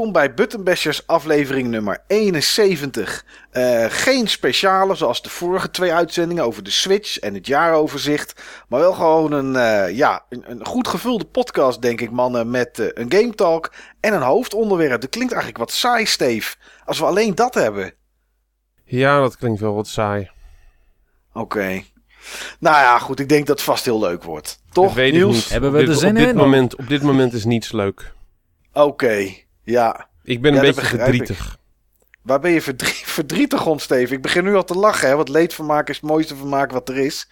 Welkom bij Buttonbashers aflevering nummer 71. Uh, geen speciale zoals de vorige twee uitzendingen over de Switch en het jaaroverzicht. Maar wel gewoon een, uh, ja, een, een, goed gevulde podcast, denk ik, mannen. Met uh, een game talk en een hoofdonderwerp. Dat klinkt eigenlijk wat saai, Steve. Als we alleen dat hebben. Ja, dat klinkt wel wat saai. Oké. Okay. Nou ja, goed. Ik denk dat het vast heel leuk wordt. Toch, weet Niels? Niet. Hebben we op dit, er zin op dit in? Moment, op dit moment is niets leuk. Oké, okay. Ja. Ik ben Ja, een beetje verdrietig. Waar ben je verdrie verdrietig om, Steve? Ik begin nu al te lachen, hè? Want leedvermaak is het mooiste vermaak wat er is.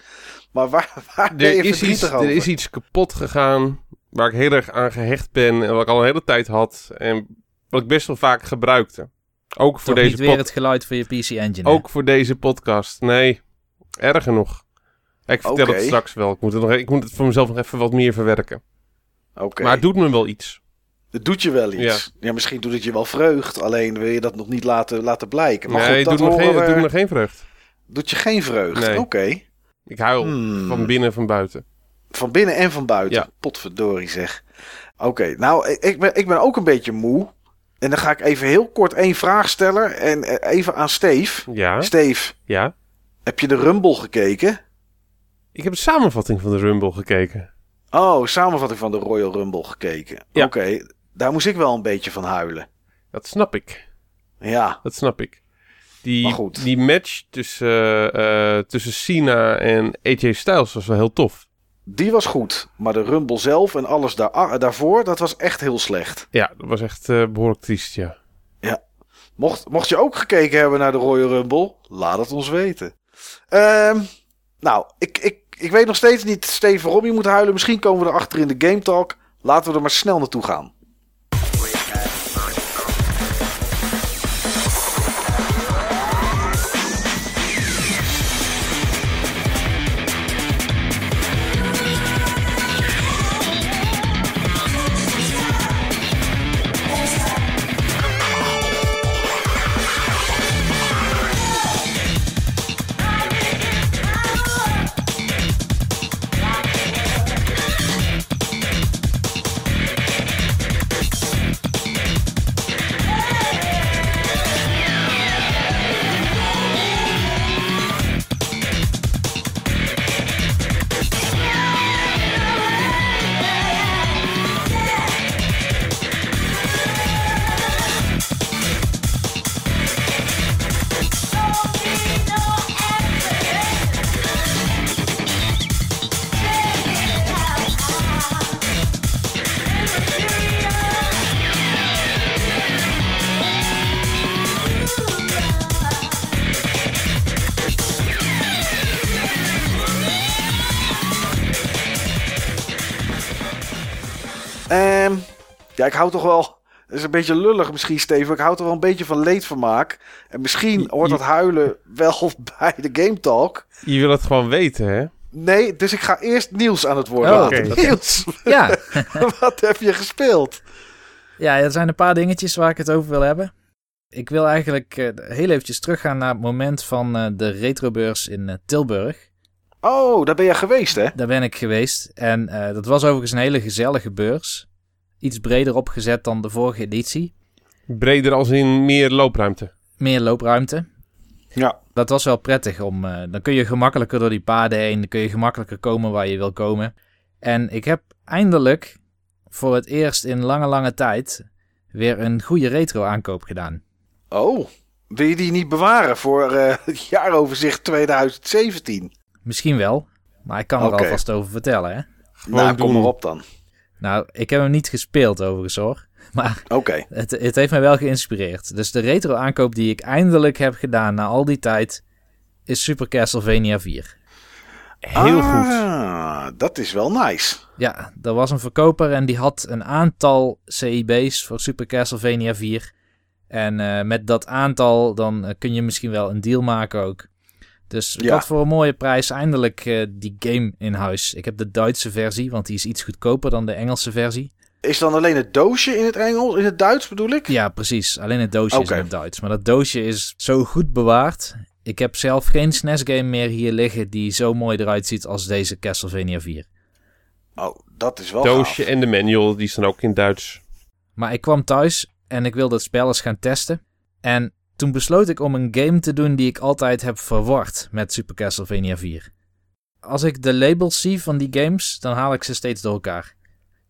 Maar waar, waar ben je Er is, iets, verdrietig er over? is iets kapot gegaan waar ik heel erg aan gehecht ben en wat ik al een hele tijd had en wat ik best wel vaak gebruikte. Ook voor, Toch deze, niet weer het geluid van je PC Engine. hè? ook voor deze podcast. Nee, erger nog. Ik vertel het straks wel. Ik moet, het nog, ik moet het voor mezelf nog even wat meer verwerken. Oké. Maar het doet me wel iets. Het doet je wel iets. Ja. misschien doet het je wel vreugd. Alleen wil je dat nog niet laten, laten blijken. Maar nee, goed, doet me, geen, het we- doet me geen vreugd. doet je geen vreugd. Nee. Oké. Ik huil Hmm. van binnen en van buiten. Van binnen en van buiten. Ja. Potverdorie zeg. Oké, nou, ik- ik ben, ik ben ook een beetje moe. En dan ga ik even heel kort één vraag stellen. En eh, even aan Steve. Ja, Steve, ja. heb je de Rumble gekeken? Ik heb de samenvatting van de Rumble gekeken. Oh, samenvatting van de Royal Rumble gekeken. Ja. Oké, daar moest ik wel een beetje van huilen. Dat snap ik. Ja, Dat snap ik. Die, die match tussen, eh, tussen Cena en AJ Styles was wel heel tof. die was goed. Maar de Rumble zelf en alles daar, ah, daarvoor, dat was echt heel slecht. Ja, dat was echt eh, behoorlijk triest, ja. Mocht, mocht je ook gekeken hebben naar de Royal Rumble, laat het ons weten. Ehm, nou, ik, ik, ik weet nog steeds niet, Steve, waarom je moet huilen. Misschien komen we erachter in de Game Talk. Laten we er maar snel naartoe gaan. Ik hou toch wel... Dat is een beetje lullig misschien, Steven. Ik hou toch wel een beetje van leedvermaak. En misschien Je- hoort dat huilen wel bij de Game Talk. Je wil het gewoon weten, hè? Nee, dus ik ga eerst Niels aan het woord Oh, laten. oké. Niels, Ja. wat heb je gespeeld? ja, er zijn een paar dingetjes waar ik het over wil hebben. Ik wil eigenlijk eh, heel eventjes teruggaan naar het moment van eh, de retrobeurs in eh, Tilburg. Oh, daar ben je geweest, hè? Daar ben ik geweest. En eh, dat was overigens een hele gezellige beurs. Iets breder opgezet dan de vorige editie. Breder als in meer loopruimte. Meer loopruimte. Ja. Dat was wel prettig om. eh, dan kun je gemakkelijker door die paden heen. Dan kun je gemakkelijker komen waar je wil komen. En ik heb eindelijk voor het eerst in lange, lange tijd weer een goede retro aankoop gedaan. Oh, wil je die niet bewaren voor eh, het jaaroverzicht 2017? Misschien wel, maar ik kan er alvast over vertellen. Hè? Gewoon nou, kom doen. maar op dan. Nou, ik heb hem niet gespeeld overigens hoor. Maar Oké. het, het heeft mij wel geïnspireerd. Dus de retro aankoop die ik eindelijk heb gedaan na al die tijd is Super Castlevania 4. Heel goed. ah, dat is wel nice. Ja, er was een verkoper en die had een aantal CIB's voor Super Castlevania 4. En eh, met dat aantal dan eh, kun je misschien wel een deal maken ook. Dus ik Ja. had voor een mooie prijs eindelijk eh, die game in huis. Ik heb de Duitse versie, want die is iets goedkoper dan de Engelse versie. Is dan alleen het doosje in het Engels, in het Duits bedoel ik? Ja, precies. Alleen het doosje is in het Duits. Maar dat doosje is zo goed bewaard. Ik heb zelf geen SNES-game meer hier liggen die zo mooi eruit ziet als deze Castlevania 4. Oh, dat is wel Doosje gaaf. en de manual, die staan ook in Duits. Maar ik kwam thuis En ik wilde het spel eens gaan testen. En toen besloot ik om een game te doen die ik altijd heb verward met Super Castlevania 4. Als ik de labels zie van die games, dan haal ik ze steeds door elkaar.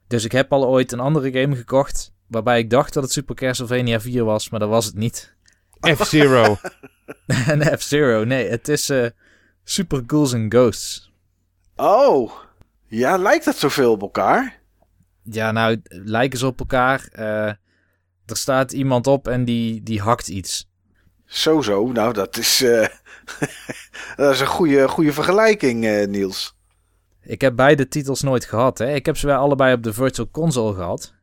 Dus ik heb al ooit een andere game gekocht, waarbij ik dacht dat het Super Castlevania 4 was, maar dat was het niet. F-Zero. een F-Zero, nee, het is uh, Super Ghouls and Ghosts. Oh, ja, lijkt het zoveel op elkaar? Ja, nou, lijken ze op elkaar. Uh, er staat iemand op en die, die hakt iets. Zo, zo. Nou, dat is, uh, dat is een goede, goede vergelijking, uh, Niels. Ik heb beide titels nooit gehad. Hè? Ik heb ze wel allebei op de Virtual Console gehad.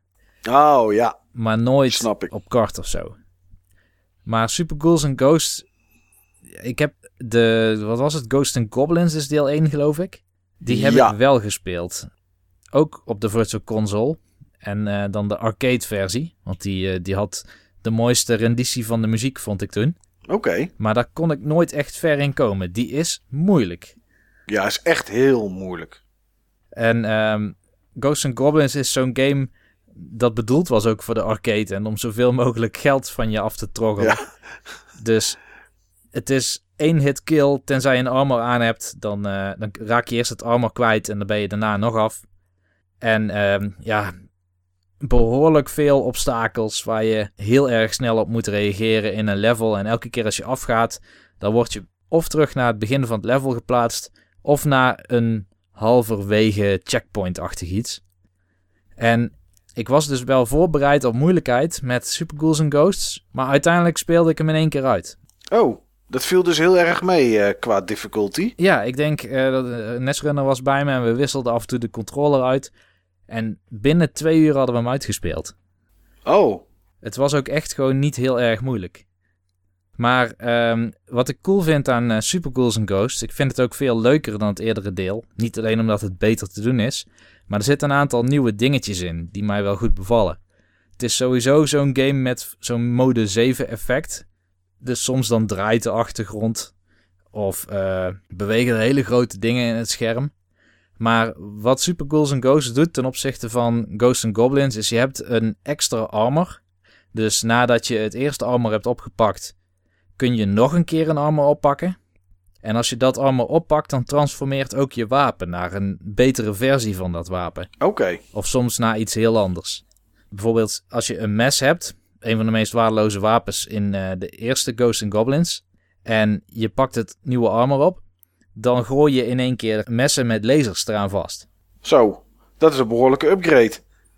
Oh ja. Maar nooit op kart of zo. Maar Super Ghouls and Ghosts. Ik heb de. Wat was het? Ghost and Goblins is deel 1, geloof ik. Die heb ik wel gespeeld. Ook op de Virtual Console. En uh, dan de arcade versie. Want die, die had de mooiste renditie van de muziek, vond ik toen. Oké. Okay. Maar daar kon ik nooit echt ver in komen. Die is moeilijk. Ja, is echt heel moeilijk. En um, Ghosts and Goblins is zo'n game dat bedoeld was ook voor de arcade. En om zoveel mogelijk geld van je af te troggelen. Ja. Dus het is één hit kill. Tenzij je een armor aan hebt, dan, uh, dan raak je eerst het armor kwijt en dan ben je daarna nog af. En um, ja, behoorlijk veel obstakels waar je heel erg snel op moet reageren in een level. En elke keer als je afgaat, dan word je of terug naar het begin van het level geplaatst, of naar een halverwege checkpoint-achtig iets. En ik was dus wel voorbereid op moeilijkheid met Super Ghouls and Ghosts, maar uiteindelijk speelde ik hem in één keer uit. Oh, dat viel dus heel erg mee uh, qua difficulty. Ja, ik denk uh, dat uh, Netrunner was bij me en we wisselden af en toe de controller uit. En binnen twee uur hadden we hem uitgespeeld. Oh. Het was ook echt gewoon niet heel erg moeilijk. Maar um, wat ik cool vind aan uh, Super Ghouls and Ghosts, ik vind het ook veel leuker dan het eerdere deel. Niet alleen omdat het beter te doen is, maar er zitten een aantal nieuwe dingetjes in die mij wel goed bevallen. Het is sowieso zo'n game met zo'n mode 7 effect. Dus soms dan draait de achtergrond of uh, bewegen er hele grote dingen in het scherm. Maar wat Super Ghouls and Ghosts doet ten opzichte van Ghosts and Goblins is je hebt een extra armor. Dus nadat je het eerste armor hebt opgepakt, kun je nog een keer een armor oppakken. En als je dat armor oppakt, dan transformeert ook je wapen naar een betere versie van dat wapen. Oké. Of soms naar iets heel anders. Bijvoorbeeld als je een mes hebt, een van de meest waardeloze wapens in uh, de eerste Ghosts and Goblins. En je pakt het nieuwe armor op, dan gooi je in één keer messen met lasers eraan vast. Zo, dat is een behoorlijke upgrade.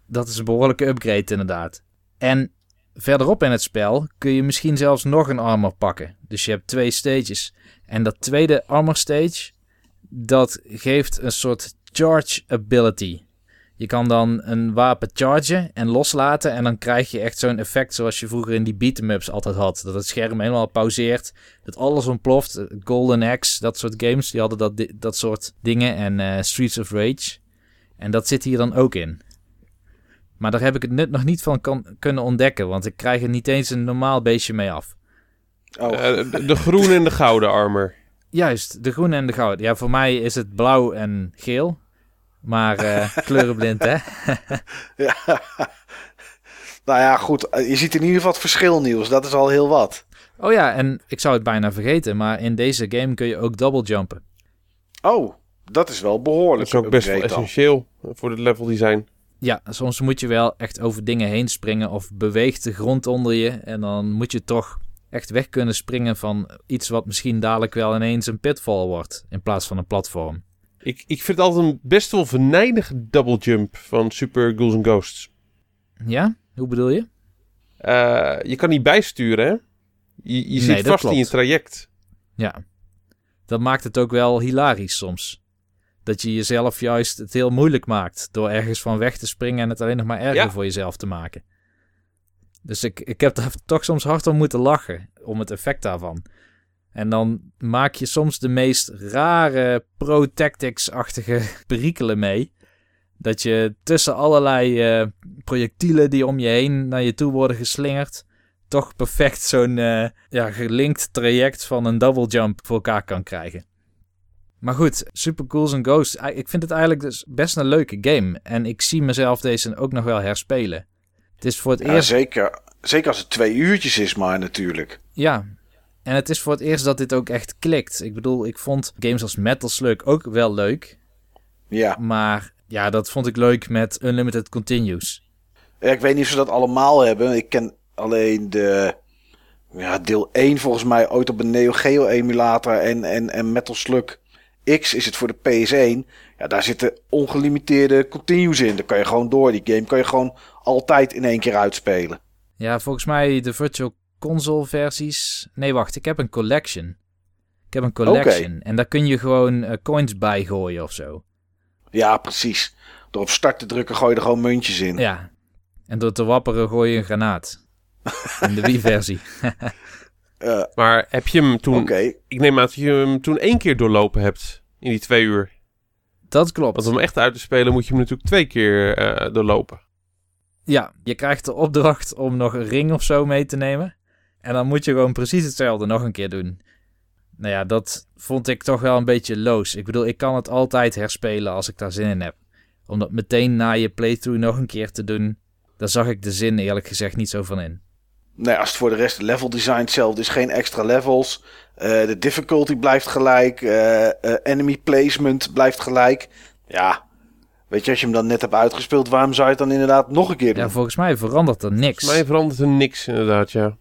Dat is een behoorlijke upgrade inderdaad. En verderop in het spel kun je misschien zelfs nog een armor pakken. Dus je hebt twee stages. En dat tweede armor stage, dat geeft een soort charge ability. Je kan dan een wapen chargen en loslaten. En dan krijg je echt zo'n effect zoals je vroeger in die beat'em-ups altijd had. Dat het scherm helemaal pauzeert. Dat alles ontploft. Golden Axe, dat soort games, die hadden dat, dat soort dingen. En uh, Streets of Rage. En dat zit hier dan ook in. Maar daar heb ik het nut nog niet van kan, kunnen ontdekken. Want ik krijg er niet eens een normaal beestje mee af. Oh. Uh, de, de groene en de gouden armor. Juist, de groene en de gouden. Ja, voor mij is het blauw en geel. Maar uh, kleurenblind, hè? ja. Nou ja, goed. Je ziet in ieder geval het verschil, Niels. Dat is al heel wat. Oh ja, en ik zou het bijna vergeten, maar in deze game kun je ook double jumpen. Oh, dat is wel behoorlijk. Dat is ook best wel essentieel voor het level design. Ja, soms moet je wel echt over dingen heen springen of beweegt de grond onder je. En dan moet je toch echt weg kunnen springen van iets wat misschien dadelijk wel ineens een pitfall wordt in plaats van een platform. Ik, ik vind het altijd een best wel venijnige double jump van Super Ghouls and Ghosts. Ja? Hoe bedoel je? Uh, je kan niet bijsturen, hè? Je, je zit vast in je traject. Ja. Dat maakt het ook wel hilarisch soms. Dat je jezelf juist het heel moeilijk maakt door ergens van weg te springen en het alleen nog maar erger ja. voor jezelf te maken. Dus ik, ik heb daar toch soms hard om moeten lachen om het effect daarvan. En dan maak je soms de meest rare pro-tactics-achtige perikelen mee. Dat je tussen allerlei uh, projectielen die om je heen naar je toe worden geslingerd, toch perfect zo'n uh, ja, gelinkt traject van een double jump voor elkaar kan krijgen. Maar goed, Super Ghouls and Ghosts, ik vind het eigenlijk dus best een leuke game. En ik zie mezelf deze ook nog wel herspelen. Het is voor het ja, eerst... Zeker. Zeker als het twee uurtjes is maar natuurlijk. Ja, en het is voor het eerst dat dit ook echt klikt. Ik bedoel, ik vond games als Metal Slug ook wel leuk. Ja. Maar ja, dat vond ik leuk met Unlimited Continues. Ja, Ik weet niet of ze dat allemaal hebben. Ik ken alleen de ja, deel 1 volgens mij ooit op een Neo Geo emulator en, en, en Metal Slug X is het voor de PS1. Ja, daar zitten ongelimiteerde continues in. Daar kan je gewoon door. Die game kan je gewoon altijd in één keer uitspelen. Ja, volgens mij de Virtual Console versies. Nee, wacht, ik heb een collection. Ik heb een collection. En daar kun je gewoon eh, coins bij gooien of zo. Ja, precies. Door op start te drukken gooi je er gewoon muntjes in. Ja. En door te wapperen gooi je een granaat. In de Wii-versie. Eh, Maar heb je hem toen... Oké. Ik neem aan dat je hem toen één keer doorlopen hebt in die twee uur. Dat klopt. Want om echt uit te spelen moet je hem natuurlijk twee keer eh, doorlopen. Ja, je krijgt de opdracht om nog een ring of zo mee te nemen. En dan moet je gewoon precies hetzelfde nog een keer doen. Nou ja, dat vond ik toch wel een beetje loos. Ik bedoel, ik kan het altijd herspelen als ik daar zin in heb. Om dat meteen na je playthrough nog een keer te doen, daar zag ik de zin eerlijk gezegd niet zo van in. Nee, als het voor de rest level design hetzelfde is, geen extra levels. Eh, de difficulty blijft gelijk. eh, eh, enemy placement blijft gelijk. Ja, weet je, als je hem dan net hebt uitgespeeld, waarom zou je het dan inderdaad nog een keer doen? Ja, volgens mij verandert er niks. Volgens mij verandert er niks inderdaad, ja.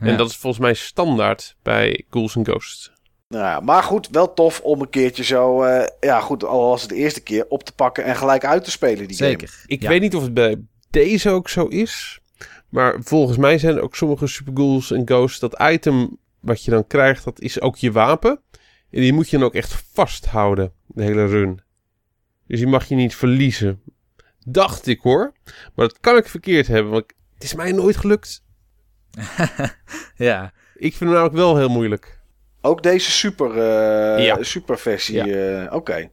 Ja. En dat is volgens mij standaard bij Ghouls and Ghosts. Nou ja, maar goed, wel tof om een keertje zo, eh, ja goed, al was het de eerste keer, op te pakken en gelijk uit te spelen die game. Zeker. Ik Ja. weet niet of het bij deze ook zo is. Maar volgens mij zijn er ook sommige Super Ghouls and Ghosts... dat item wat je dan krijgt, dat is ook je wapen. En die moet je dan ook echt vasthouden, de hele run. Dus die mag je niet verliezen. Dacht ik hoor. Maar dat kan ik verkeerd hebben, want het is mij nooit gelukt. Ja, Ik vind hem namelijk wel heel moeilijk. Ook deze super, eh, Ja. super versie. Ja. eh, Oké.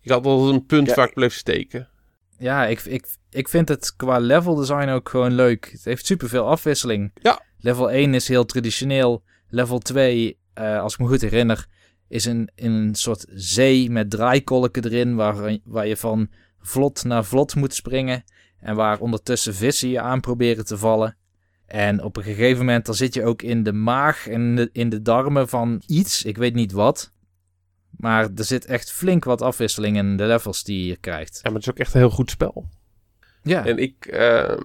Ik had wel een punt Ja, waar ik bleef steken. ja ik, ik, ik vind het qua level design ook gewoon leuk. Het heeft superveel afwisseling. Ja. Level 1 is heel traditioneel. Level 2, eh, als ik me goed herinner, is een, een soort zee met draaikolken erin... Waar, waar je van vlot naar vlot moet springen... en waar ondertussen vissen je aan proberen te vallen. En op een gegeven moment dan zit je ook in de maag en de- in de darmen van iets, ik weet niet wat... Maar er zit echt flink wat afwisseling in de levels die je krijgt. Ja, maar het is ook echt een heel goed spel. Ja, En ik, eh,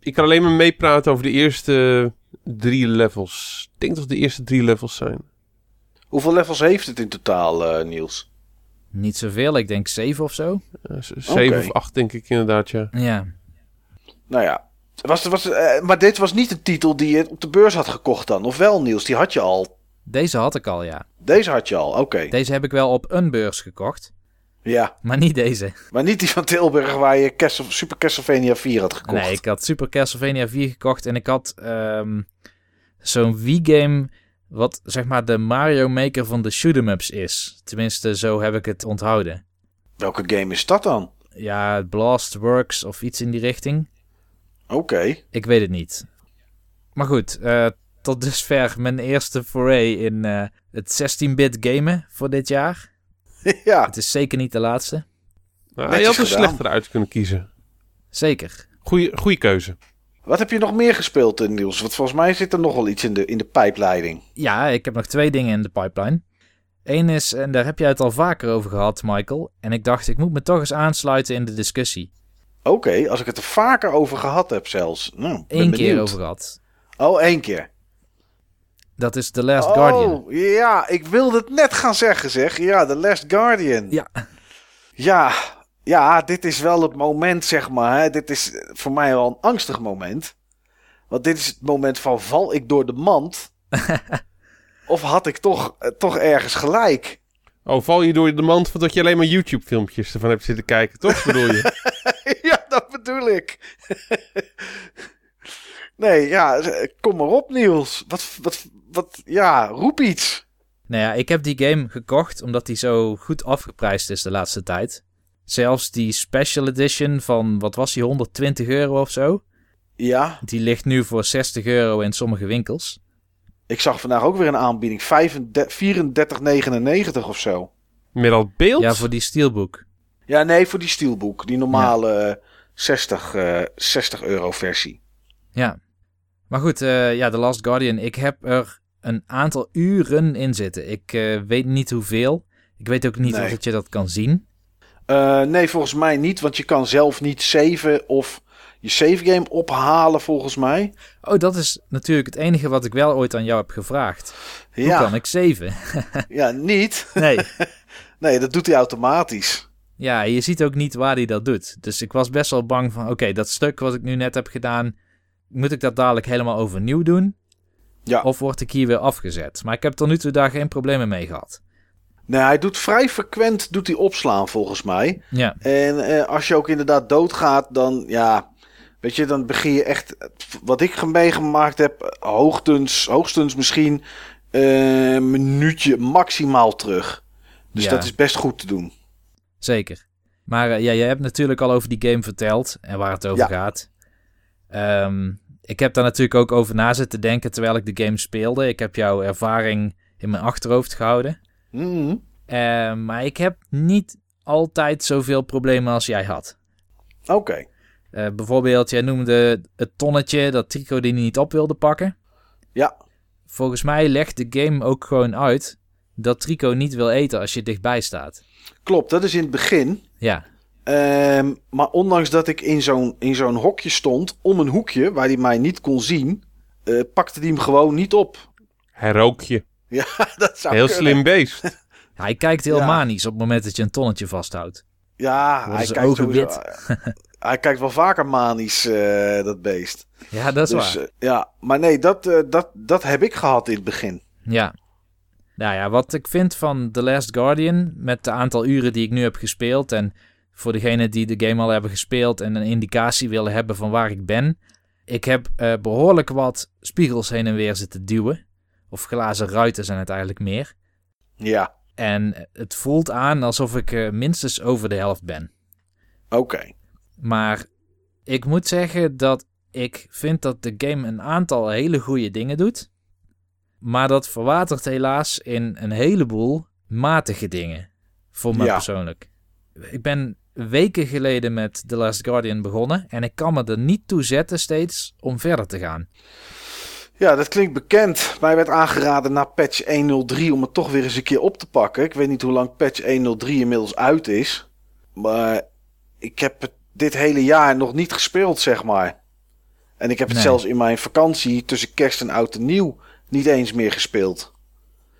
ik kan alleen maar meepraten over de eerste drie levels. Ik denk dat het de eerste drie levels zijn. Hoeveel levels heeft het in totaal, eh, Niels? niet zoveel. Ik denk zeven of zo. Eh, zeven of acht denk ik inderdaad, ja. Ja. Nou ja. Was, was, eh, maar dit was niet een titel die je op de beurs had gekocht dan. Of wel, Niels? Die had je al. Deze had ik al, ja. Deze had je al, oké. Deze heb ik wel op een beurs gekocht. Ja, Maar niet deze. maar niet die van Tilburg waar je Castle, Super Castlevania 4 had gekocht. Nee, ik had Super Castlevania 4 gekocht. En ik had ehm, zo'n Wii-game... wat zeg maar de Mario Maker van de shoot'em ups is. Tenminste, zo heb ik het onthouden. Welke game is dat dan? Ja, Blast Works of iets in die richting. Oké. Ik weet het niet. Maar goed, eh, tot dusver mijn eerste foray in eh, het 16-bit gamen voor dit jaar. ja, Het is zeker niet de laatste. Nou, je had er gedaan. slechter uit kunnen kiezen. Zeker. Goeie, goeie keuze. wat heb je nog meer gespeeld, eh, Niels? Want volgens mij zit er nog wel iets in de, in de pijpleiding. Ja, ik heb nog twee dingen in de pipeline. Eén is, en daar heb jij het al vaker over gehad, Michael. En ik dacht, ik moet me toch eens aansluiten in de discussie. Oké, als ik het er vaker over gehad heb zelfs. Nou, ben Eén keer benieuwd. over gehad. Oh, één keer. Dat is The Last Guardian. Oh, ja, ik wilde het net gaan zeggen, zeg. Ja, The Last Guardian. Ja. Ja, ja, dit is wel het moment, zeg maar. Hè. Dit is voor mij wel een angstig moment. Want dit is het moment van, val ik door de mand? of had ik toch, eh, toch ergens gelijk? Oh, val je door de mand van dat je alleen maar YouTube-filmpjes ervan hebt zitten kijken, toch? Bedoel je? bedoel ik. nee, ja, kom maar op, Niels. Wat, wat, wat, ja, roep iets. Nou ja, ik heb die game gekocht omdat die zo goed afgeprijsd is de laatste tijd. Zelfs die special edition van, wat was die, 120 euro of zo? Ja, Die ligt nu voor 60 euro in sommige winkels. ik zag vandaag ook weer een aanbieding. 34,99 of zo. Met al beeld? Ja, voor die steelbook. Ja, nee, voor die steelbook. Die normale eh, 60, eh 60 euro versie. Ja. Maar goed, eh, ja, The Last Guardian. Ik heb er een aantal uren in zitten. Ik eh, weet niet hoeveel. Ik weet ook niet Nee. of je dat kan zien. Eh, nee, volgens mij niet, want je kan zelf niet saven of je save game ophalen, volgens mij. Oh, dat is natuurlijk het enige wat ik wel ooit aan jou heb gevraagd. Hoe Ja, kan ik saven? ja, niet. Nee. Nee, dat doet hij automatisch. Ja, je ziet ook niet waar hij dat doet. Dus ik was best wel bang van, oké, dat stuk wat ik nu net heb gedaan, moet ik dat dadelijk helemaal overnieuw doen? Ja. Of word ik hier weer afgezet? Maar ik heb tot nu toe daar geen problemen mee gehad. Nee, hij doet vrij frequent doet hij opslaan, volgens mij. Ja, En eh, als je ook inderdaad doodgaat, dan ja, weet je, dan begin je echt, wat ik meegemaakt heb, hoogstens, hoogstens misschien eh, een minuutje maximaal terug. Dus Ja. dat is best goed te doen. Zeker. Maar eh, ja, je hebt natuurlijk al over die game verteld en waar het over Ja. gaat. Ehm, ik heb daar natuurlijk ook over na zitten denken terwijl ik de game speelde. Ik heb jouw ervaring in mijn achterhoofd gehouden. Mhm. Eh, maar ik heb niet altijd zoveel problemen als jij had. Oké. Eh, bijvoorbeeld, jij noemde het tonnetje dat Trico die niet op wilde pakken. Ja. Volgens mij legt de game ook gewoon uit dat Trico niet wil eten als je dichtbij staat. Klopt, dat is in het begin. Ja, Ehm, maar ondanks dat ik in zo'n, in zo'n hokje stond, om een hoekje waar hij mij niet kon zien, eh, pakte hij hem gewoon niet op. Hij rook je. Ja, dat zou Heel kunnen. slim beest. hij kijkt heel Ja. manisch op het moment dat je een tonnetje vasthoudt. Ja, Worden hij kijkt, ogen sowieso, hij kijkt wel vaker manisch, eh, dat beest. Ja, dat is Dus waar. eh, ja, maar nee, dat, eh, dat, dat heb ik gehad in het begin. Ja. Nou ja, wat ik vind van The Last Guardian, met het aantal uren die ik nu heb gespeeld, en voor degenen die de game al hebben gespeeld en een indicatie willen hebben van waar ik ben, ik heb eh, behoorlijk wat spiegels heen en weer zitten duwen. Of glazen ruiten zijn het eigenlijk meer. Ja, En het voelt aan alsof ik eh, minstens over de helft ben. oké. Maar ik moet zeggen dat ik vind dat de game een aantal hele goede dingen doet. Maar dat verwatert helaas in een heleboel matige dingen. Voor mij Ja. persoonlijk. Ik ben weken geleden met The Last Guardian begonnen. En ik kan me er niet toe zetten steeds om verder te gaan. Ja, dat klinkt bekend. Mij werd aangeraden na patch 1.03 om het toch weer eens een keer op te pakken. Ik weet niet hoe lang patch 1.03 inmiddels uit is. Maar ik heb het dit hele jaar nog niet gespeeld, zeg maar. En ik heb het Nee. zelfs in mijn vakantie tussen kerst en oud en nieuw niet eens meer gespeeld.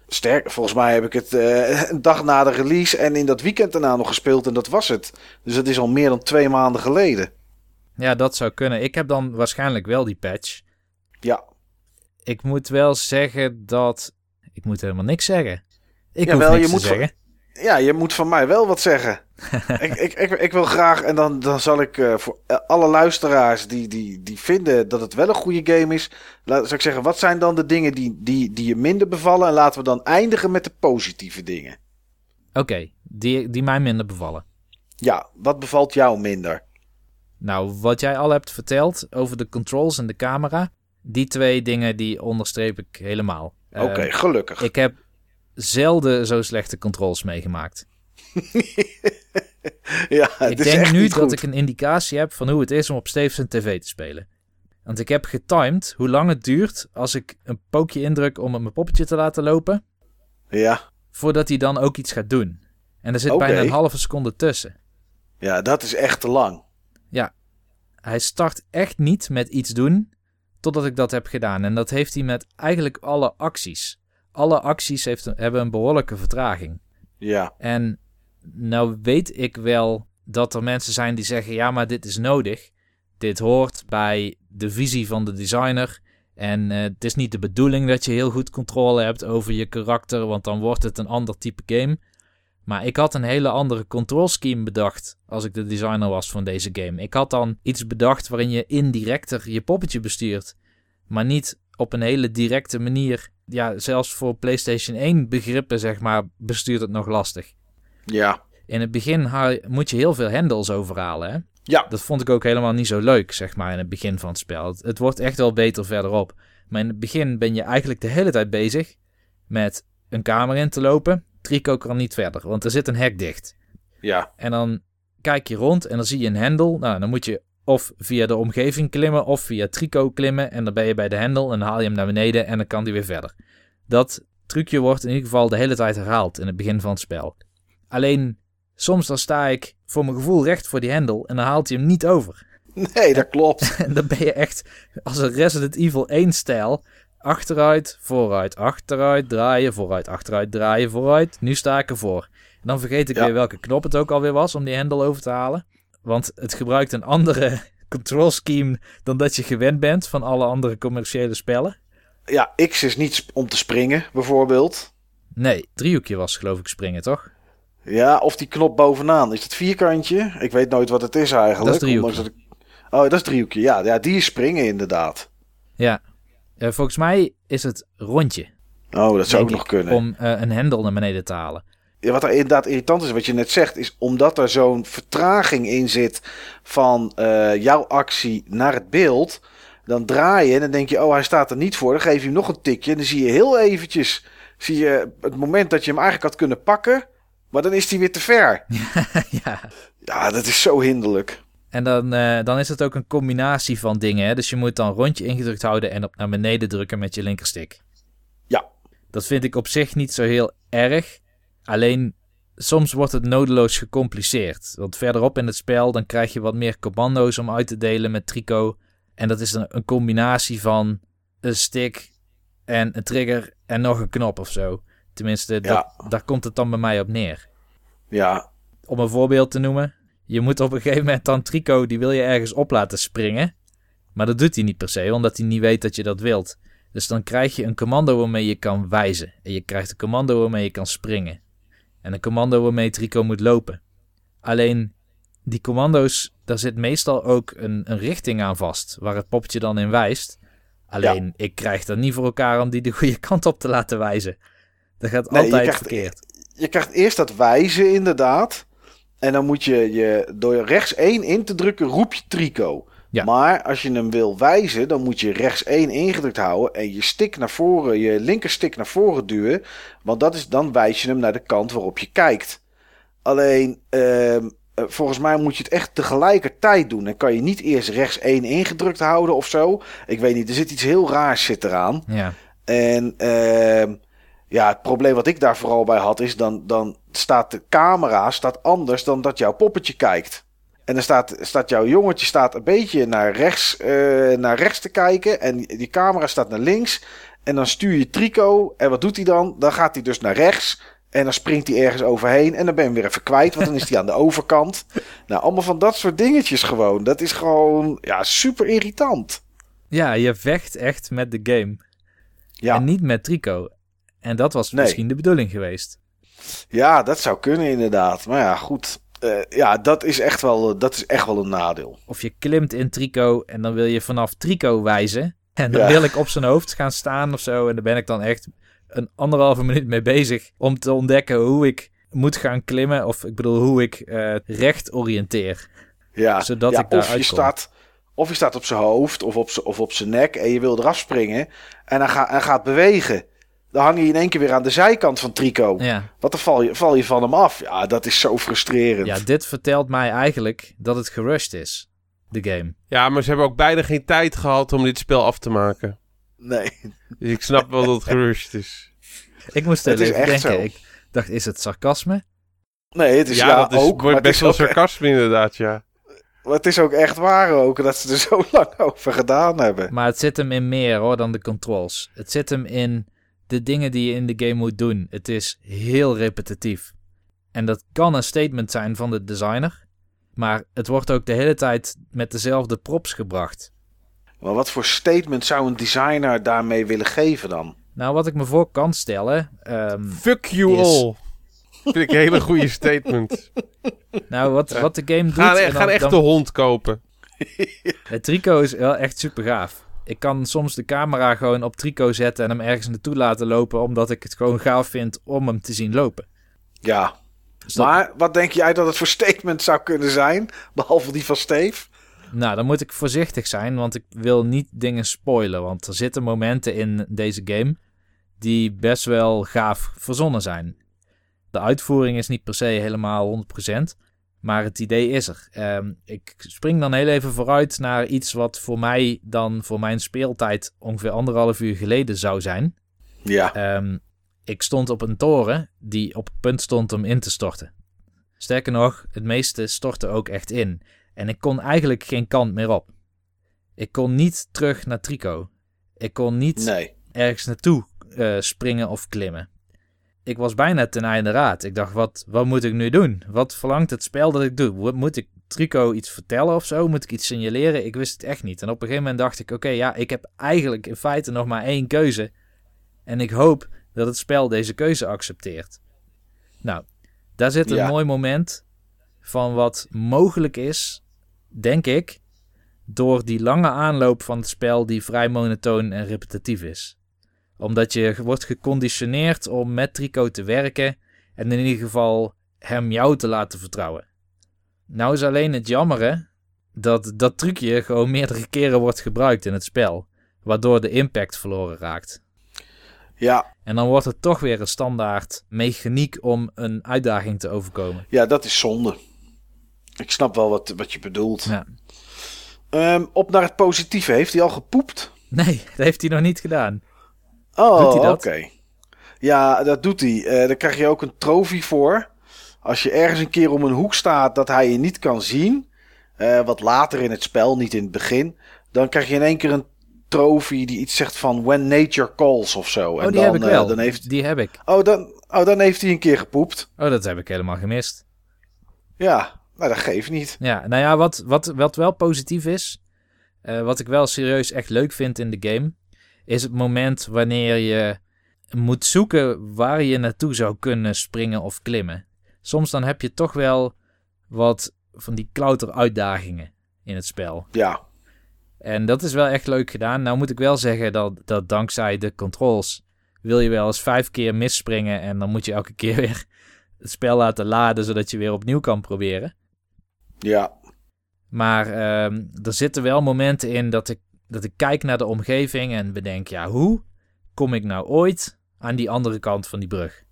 Sterk, volgens mij heb ik het eh, een dag na de release en in dat weekend daarna nog gespeeld en dat was het. Dus dat is al meer dan twee maanden geleden. Ja, dat zou kunnen. Ik heb dan waarschijnlijk wel die patch. Ja, Ik moet wel zeggen dat... Ik moet helemaal niks zeggen. Ik hoef niks je moet te van- zeggen. Ja, je moet van mij wel wat zeggen. ik, ik, ik, ik wil graag, en dan, dan zal ik eh, voor alle luisteraars die, die, die vinden dat het wel een goede game is, laat, zal ik zeggen, wat zijn dan de dingen die, die, die je minder bevallen? En laten we dan eindigen met de positieve dingen. Oké, die, die mij minder bevallen. Ja, wat bevalt jou minder? Nou, wat jij al hebt verteld over de controls en de camera, die twee dingen die onderstreep ik helemaal. Oké, Eh, gelukkig. ik heb zelden zo slechte controls meegemaakt. ja, het ik is denk echt nu niet dat goed. ik een indicatie heb van hoe het is om op Stevenson TV te spelen. Want ik heb getimed hoe lang het duurt als ik een pookje indruk om mijn poppetje te laten lopen, Ja, voordat hij dan ook iets gaat doen. En er zit bijna een halve seconde tussen. ja, dat is echt te lang. Hij start echt niet met iets doen totdat ik dat heb gedaan. En dat heeft hij met eigenlijk alle acties. Alle acties heeft, hebben een behoorlijke vertraging. Ja, En nou weet ik wel dat er mensen zijn die zeggen: ja, maar dit is nodig. Dit hoort bij de visie van de designer. En eh, het is niet de bedoeling dat je heel goed controle hebt over je karakter, want dan wordt het een ander type game. Maar ik had een hele andere control scheme bedacht als ik de designer was van deze game. Ik had dan iets bedacht waarin je indirecter je poppetje bestuurt, maar niet op een hele directe manier. Ja, zelfs voor PlayStation 1 begrippen, zeg maar, bestuurt het nog lastig. ja, In het begin moet je heel veel hendels overhalen. Hè? ja, Dat vond ik ook helemaal niet zo leuk, zeg maar, in het begin van het spel. Het, het wordt echt wel beter verderop. Maar in het begin ben je eigenlijk de hele tijd bezig met een kamer in te lopen. Trico kan niet verder, want er zit een hek dicht. ja, En dan kijk je rond en dan zie je een hendel. Nou, dan moet je of via de omgeving klimmen of via trico klimmen. En dan ben je bij de hendel en dan haal je hem naar beneden en dan kan hij weer verder. Dat trucje wordt in ieder geval de hele tijd herhaald in het begin van het spel. Alleen soms dan sta ik voor mijn gevoel recht voor die hendel en dan haalt hij hem niet over. Nee, dat klopt. En dan ben je echt als een Resident Evil 1 stijl. Achteruit, vooruit, achteruit, draaien, vooruit, achteruit, draaien, vooruit. Nu sta ik ervoor. En dan vergeet ik Ja. weer welke knop het ook alweer was om die hendel over te halen. Want het gebruikt een andere control scheme dan dat je gewend bent van alle andere commerciële spellen. Ja, X is niet om te springen, bijvoorbeeld. Nee, driehoekje was geloof ik springen, toch? Ja, of die knop bovenaan. Is het vierkantje? Ik weet nooit wat het is eigenlijk. Dat is driehoekje. dat ik- Oh, dat is driehoekje. Ja, ja, die is springen inderdaad. Ja. Eh, volgens mij is het rondje. Oh, dat zou ook nog kunnen. Om eh, een hendel naar beneden te halen. Ja, wat er inderdaad irritant is, wat je net zegt, is omdat er zo'n vertraging in zit van eh, jouw actie naar het beeld. Dan draai je en dan denk je, oh, hij staat er niet voor. Dan geef je hem nog een tikje en dan zie je heel eventjes, zie je het moment dat je hem eigenlijk had kunnen pakken. Maar dan is hij weer te ver. ja. Ja, dat is zo hinderlijk. En dan, eh, dan is het ook een combinatie van dingen. Hè? Dus je moet dan rondje ingedrukt houden en op naar beneden drukken met je linkerstick. Ja. Dat vind ik op zich niet zo heel erg. Alleen soms wordt het nodeloos gecompliceerd. Want verderop in het spel dan krijg je wat meer commando's om uit te delen met Trico. En dat is een, een combinatie van een stick en een trigger en nog een knop of zo. Tenminste, dat, daar komt het dan bij mij op neer Ja, om een voorbeeld te noemen. Je moet op een gegeven moment dan Trico, die wil je ergens op laten springen. Maar dat doet hij niet per se, omdat hij niet weet dat je dat wilt. Dus dan krijg je een commando waarmee je kan wijzen. En je krijgt een commando waarmee je kan springen. En een commando waarmee Trico moet lopen. Alleen, die commando's, daar zit meestal ook een, een richting aan vast. Waar het poppetje dan in wijst. Alleen, ik krijg dat niet voor elkaar om die de goede kant op te laten wijzen. Dat gaat Nee, je altijd krijgt- verkeerd. je krijgt eerst dat wijzen inderdaad. En dan moet je, je door rechts 1 in te drukken, roep je trico. Ja. Maar als je hem wil wijzen, dan moet je rechts 1 ingedrukt houden en je stick naar voren, je linkerstick naar voren duwen. Want dat is, dan wijs je hem naar de kant waarop je kijkt. Alleen, ehm, eh, volgens mij moet je het echt tegelijkertijd doen. Dan kan je niet eerst rechts 1 ingedrukt houden of zo. Ik weet niet, er zit iets heel raars zit eraan. Ja. En ehm, ja, het probleem wat ik daar vooral bij had is dan, dan staat de camera staat anders dan dat jouw poppetje kijkt. En dan staat, staat jouw jongetje staat een beetje naar rechts, eh, naar rechts te kijken. En die camera staat naar links. En dan stuur je Trico. En wat doet hij dan? Dan gaat hij dus naar rechts. En dan springt hij ergens overheen. En dan ben je hem weer even kwijt. Want dan is hij aan de overkant. Nou, allemaal van dat soort dingetjes gewoon. Dat is gewoon ja, super irritant. Ja, je vecht echt met de game. Ja. En niet met Trico. En dat was Nee. misschien de bedoeling geweest. Ja, dat zou kunnen inderdaad. Maar ja, goed. Eh, ja, dat is, echt wel, dat is echt wel een nadeel. Of je klimt in Trico en dan wil je vanaf Trico wijzen. En dan Ja. wil ik op zijn hoofd gaan staan of zo. En daar ben ik dan echt een anderhalve minuut mee bezig. Om te ontdekken hoe ik moet gaan klimmen. Of ik bedoel, hoe ik eh, recht oriënteer. Ja, Zodat ja, ik daar of je staat Of je staat op zijn hoofd of op zijn, of op zijn nek en je wil eraf springen. En hij, gaat hij gaat bewegen. Dan hang je in één keer weer aan de zijkant van Trico. Ja. Wat dan val je, val je van hem af. Ja, dat is zo frustrerend. ja, dit vertelt mij eigenlijk dat het gerushed is. De game. Ja, maar ze hebben ook beide geen tijd gehad om dit spel af te maken. Nee. Dus ik snap wel dat het gerust is. Ik moest er even echt denken. zo. Ik dacht, is het sarcasme? Nee, het is ja, ja, dat is, ook. wordt het, best wel sarcasme inderdaad, ja. maar het is ook echt waar ook. Dat ze er zo lang over gedaan hebben. Maar het zit hem in meer hoor dan de controls. Het zit hem in de dingen die je in de game moet doen. Het is heel repetitief. En dat kan een statement zijn van de designer. Maar het wordt ook de hele tijd met dezelfde props gebracht. Maar wat voor statement zou een designer daarmee willen geven dan? Nou, wat ik me voor kan stellen. ehm, Fuck you Is- all. Vind ik een hele goede statement. nou, wat, wat de game doet. Ga, en ga dan- echt dan- de hond kopen. Het Trico is wel echt super gaaf. Ik kan soms de camera gewoon op Trico zetten en hem ergens naartoe laten lopen. Omdat ik het gewoon gaaf vind om hem te zien lopen. Ja. Dus dat- Maar wat denk jij dat het voor statement zou kunnen zijn? Behalve die van Steve? Nou, dan moet ik voorzichtig zijn, want ik wil niet dingen spoilen. Want er zitten momenten in deze game die best wel gaaf verzonnen zijn. De uitvoering is niet per se helemaal 100%, Maar het idee is er. Ehm, ik spring dan heel even vooruit naar iets wat voor mij dan voor mijn speeltijd ongeveer anderhalf uur geleden zou zijn. Ja. Ehm, ik stond op een toren die op het punt stond om in te storten. Sterker nog, het meeste stortte ook echt in. En ik kon eigenlijk geen kant meer op. Ik kon niet terug naar Trico. Ik kon niet Nee. ergens naartoe eh, springen of klimmen. Ik was bijna ten einde raad. Ik dacht, wat, wat moet ik nu doen? Wat verlangt het spel dat ik doe? Moet ik Trico iets vertellen of zo? Moet ik iets signaleren? Ik wist het echt niet. En op een gegeven moment dacht ik, oké, ja, ik heb eigenlijk in feite nog maar één keuze. En ik hoop dat het spel deze keuze accepteert. Nou, daar zit een Ja. mooi moment van wat mogelijk is, denk ik, door die lange aanloop van het spel die vrij monotoon en repetitief is. Omdat je wordt geconditioneerd om met Trico te werken en in ieder geval hem jou te laten vertrouwen. Nou is alleen het jammere dat dat trucje gewoon meerdere keren wordt gebruikt in het spel, waardoor de impact verloren raakt. Ja. En dan wordt het toch weer een standaard mechaniek om een uitdaging te overkomen. ja, dat is zonde. Ik snap wel wat, wat je bedoelt. Ja. Ehm, op naar het positieve. Heeft hij al gepoept? Nee, dat heeft hij nog niet gedaan. Oh, Doet hij dat? oké. Ja, dat doet hij. Eh daar krijg je ook een trofee voor. Als je ergens een keer om een hoek staat dat hij je niet kan zien. eh, wat later in het spel, niet in het begin. Dan krijg je in één keer een trofee die iets zegt van When Nature Calls of zo. Oh, en die dan, heb ik eh, wel. dan heeft... Die heb ik. oh, dan, oh, dan heeft hij een keer gepoept. Oh, dat heb ik helemaal gemist. Ja, nou dat geeft niet. Ja, nou ja, wat, wat, wat wel positief is, wat ik wel serieus echt leuk vind in de game, is het moment wanneer je moet zoeken waar je naartoe zou kunnen springen of klimmen. Soms dan heb je toch wel wat van die klauter uitdagingen in het spel. Ja, En dat is wel echt leuk gedaan. Nou moet ik wel zeggen dat, dat dankzij de controls wil je wel eens vijf keer misspringen en dan moet je elke keer weer het spel laten laden zodat je weer opnieuw kan proberen. ja, Maar ehm, er zitten wel momenten in dat ik, dat ik kijk naar de omgeving en bedenk, ja, hoe kom ik nou ooit aan die andere kant van die brug?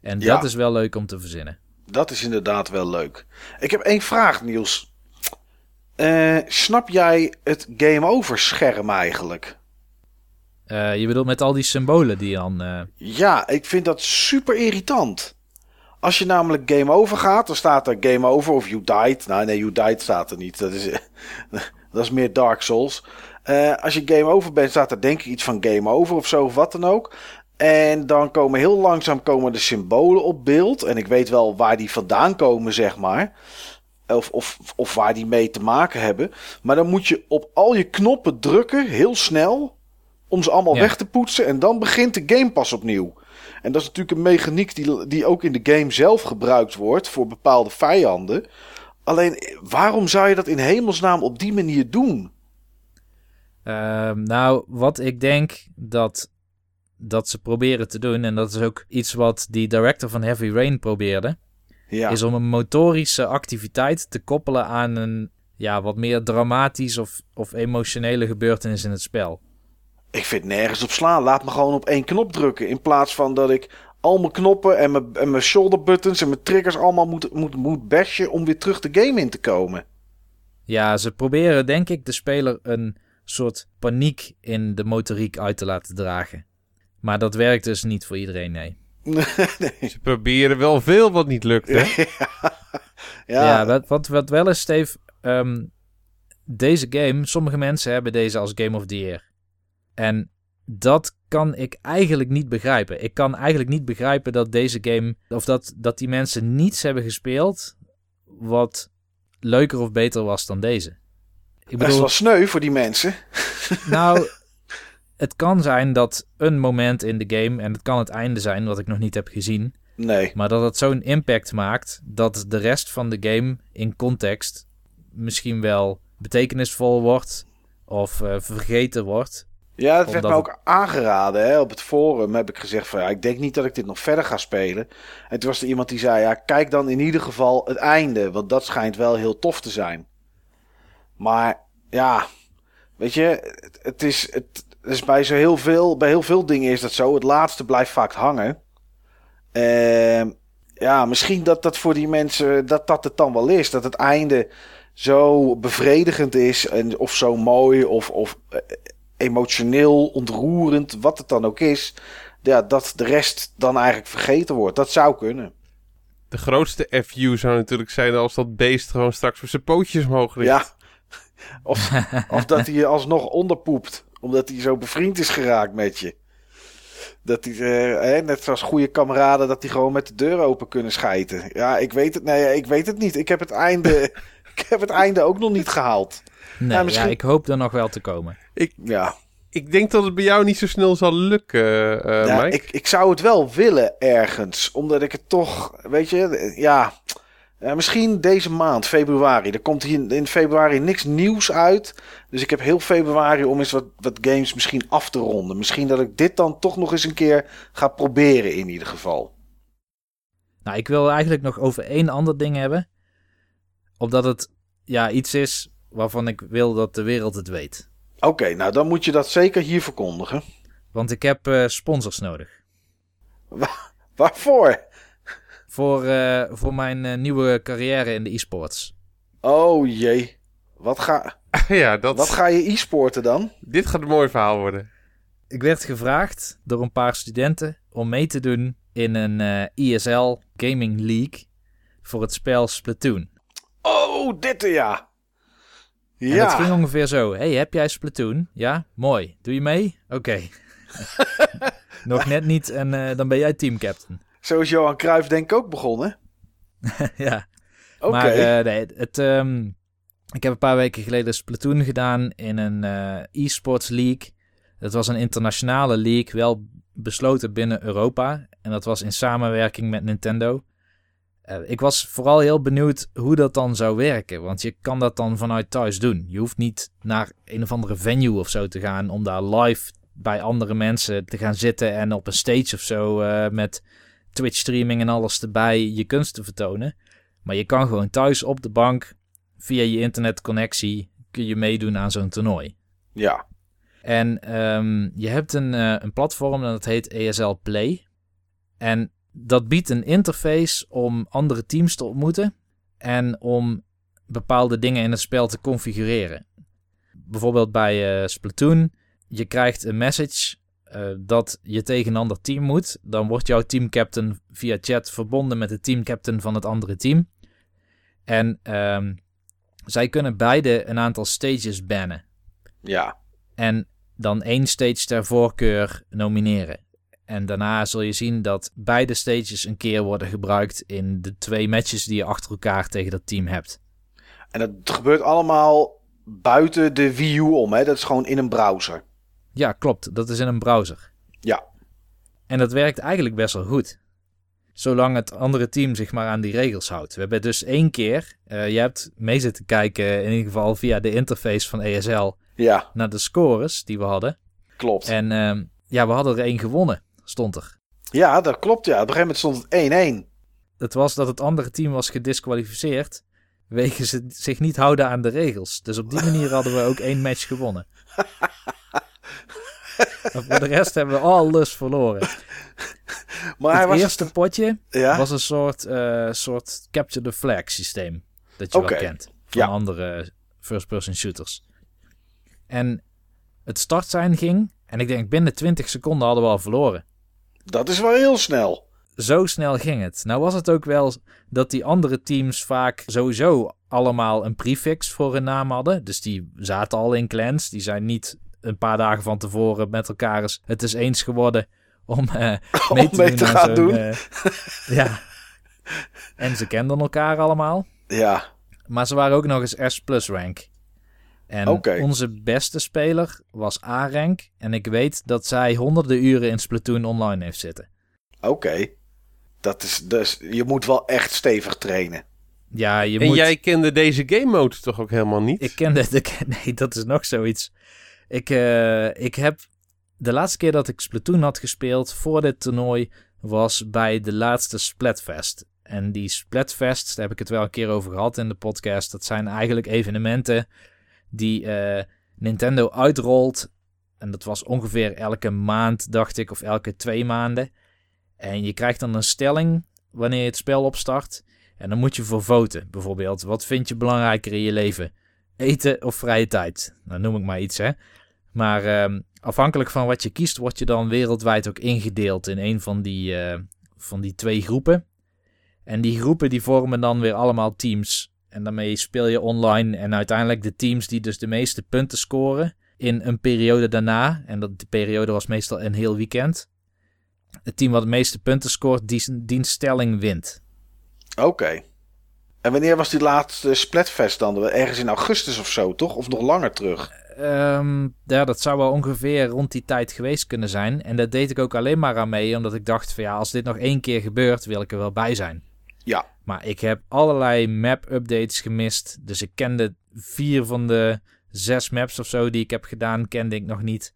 En Ja. dat is wel leuk om te verzinnen. dat is inderdaad wel leuk. Ik heb één vraag, Niels. Eh, snap jij het game over scherm eigenlijk? Eh, je bedoelt met al die symbolen die dan... eh, Ja, ik vind dat super irritant. Als je namelijk game over gaat, dan staat er game over of you died. Nou nee, you died staat er niet. Dat is, dat is meer Dark Souls. Eh, als je game over bent, staat er denk ik iets van game over of zo of wat dan ook. En dan komen heel langzaam komen de symbolen op beeld. En ik weet wel waar die vandaan komen, zeg maar. Of, of, of waar die mee te maken hebben. Maar dan moet je op al je knoppen drukken, heel snel. Om ze allemaal Ja. weg te poetsen. En dan begint de game pas opnieuw. En dat is natuurlijk een mechaniek die, die ook in de game zelf gebruikt wordt. Voor bepaalde vijanden. Alleen, waarom zou je dat in hemelsnaam op die manier doen? Ehm, nou, wat ik denk dat, dat ze proberen te doen, en dat is ook iets wat die director van Heavy Rain probeerde, Ja, is om een motorische activiteit te koppelen aan een ja, wat meer dramatisch of, of emotionele gebeurtenis in het spel. ik vind nergens op slaan. Laat me gewoon op één knop drukken. In plaats van dat ik al mijn knoppen en mijn, en mijn shoulder buttons en mijn triggers allemaal moet, moet, moet bashen om weer terug de game in te komen. Ja, ze proberen denk ik de speler een soort paniek in de motoriek uit te laten dragen. Maar dat werkt dus niet voor iedereen, nee. Ze proberen wel veel wat niet lukt, hè? Ja, Ja, wat, wat, wat wel is, Steve, ehm, deze game, sommige mensen hebben deze als Game of the Year. En dat kan ik eigenlijk niet begrijpen. Ik kan eigenlijk niet begrijpen dat deze game, of dat, dat die mensen niets hebben gespeeld wat leuker of beter was dan deze. Ik best wel sneu voor die mensen. nou, het kan zijn dat een moment in de game, en het kan het einde zijn wat ik nog niet heb gezien, Nee, maar dat het zo'n impact maakt dat de rest van de game in context misschien wel betekenisvol wordt of eh, vergeten wordt. Ja, dat werd me ook aangeraden. Hè? Op het forum heb ik gezegd van ja, ik denk niet dat ik dit nog verder ga spelen. En toen was er iemand die zei, ja, kijk dan in ieder geval het einde. Want dat schijnt wel heel tof te zijn. Maar ja, weet je, het, het is, het, is bij zo heel veel, bij heel veel dingen is dat zo. Het laatste blijft vaak hangen. Ehm, ja, misschien dat dat voor die mensen, dat dat het dan wel is. Dat het einde zo bevredigend is en of zo mooi of, of eh, emotioneel ontroerend, wat het dan ook is. Ja, dat de rest dan eigenlijk vergeten wordt. Dat zou kunnen. De grootste FU zou natuurlijk zijn als dat beest gewoon straks voor zijn pootjes omhoog richt. Ja. Of, of dat hij je alsnog onderpoept. Omdat hij zo bevriend is geraakt met je. Dat hij, eh, net zoals goede kameraden, dat die gewoon met de deur open kunnen schijten. Ja, ik weet het, nee, ik weet het niet. Ik heb het einde, ik heb het einde ook nog niet gehaald. Nee, Ja, ja, ik hoop er nog wel te komen. Ja, Ik denk dat het bij jou niet zo snel zal lukken, eh ja Mike. ik, ik zou het wel willen ergens. Omdat ik het toch, weet je, eh, ja. eh, misschien deze maand, februari. Er komt hier in februari niks nieuws uit. Dus ik heb heel februari om eens wat, wat games misschien af te ronden. Misschien dat ik dit dan toch nog eens een keer ga proberen in ieder geval. Nou, ik wil eigenlijk nog over één ander ding hebben. Omdat het ja, iets is waarvan ik wil dat de wereld het weet. Oké, nou dan moet je dat zeker hier verkondigen. Want ik heb eh, sponsors nodig. Waarvoor? Voor, eh, voor mijn eh, nieuwe carrière in de e-sports. Oh jee. Wat ga, ja, dat, wat ga je e-sporten dan? dit gaat een mooi verhaal worden. Ik werd gevraagd door een paar studenten om mee te doen in een eh, ESL Gaming League voor het spel Splatoon. Oh, dit ja. En dat Ja. ging ongeveer zo. hey, heb jij Splatoon? Ja, mooi. Doe je mee? Oké. Nog net niet en eh, dan ben jij teamcaptain. Zo is Johan Cruijff denk ik ook begonnen. ja. Oké. Maar eh, nee, het, ehm, ik heb een paar weken geleden Splatoon gedaan in een eh, e-sports league. Dat was een internationale league, wel besloten binnen Europa. En dat was in samenwerking met Nintendo. Eh, ik was vooral heel benieuwd hoe dat dan zou werken. Want je kan dat dan vanuit thuis doen. Je hoeft niet naar een of andere venue of zo te gaan om daar live bij andere mensen te gaan zitten en op een stage of zo eh, met Twitch streaming en alles erbij je kunst te vertonen. Maar je kan gewoon thuis op de bank via je internetconnectie kun je meedoen aan zo'n toernooi. ja. En ehm, je hebt een, eh, een platform en dat heet ESL Play. En dat biedt een interface om andere teams te ontmoeten en om bepaalde dingen in het spel te configureren. Bijvoorbeeld bij eh, Splatoon, je krijgt een message eh, dat je tegen een ander team moet. Dan wordt jouw teamcaptain via chat verbonden met de teamcaptain van het andere team. En ehm, zij kunnen beide een aantal stages bannen. Ja. En dan één stage ter voorkeur nomineren. En daarna zul je zien dat beide stages een keer worden gebruikt in de twee matches die je achter elkaar tegen dat team hebt. En dat gebeurt allemaal buiten de Wii U om, hè? Dat is gewoon in een browser. Ja, klopt. Dat is in een browser. Ja. En dat werkt eigenlijk best wel goed. Zolang het andere team zich maar aan die regels houdt. We hebben dus één keer, eh, je hebt mee zitten kijken, in ieder geval via de interface van ESL, Ja, naar de scores die we hadden. klopt. En ehm, ja, we hadden er één gewonnen, stond er. Ja, dat klopt. Ja. Op een gegeven moment stond het 1-1. Het was dat het andere team was gedisqualificeerd. Wegen ze zich niet houden aan de regels. Dus op die manier hadden we ook één match gewonnen. Voor de rest hebben we alles verloren. Maar het was eerste potje ja? was een soort, eh, soort capture the flag systeem. Dat je wel kent. Van ja. andere first-person shooters. En het startsein ging. En ik denk binnen 20 seconden hadden we al verloren. Dat is wel heel snel. Zo snel ging het. Nou was het ook wel dat die andere teams vaak sowieso allemaal een prefix voor hun naam hadden. Dus die zaten al in clans. Die zijn niet een paar dagen van tevoren met elkaar eens, het is eens geworden om eh, mee te mee gaan doen. eh, ja. En ze kenden elkaar allemaal. Ja. Maar ze waren ook nog eens S plus rank. En onze beste speler was A rank. En ik weet dat zij honderden uren in Splatoon online heeft zitten. Oké. Dat is dus. Je moet wel echt stevig trainen. Ja, je en moet... jij kende deze game mode toch ook helemaal niet? Ik kende de... Nee, dat is nog zoiets. Ik, eh, ik heb... De laatste keer dat ik Splatoon had gespeeld voor dit toernooi was bij de laatste Splatfest. En die Splatfests, daar heb ik het wel een keer over gehad in de podcast. Dat zijn eigenlijk evenementen die eh, Nintendo uitrolt. En dat was ongeveer elke maand, dacht ik, of elke twee maanden. En je krijgt dan een stelling wanneer je het spel opstart. En dan moet je voor voten. Bijvoorbeeld, wat vind je belangrijker in je leven? Eten of vrije tijd? Dan noem ik maar iets, hè. Maar ehm, afhankelijk van wat je kiest, word je dan wereldwijd ook ingedeeld in een van die, eh, van die twee groepen. En die groepen die vormen dan weer allemaal teams. En daarmee speel je online. En uiteindelijk de teams die dus de meeste punten scoren in een periode daarna. En dat, de periode was meestal een heel weekend. Het team wat de meeste punten scoort, die, die stelling wint. Oké. En wanneer was die laatste Splatfest dan? Ergens in augustus of zo, toch? Of nog langer terug? Ehm, ja, dat zou wel ongeveer rond die tijd geweest kunnen zijn. En dat deed ik ook alleen maar aan mee, omdat ik dacht van ja, als dit nog één keer gebeurt, wil ik er wel bij zijn. Ja. Maar ik heb allerlei map-updates gemist. Dus ik kende vier van de zes maps of zo die ik heb gedaan, kende ik nog niet.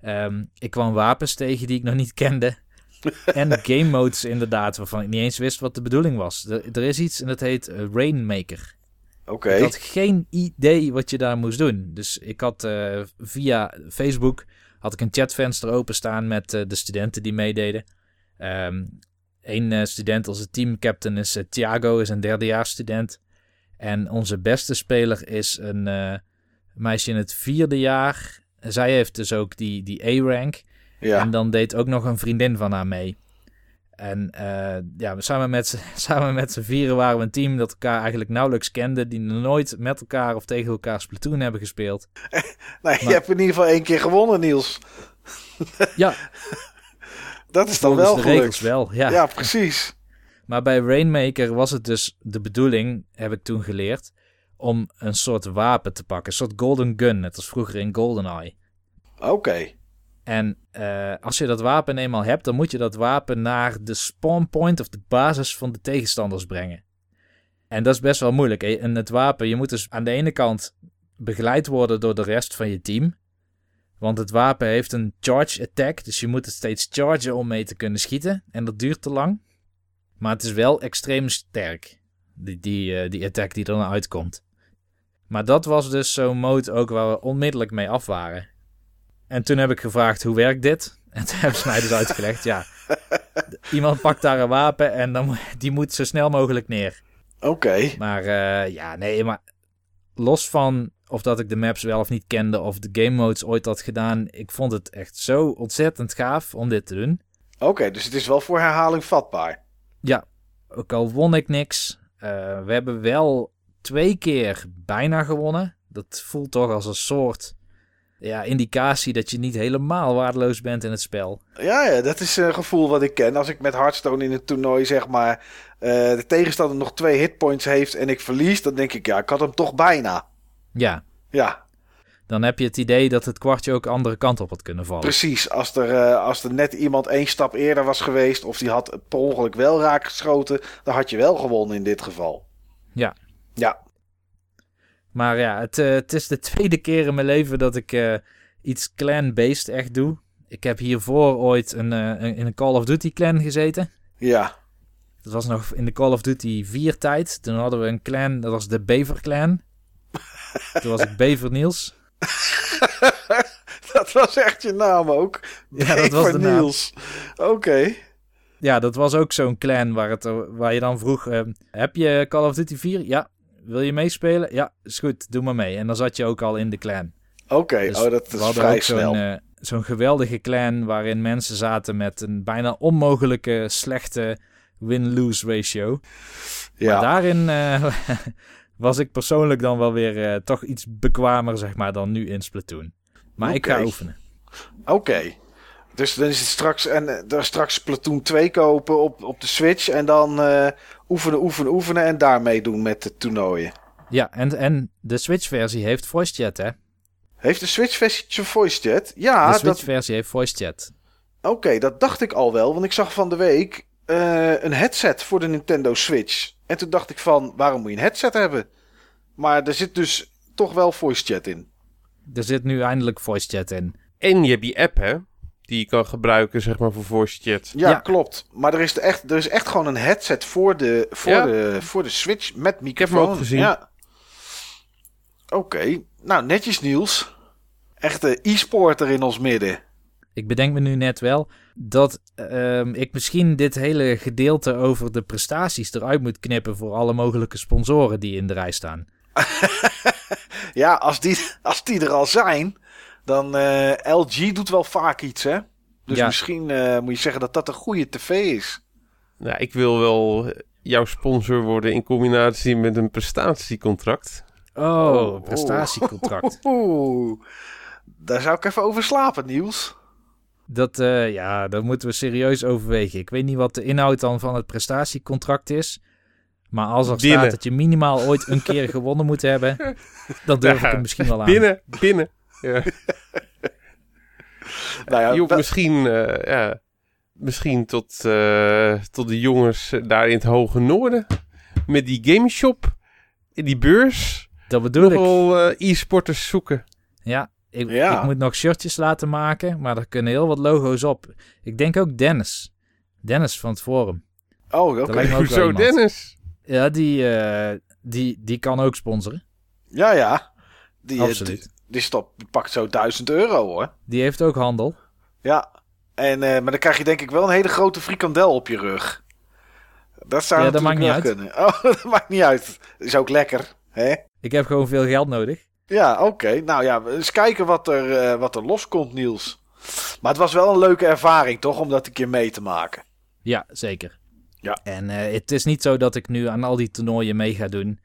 Ehm, ik kwam wapens tegen die ik nog niet kende. en game modes inderdaad, waarvan ik niet eens wist wat de bedoeling was. Er, er is iets en dat heet eh, Rainmaker. Oké. Ik had geen idee wat je daar moest doen. Dus ik had uh, via Facebook had ik een chatvenster openstaan met uh, de studenten die meededen. Um, Eén uh, student, onze teamcaptain, is Thiago, is een derdejaarsstudent. En onze beste speler is een meisje in het vierde jaar. Zij heeft dus ook die, die A-rank. Ja. En dan deed ook nog een vriendin van haar mee. En uh, ja, samen met, samen met z'n vieren waren we een team dat elkaar eigenlijk nauwelijks kende. Die nooit met elkaar of tegen elkaar Splatoon hebben gespeeld. nee, maar, je hebt in ieder geval één keer gewonnen, Niels. ja. dat is dan wel de gelukt. regels wel, ja. Ja, precies. Maar bij Rainmaker was het dus de bedoeling, heb ik toen geleerd, om een soort wapen te pakken. Een soort golden gun, net als vroeger in GoldenEye. Oké. Okay. En uh, als je dat wapen eenmaal hebt, dan moet je dat wapen naar de spawn point of de basis van de tegenstanders brengen. En dat is best wel moeilijk. En het wapen, je moet dus aan de ene kant begeleid worden door de rest van je team. Want het wapen heeft een charge attack, dus je moet het steeds chargen om mee te kunnen schieten. En dat duurt te lang. Maar het is wel extreem sterk, die, die, uh, die attack die er dan uitkomt. Maar dat was dus zo'n mode ook waar we onmiddellijk mee af waren. En toen heb ik gevraagd, hoe werkt dit? En toen hebben ze mij dus uitgelegd, ja, iemand pakt daar een wapen en dan, die moet zo snel mogelijk neer. Oké. Okay. Maar uh, ja, nee, maar los van of dat ik de maps wel of niet kende of de game modes ooit had gedaan, ik vond het echt zo ontzettend gaaf om dit te doen. Oké, okay, dus het is wel voor herhaling vatbaar. Ja, ook al won ik niks. Uh, we hebben wel twee keer bijna gewonnen. Dat voelt toch als een soort ja, indicatie dat je niet helemaal waardeloos bent in het spel. Ja, ja, dat is een gevoel wat ik ken. Als ik met Hearthstone in het toernooi zeg maar uh, de tegenstander nog twee hitpoints heeft en ik verlies, dan denk ik ja, ik had hem toch bijna. Ja. Ja. Dan heb je het idee dat het kwartje ook andere kant op had kunnen vallen. Precies, als er, uh, als er net iemand één stap eerder was geweest of die had per ongeluk wel raak geschoten, dan had je wel gewonnen in dit geval. Ja. Ja. Maar ja, het, uh, het is de tweede keer in mijn leven dat ik uh, iets clan-based echt doe. Ik heb hiervoor ooit een, in een Call of Duty clan gezeten. Ja. Dat was nog in de Call of Duty 4 tijd. Toen hadden we een clan, dat was de Bever clan. Toen was ik Bever Niels. dat was echt je naam ook. Ja, dat was de Niels. Oké. Okay. Ja, dat was ook zo'n clan waar, het, waar je dan vroeg... heb je Call of Duty 4? Ja, wil je meespelen? Ja, is goed, doe maar mee. En dan zat je ook al in de clan. Oké, okay, dus oh, dat is vrij snel. Zo'n uh, zo geweldige clan waarin mensen zaten met een bijna onmogelijke slechte win-lose ratio. Ja. Maar daarin uh, was ik persoonlijk dan wel weer uh, toch iets bekwamer, zeg maar, dan nu in Splatoon. Maar okay. ik ga oefenen. Oké. Okay. Dus dan is het straks, en er straks Splatoon 2 kopen op, op de Switch en dan uh, oefenen, oefenen, oefenen en daarmee doen met de toernooien. Ja, en, en de Switch-versie heeft voice chat, hè? Heeft de Switch-versie voice chat? Ja. De Switch-versie heeft voice chat. Oké, okay, dat dacht ik al wel, want ik zag van de week uh, een headset voor de Nintendo Switch. En toen dacht ik van, waarom moet je een headset hebben? Maar er zit dus toch wel voice chat in. Er zit nu eindelijk voice chat in. En je hebt die app, hè? die je kan gebruiken, zeg maar, voor voice chat. Ja, ja, klopt. Maar er is, echt, er is echt gewoon een headset voor de, voor ja. de, voor de Switch met microfoon. Ik heb hem ook gezien. Ja. Oké. Okay. Nou, netjes Niels. Echte e-sporter in ons midden. Ik bedenk me nu net wel dat ehm, ik misschien dit hele gedeelte over de prestaties eruit moet knippen voor alle mogelijke sponsoren die in de rij staan. Ja, als die, als die er al zijn, dan eh, LG doet wel vaak iets, hè? Dus Ja. misschien eh, moet je zeggen dat dat een goede tv is. Nou, ik wil wel jouw sponsor worden in combinatie met een prestatiecontract. Oh, Oh. een prestatiecontract. Oeh, daar zou ik even over slapen, Niels. Dat, eh, ja, dat moeten we serieus overwegen. Ik weet niet wat de inhoud dan van het prestatiecontract is. Maar als er Binnen. staat dat je minimaal ooit een keer gewonnen moet hebben, dan durf ik hem misschien wel aan. Binnen, binnen. Ja. Nou ja, misschien, eh, ja, misschien tot, eh, tot de jongens daar in het hoge noorden. Met die gameshop, en die beurs. Dat bedoel ik. wel eh, e-sporters zoeken. Ja, ik, Ja. ik moet nog shirtjes laten maken, maar er kunnen heel wat logo's op. Ik denk ook Dennis. Dennis van het forum. oh, oké. Wel Hoezo. Dennis? Ja, die, eh, die, die kan ook sponsoren. Ja, ja. Die, eh, Absoluut. Die, die, stop, die pakt zo 1000 euro, hoor. Die heeft ook handel. Ja. En, eh, maar dan krijg je denk ik wel een hele grote frikandel op je rug. Dat zou Ja, dat maakt niet kunnen. Oh, dat maakt niet uit. Is ook lekker, hè? Ik heb gewoon veel geld nodig. Ja, oké. Nou ja, eens kijken wat er, eh, wat er loskomt, Niels. Maar het was wel een leuke ervaring, toch? Om dat een keer mee te maken. Ja, zeker. Ja. En eh, het is niet zo dat ik nu aan al die toernooien mee ga doen.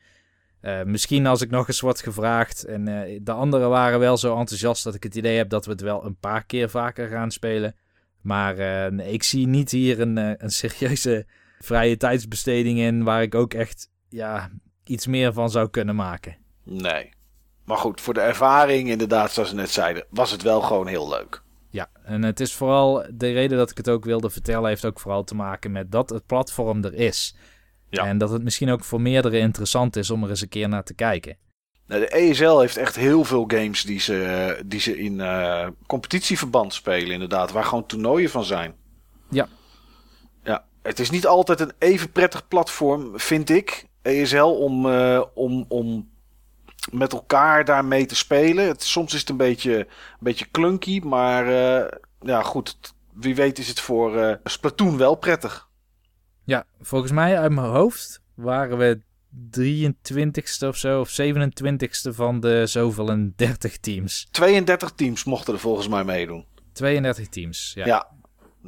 Eh, misschien als ik nog eens word gevraagd. En de anderen waren wel zo enthousiast dat ik het idee heb dat we het wel een paar keer vaker gaan spelen. Maar nee, ik zie niet hier een, een serieuze vrije tijdsbesteding in waar ik ook echt ja, iets meer van zou kunnen maken. Nee. Maar goed, voor de ervaring, inderdaad, zoals ze net zeiden, was het wel gewoon heel leuk. Ja, en het is vooral de reden dat ik het ook wilde vertellen, heeft ook vooral te maken met dat het platform er is. Ja. En dat het misschien ook voor meerdere interessant is om er eens een keer naar te kijken. Nou, de ESL heeft echt heel veel games die ze, die ze in eh, competitieverband spelen, inderdaad. Waar gewoon toernooien van zijn. Ja. Ja, het is niet altijd een even prettig platform, vind ik, ESL, om, eh, om, om met elkaar daarmee te spelen. Het, soms is het een beetje, een beetje clunky, maar eh, ja, goed. Wie weet is het voor eh, Splatoon wel prettig. Ja, volgens mij uit mijn hoofd waren we 23ste of zo, of 27ste van de zoveel en 30 teams. 32 teams mochten er volgens mij meedoen. 32 teams, ja. Ja.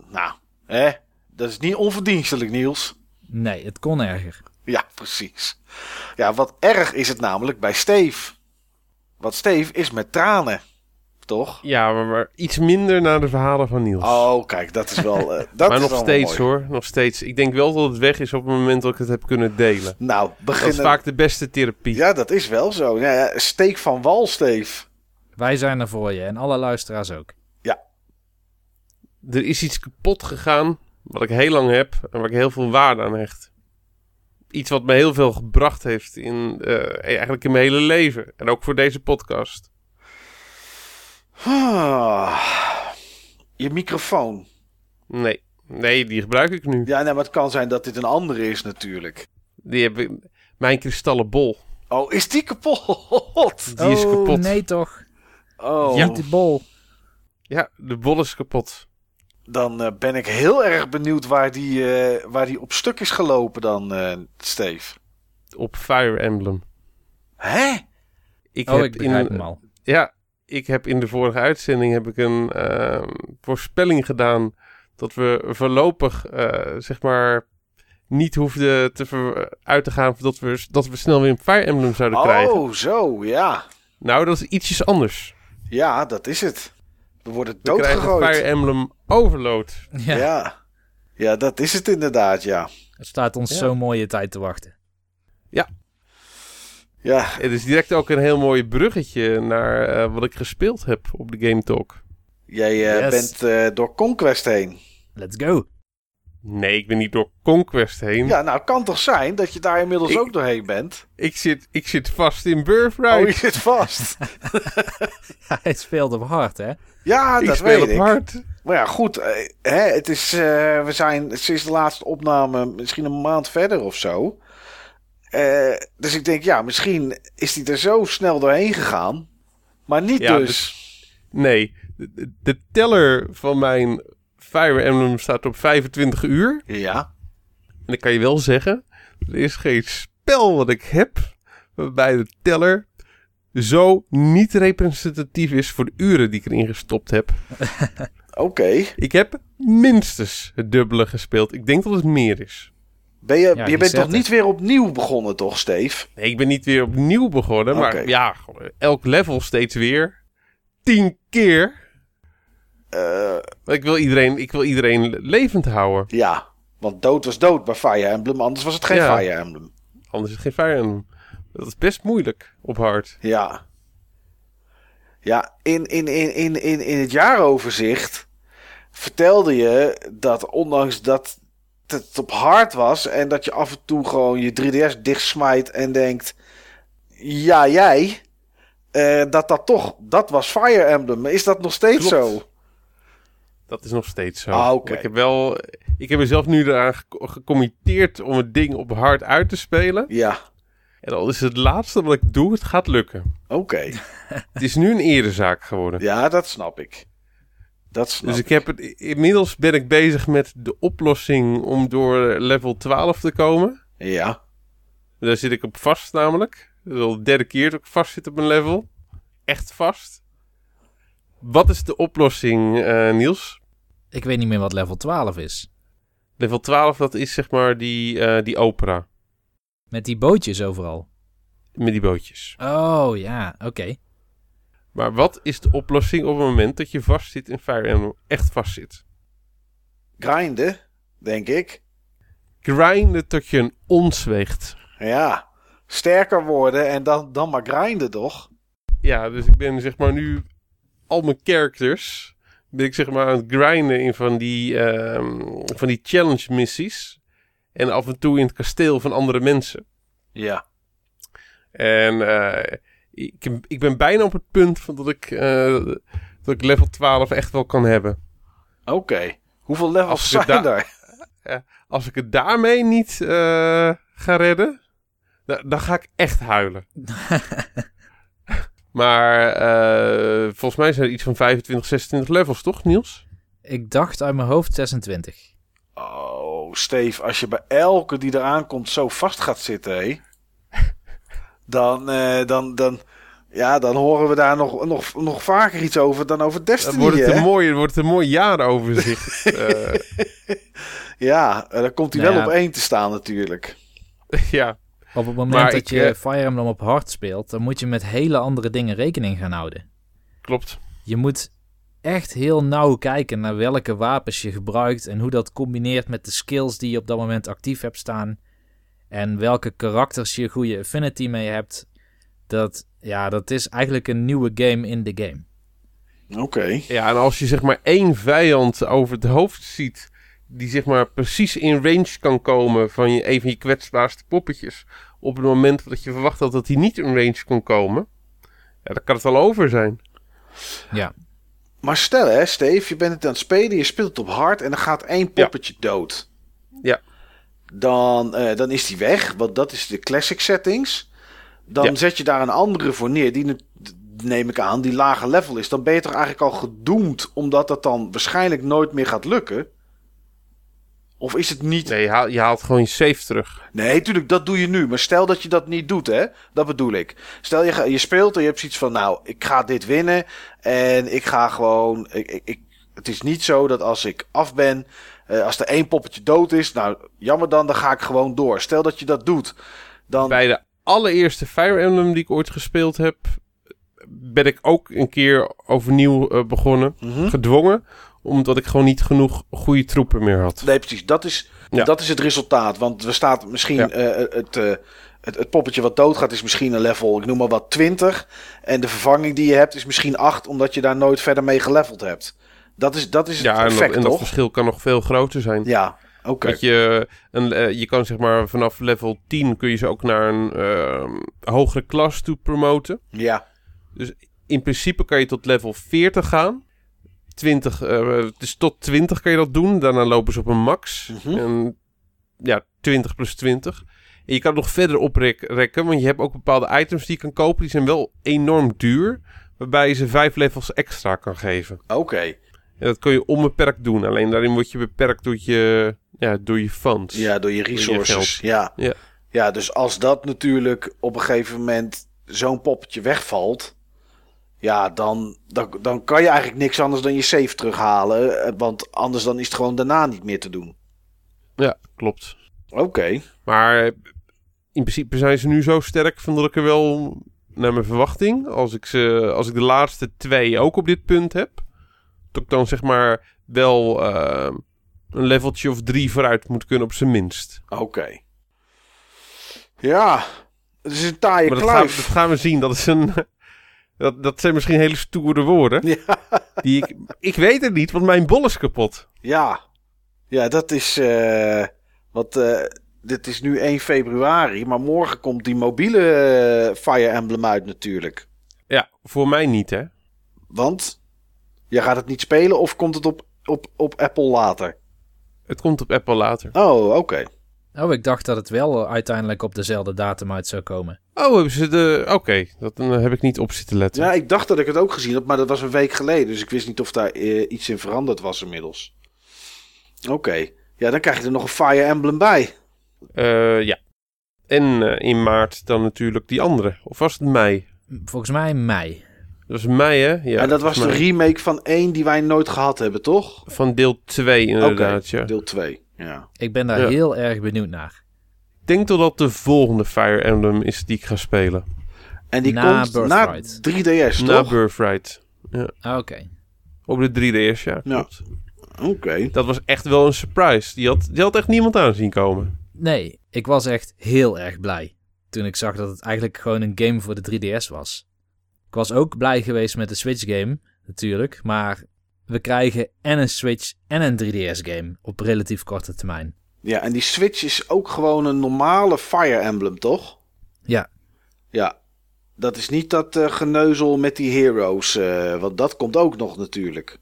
Nou, hè? Dat is niet onverdienstelijk, Niels. Nee, het kon erger. Ja, precies. Ja, wat erg is het namelijk bij Steve. Want Steve is met tranen. Toch? Ja, maar, maar iets minder naar de verhalen van Niels. Oh, kijk, dat is wel. eh, dat maar is nog wel steeds mooi. hoor, nog steeds. Ik denk wel dat het weg is op het moment dat ik het heb kunnen delen. Nou, Dat is beginnen. vaak de beste therapie. Ja, dat is wel zo. Ja, ja, steek van wal, Steve. Wij zijn er voor je en alle luisteraars ook. Er is iets kapot gegaan wat ik heel lang heb en waar ik heel veel waarde aan hecht. Iets wat me heel veel gebracht heeft in eh, eigenlijk in mijn hele leven. En ook voor deze podcast. Ah, je microfoon. Nee, nee, die gebruik ik nu. Ja, nee, maar het kan zijn dat dit een andere is natuurlijk. Die heb ik, mijn kristallen bol. Oh, is die kapot? Die is oh, kapot. nee toch. Oh, Ja. Niet die bol. Ja, de bol is kapot. Dan eh, ben ik heel erg benieuwd waar die, eh, waar die op stuk is gelopen dan, eh Steve. Op Fire Emblem. Hè? Ik Oh, heb ik begrijp in, hem al. Ja, ik heb in de vorige uitzending heb ik een ehm, voorspelling gedaan dat we voorlopig eh, zeg maar niet hoefden te ver- uit te gaan dat we, dat we snel weer een Fire Emblem zouden krijgen. Oh, zo, ja. Nou, dat is ietsjes anders. Ja, dat is het. We worden We krijgen doodgegooid. Fire Emblem Overload. Ja, Ja. ja, dat is het inderdaad, ja. Het staat ons Ja. zo'n mooie tijd te wachten. Ja, Het is direct ook een heel mooi bruggetje naar eh, wat ik gespeeld heb op de Game Talk. jij eh, Yes. bent eh, door Conquest heen. Let's go. Nee, ik ben niet door Conquest heen. Ja, nou, kan toch zijn dat je daar inmiddels Ik- ook doorheen bent? Ik, zit, ik zit vast in Oh, Birthright. je zit vast. Hij speelt op hard, hè? Ja, ik dat speel weet op ik. hard. Maar ja, goed. eh, hè, het is, eh, we zijn sinds de laatste opname misschien een maand verder of zo. Eh, dus ik denk, ja, misschien is hij er zo snel doorheen gegaan. Maar niet Ja, dus. Nee, de, de- de teller van mijn Fire Emblem staat op 25 uur. Ja. En ik kan je wel zeggen, er is geen spel wat ik heb waarbij de teller zo niet representatief is voor de uren die ik erin gestopt heb. Oké. Ik heb minstens het dubbele gespeeld. Ik denk dat het meer is. Ben je, Ja, je bent toch niet weer opnieuw begonnen, toch, Steve? Nee, ik ben niet weer opnieuw begonnen, maar ja, elk level steeds weer. Tien keer. Eh, Ik wil iedereen, ik wil iedereen levend houden. ja. Want dood was dood bij Fire Emblem, anders was het geen Ja. Fire Emblem. Anders is het geen Fire Emblem. Dat is best moeilijk op hard. Ja. Ja, in, in, in, in, in, in het jaaroverzicht vertelde je dat ondanks dat het op hard was en dat je af en toe gewoon je 3DS dichtsmijt en denkt, ja jij, eh, dat dat toch, dat was Fire Emblem. Is dat nog steeds Klopt. zo? Dat is nog steeds zo. Ah, oké. Ik heb wel, ik heb mezelf nu eraan ge- gecommitteerd om het ding op hard uit te spelen. Ja, En al is het laatste wat ik doe, het gaat lukken. oké. Het is nu een erezaak geworden. Ja, dat snap ik. Dat snap Dus ik heb het, inmiddels ben ik bezig met de oplossing om door level 12 te komen. Ja. Daar zit ik op vast namelijk. Dat is al de derde keer dat ik vast zit op een level. Echt vast. Wat is de oplossing, eh, Niels? Ik weet niet meer wat level 12 is. Level 12, dat is zeg maar die, eh, die opera. Met die bootjes overal. Met die bootjes. Oh ja, oké. Maar wat is de oplossing op het moment dat je vast zit in Fire Emblem? Echt vast zit. Grinden, denk ik. Grinden tot je een ons weegt. Ja. Sterker worden en dan, dan maar grinden, toch? Ja, dus ik ben zeg maar nu al mijn characters ben ik zeg maar aan het grinden in van die, ehm, van die challenge missies. En af en toe in het kasteel van andere mensen. Ja. En eh, ik, ik ben bijna op het punt van dat ik, eh, dat ik level 12 echt wel kan hebben. Oké. Hoeveel levels Als ik zijn er? Als ik het daarmee niet eh, ga redden, da- dan ga ik echt huilen. maar eh, volgens mij zijn er iets van 25, 26 levels, toch Niels? Ik dacht uit mijn hoofd 26. Oh, Steve, als je bij elke die eraan komt zo vast gaat zitten, hé. Dan, eh, dan, dan, ja, dan horen we daar nog, nog, nog vaker iets over dan over Dan Destiny, wordt het, een mooi, wordt het een mooi jaaroverzicht. Eh, Ja, eh, dan komt hij Nou wel ja. op één te staan natuurlijk. ja, Op het moment Maar dat ik, je Fire Emblem op hard speelt, dan moet je met hele andere dingen rekening gaan houden. klopt. Je moet echt heel nauw kijken naar welke wapens je gebruikt en hoe dat combineert met de skills die je op dat moment actief hebt staan. En welke karakters je goede affinity mee hebt. Dat, ja, dat is eigenlijk een nieuwe game in de game. Oké. Ja, en als je zeg maar één vijand over het hoofd ziet... die zeg maar precies in range kan komen van je, een van je kwetsbaarste poppetjes... op het moment dat je verwacht had dat hij niet in range kon komen... Ja, dan kan het al over zijn. Ja, Maar stel hè, Steve, je bent het aan het spelen, je speelt het op hard en dan gaat één poppetje dood. Ja. Dan, eh, dan is die weg, want dat is de classic settings. Dan Ja. zet je daar een andere voor neer, die ne- neem ik aan, die lage level is. Dan ben je toch eigenlijk al gedoemd, omdat dat dan waarschijnlijk nooit meer gaat lukken? Of is het niet... Nee, je haalt, je haalt gewoon je save terug. Nee, tuurlijk, dat doe je nu. Maar stel dat je dat niet doet, hè? Dat bedoel ik. Stel je, je speelt en je hebt zoiets van, nou, ik ga dit winnen. En ik ga gewoon. Ik, ik- het is niet zo dat als ik af ben, eh, als er één poppetje dood is, nou, jammer dan, dan ga ik gewoon door. Stel dat je dat doet, dan. Bij de allereerste Fire Emblem die ik ooit gespeeld heb... ben ik ook een keer overnieuw eh, begonnen. Mhm. Gedwongen. Omdat ik gewoon niet genoeg goede troepen meer had. Nee, precies. Dat is, Ja. dat is het resultaat. Want er staat misschien Ja. het, eh, het, het poppetje wat doodgaat is misschien een level, ik noem maar wat, 20. En de vervanging die je hebt is misschien 8, omdat je daar nooit verder mee geleveld hebt. Dat is, dat is het Ja, en dat, effect, en dat verschil kan nog veel groter zijn. Ja, oké. Dat je, een, eh, je kan zeg maar vanaf level 10 kun je ze ook naar een ehm, hogere klas toe promoten. Ja, In principe kan je tot level 40 gaan. 20, eh, dus tot 20 kan je dat doen. Daarna lopen ze op een max. Mhm. En ja, 20 plus 20. En je kan het nog verder oprekken, want je hebt ook bepaalde items die je kan kopen. Die zijn wel enorm duur. waarbij je ze vijf levels extra kan geven. Oké. En dat kun je onbeperkt doen. Alleen daarin word je beperkt door je, ja, door je funds. Ja, door je resources. ja. Ja. ja, dus als dat natuurlijk op een gegeven moment zo'n poppetje wegvalt. Ja, dan, dan, dan kan je eigenlijk niks anders dan je save terughalen. eh, Want anders dan is het gewoon daarna niet meer te doen. Ja, klopt. Oké. Maar in principe zijn ze nu zo sterk van dat ik er wel naar mijn verwachting, als ik, ze, als ik de laatste twee ook op dit punt heb, dat ik dan zeg maar wel eh, een leveltje of drie vooruit moet kunnen op zijn minst. Oké. Ja, het is een taaie Maar dat gaan, kluif. dat gaan we zien. Dat, is een, dat, dat zijn misschien hele stoere woorden. Ja. Die ik, ik weet het niet, want mijn bol is kapot. Ja, ja dat is. eh wat, eh, dit is nu 1 februari, maar morgen komt die mobiele eh, Fire Emblem uit natuurlijk. Ja, voor mij niet hè. Want jij gaat het niet spelen of komt het op, op, op Apple later? Het komt op Apple later. Oh, oké. Oh, ik dacht dat het wel uiteindelijk op dezelfde datum uit zou komen. Oh, hebben ze de... Oké, dat eh, heb ik niet op zitten letten. Ja, ik dacht dat ik het ook gezien had, maar dat was een week geleden. Dus ik wist niet of daar eh, iets in veranderd was inmiddels. Oké. Ja, dan krijg je er nog een Fire Emblem bij. Eh, ja. En eh, in maart dan natuurlijk die andere. Of was het mei? Volgens mij mei. Dat was mei, hè? Ja, en dat was de remake van 1 die wij nooit gehad hebben, toch? Van deel 2 inderdaad, ja. Deel 2. Ja. Ik ben daar Ja. heel erg benieuwd naar. Ik denk dat dat de volgende Fire Emblem is die ik ga spelen. En die Na komt na Birthright. 3DS, Na toch? Birthright. Ah, Oké. Op de 3DS, ja. Ja. Oké. Dat was echt wel een surprise. Die had, die had echt niemand aan zien komen. Nee, ik was echt heel erg blij toen ik zag dat het eigenlijk gewoon een game voor de 3DS was. Was ook blij geweest met de Switch game, natuurlijk, maar we krijgen en een Switch en een 3DS game op relatief korte termijn. Ja, en die Switch is ook gewoon een normale Fire Emblem, toch? Ja, Ja. Dat is niet dat eh, geneuzel met die heroes, eh, want dat komt ook nog natuurlijk.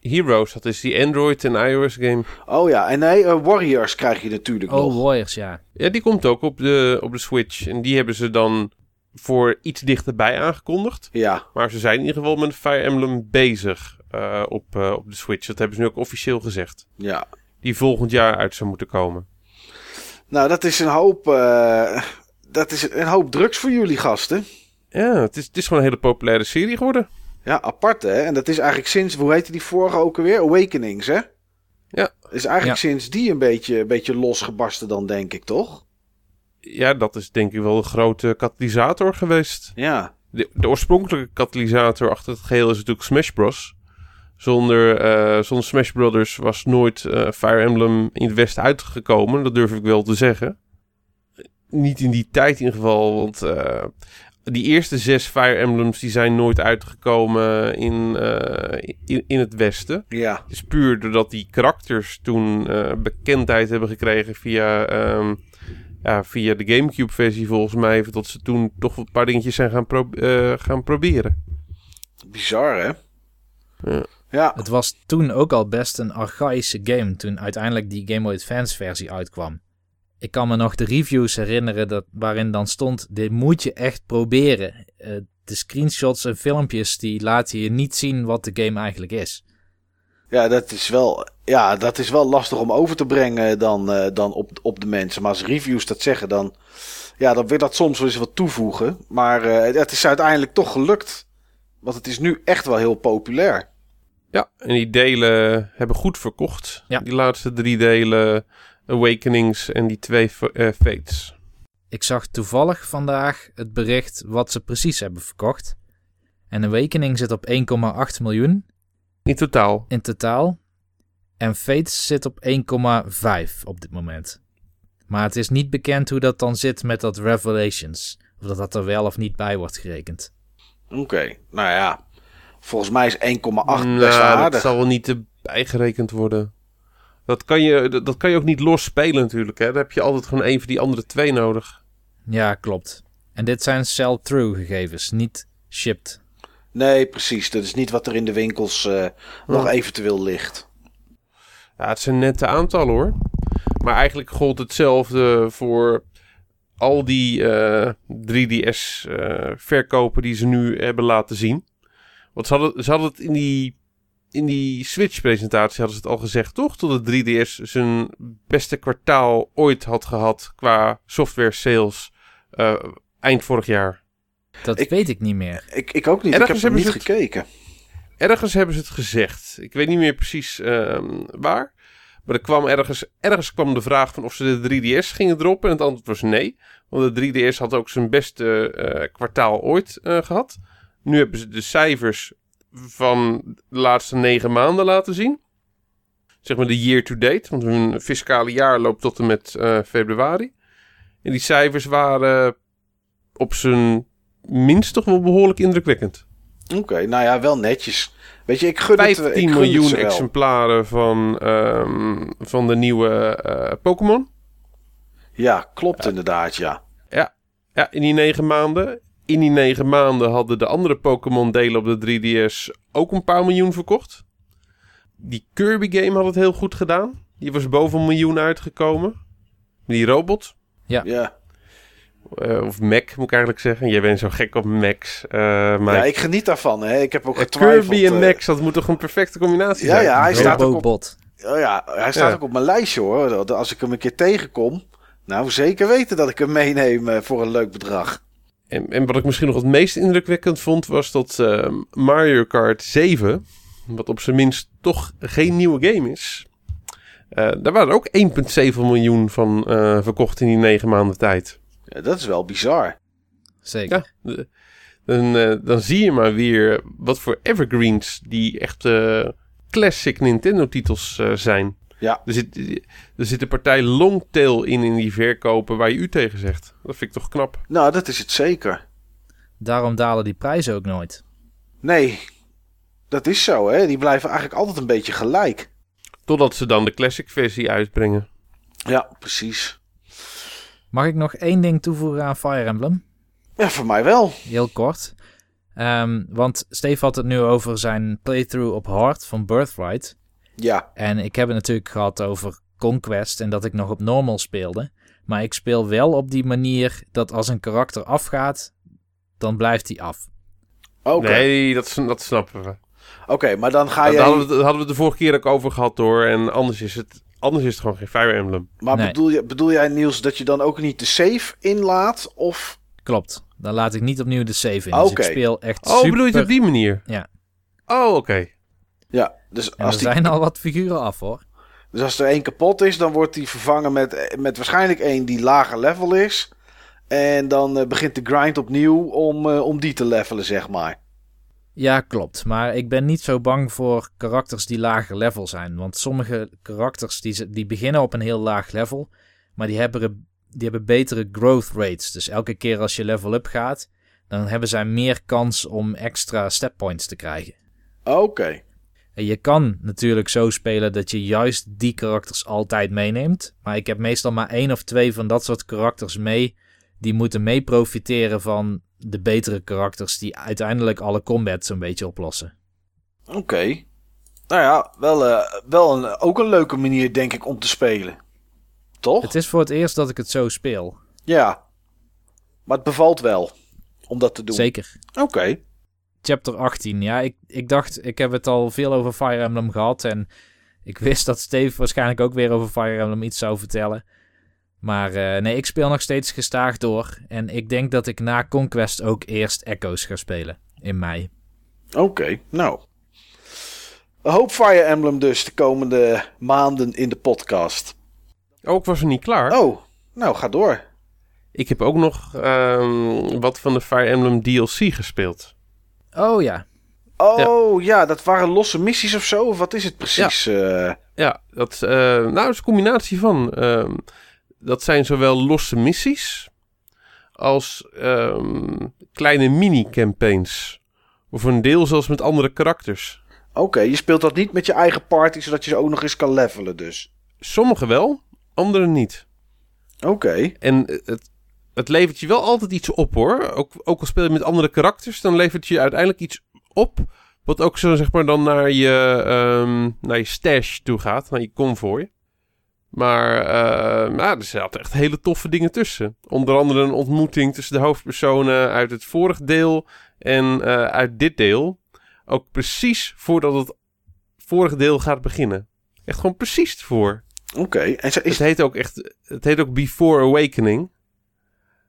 Heroes, dat is die Android en iOS game. Oh ja, en nee, eh, Warriors krijg je natuurlijk oh nog. Warriors, ja. Ja, die komt ook op de, op de Switch. En die hebben ze dan voor iets dichterbij aangekondigd. Ja, Maar ze zijn in ieder geval met Fire Emblem bezig eh, op, eh, op de Switch. Dat hebben ze nu ook officieel gezegd. ja. Die volgend jaar uit zou moeten komen. Nou, dat is een hoop, eh, dat is een hoop drugs voor jullie gasten. Ja, het is, het is gewoon een hele populaire serie geworden. Ja, apart hè. En dat is eigenlijk sinds, hoe heette die vorige ook alweer? Awakenings hè? Ja. Is eigenlijk Ja. sinds die een beetje, een beetje losgebarsten dan, denk ik, toch? Ja, dat is denk ik wel de grote katalysator geweest. Ja. De, de oorspronkelijke katalysator achter het geheel is natuurlijk Smash Bros. Zonder, eh, zonder Smash Brothers was nooit eh, Fire Emblem in het Westen uitgekomen. Dat durf ik wel te zeggen. Niet in die tijd in ieder geval, want eh, die eerste zes Fire Emblems die zijn nooit uitgekomen in, in, in het Westen. Ja. Het is puur doordat die karakters toen bekendheid hebben gekregen via, ehm, ja, via de Gamecube-versie volgens mij. Dat ze toen toch een paar dingetjes zijn gaan, pro- eh, gaan proberen. Bizar hè? Ja. Ja. Het was toen ook al best een archaïsche game toen uiteindelijk die Game Boy Advance versie uitkwam. Ik kan me nog de reviews herinneren dat, waarin dan stond, dit moet je echt proberen. Eh, de screenshots en filmpjes die laten je niet zien wat de game eigenlijk is. Ja, dat is wel, ja, dat is wel lastig om over te brengen dan, eh, dan op, op de mensen. Maar als reviews dat zeggen, dan, ja, dan wil dat soms wel eens wat toevoegen. Maar eh, het is uiteindelijk toch gelukt. Want het is nu echt wel heel populair. Ja, en die delen hebben goed verkocht. Ja. Die laatste drie delen, Awakenings en die twee eh, Fates. Ik zag toevallig vandaag het bericht wat ze precies hebben verkocht. En Awakening zit op 1,8 miljoen In totaal. in totaal. En Fates zit op 1,5 op dit moment. Maar het is niet bekend hoe dat dan zit met dat Revelations. Of dat dat er wel of niet bij wordt gerekend. Oké, nou ja. Volgens mij is 1,8 best Nou, aardig. dat zal wel niet erbij gerekend worden. Dat kan, je, dat, dat kan je ook niet los spelen natuurlijk. Hè? Dan heb je altijd gewoon een van die andere twee nodig. Ja, klopt. En dit zijn sell-through gegevens, niet shipped. Nee, precies. Dat is niet wat er in de winkels eh, nog eventueel ligt. Ja, het zijn nette aantallen hoor. Maar eigenlijk gold hetzelfde voor al die eh, 3DS-verkopen die ze nu hebben laten zien. Want ze hadden, ze hadden het in die, in die Switch-presentatie hadden ze het al gezegd, toch? Dat de 3DS zijn beste kwartaal ooit had gehad qua software sales eh, eind vorig jaar. Dat Ik- weet ik niet meer. Ik, ik ook niet. Ergens ik heb er hebben niet ze het- gekeken. Ergens hebben ze het gezegd. Ik weet niet meer precies ehm, waar. Maar er kwam ergens, ergens kwam de vraag van of ze de 3DS gingen droppen. En het antwoord was nee. Want de 3DS had ook zijn beste eh, kwartaal ooit eh, gehad. Nu hebben ze de cijfers van de laatste negen maanden laten zien. Zeg maar de year to date. Want hun fiscale jaar loopt tot en met eh, februari. En die cijfers waren op zijn minst toch wel behoorlijk indrukwekkend. Oké, nou ja, wel netjes. Weet je, ik gun het, 15 ik gun het miljoen exemplaren van, ehm, van de nieuwe eh, Pokémon. Ja, klopt inderdaad, ja. Ja, in die negen maanden. In die negen maanden hadden de andere Pokémon-delen op de 3DS ook een paar miljoen verkocht. Die Kirby-game had het heel goed gedaan. Die was boven een miljoen uitgekomen. Die robot. Ja. Eh, of Mac, moet ik eigenlijk zeggen. Jij bent zo gek op Macs. eh maar ja, ik geniet daarvan. Hè. Ik heb ook Eh, getwijfeld. Kirby en Max, dat moet toch een perfecte combinatie Ja, zijn? ja, hij staat ook op, oh ja, hij staat Ja. ook op mijn lijstje hoor. Als ik hem een keer tegenkom, nou zeker weten dat ik hem meeneem voor een leuk bedrag. En, en wat ik misschien nog het meest indrukwekkend vond, was dat eh, Mario Kart 7, wat op zijn minst toch geen nieuwe game is, eh, daar waren ook 1,7 miljoen van eh, verkocht in die negen maanden tijd. Dat is wel bizar. Zeker. Ja, dan, eh, dan zie je maar weer wat voor evergreens die echt eh, classic Nintendo-titels eh, zijn. Ja. Er zit, er zit een partij longtail in in die verkopen waar je u tegen zegt. Dat vind ik toch knap. Nou, dat is het zeker. Daarom dalen die prijzen ook nooit. Nee, dat is zo hè. Die blijven eigenlijk altijd een beetje gelijk. Totdat ze dan de classic versie uitbrengen. Ja, precies. Mag ik nog één ding toevoegen aan Fire Emblem? Ja, voor mij wel. Heel kort. Ehm, want Steve had het nu over zijn playthrough op hard van Birthright. Ja, En ik heb het natuurlijk gehad over Conquest en dat ik nog op normal speelde. Maar ik speel wel op die manier dat als een karakter afgaat, dan blijft hij af. oké. Nee, dat, dat snappen we. Oké, maar dan ga Daar je... hadden, we, het- hadden we het de vorige keer ook over gehad hoor. En anders is het, anders is het gewoon geen Fire Emblem. Maar Nee. bedoel, je, bedoel jij Niels dat je dan ook niet de save inlaat? Of... Klopt. Dan laat ik niet opnieuw de save in. Dus Oké. ik speel echt Oh, super... bedoel je het op die manier? Ja. Oh, oké. Ja, dus En er als, die, zijn al wat figuren af hoor. dus als er één kapot is, dan wordt die vervangen met, met waarschijnlijk één die lager level is. En dan eh, begint de grind opnieuw om, eh, om die te levelen, zeg maar. Ja, klopt. Maar ik ben niet zo bang voor karakters die lager level zijn. Want sommige karakters die, die beginnen op een heel laag level. Maar die hebben, die hebben betere growth rates. Dus elke keer als je level up gaat, dan hebben zij meer kans om extra step points te krijgen. Oké. En je kan natuurlijk zo spelen dat je juist die karakters altijd meeneemt. Maar ik heb meestal maar één of twee van dat soort karakters mee. Die moeten mee profiteren van de betere karakters die uiteindelijk alle combat zo'n beetje oplossen. Oké. Nou ja, wel, eh, wel een, ook een leuke manier, denk ik, om te spelen. Toch? Het is voor het eerst dat ik het zo speel. Ja. Maar het bevalt wel om dat te doen. Zeker. Oké. Chapter 18. Ja, ik, ik dacht, ik heb het al veel over Fire Emblem gehad. En ik wist dat Steve waarschijnlijk ook weer over Fire Emblem iets zou vertellen. Maar eh, nee, ik speel nog steeds gestaag door. En ik denk dat ik na Conquest ook eerst Echoes ga spelen. In mei. Oké, nou. Een hoop Fire Emblem dus de komende maanden in de podcast. Oh, ik was er niet klaar. Oh, nou ga door. Ik heb ook nog ehm, wat van de Fire Emblem DLC gespeeld. Oh ja. Oh ja. dat waren losse missies of zo? Of wat is het precies? Ja, Ja, dat, eh, nou, dat is een combinatie van. ehm, dat zijn zowel losse missies als ehm, kleine mini-campaigns. Of een deel zelfs met andere karakters. Oké, je speelt dat niet met je eigen party, zodat je ze ook nog eens kan levelen dus. Sommige wel, andere niet. Oké. En het, het levert je wel altijd iets op hoor. Ook, ook al speel je met andere karakters, dan levert je uiteindelijk iets op. Wat ook zo zeg maar dan naar je, ehm, naar je stash toe gaat, naar je convoy. Maar uh, nou, er zaten echt hele toffe dingen tussen. Onder andere een ontmoeting tussen de hoofdpersonen uit het vorige deel en uh, uit dit deel. Ook precies voordat het vorige deel gaat beginnen. Echt gewoon precies ervoor. Oké. En is... Het heet ook echt. Het heet ook Before Awakening.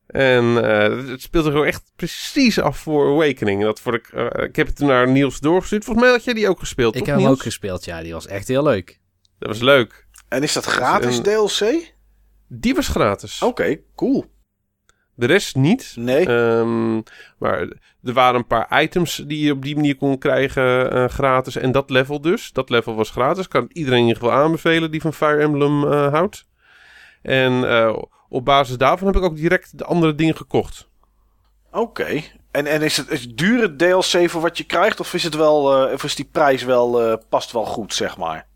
En uh, het speelt er gewoon echt precies af voor Awakening. Dat voor ik, uh, ik heb het naar Niels doorgestuurd. Volgens mij had jij die ook gespeeld. Ik toch, heb hem Niels? ook gespeeld, ja. Die was echt heel leuk. Dat was leuk. En is dat gratis een- DLC? Die was gratis. Oké, cool. De rest niet. Nee. Ehm, maar er waren een paar items die je op die manier kon krijgen eh, gratis. En dat level dus. Dat level was gratis. Kan iedereen in ieder geval aanbevelen die van Fire Emblem eh, houdt. En eh, op basis daarvan heb ik ook direct de andere dingen gekocht. Oké. En, en is het is het dure DLC voor wat je krijgt? Of is, het wel, of is die prijs wel, past wel goed, zeg maar?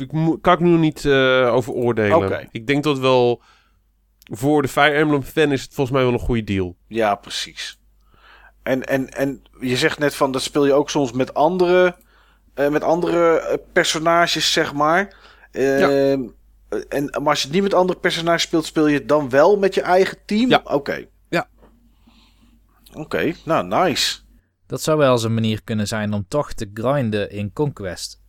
Ik kan ik nu nog niet eh, over oordelen. Oké. Ik denk dat wel voor de Fire Emblem fan is het volgens mij wel een goede deal. Ja, precies. En, en, en je zegt net van dat speel je ook soms met andere, eh, met andere eh, personages, zeg maar. Eh, En maar als je het niet met andere personages speelt, speel je het dan wel met je eigen team? Ja. Oké. Ja. Oké, nou nice. Dat zou wel eens een manier kunnen zijn om toch te grinden in Conquest.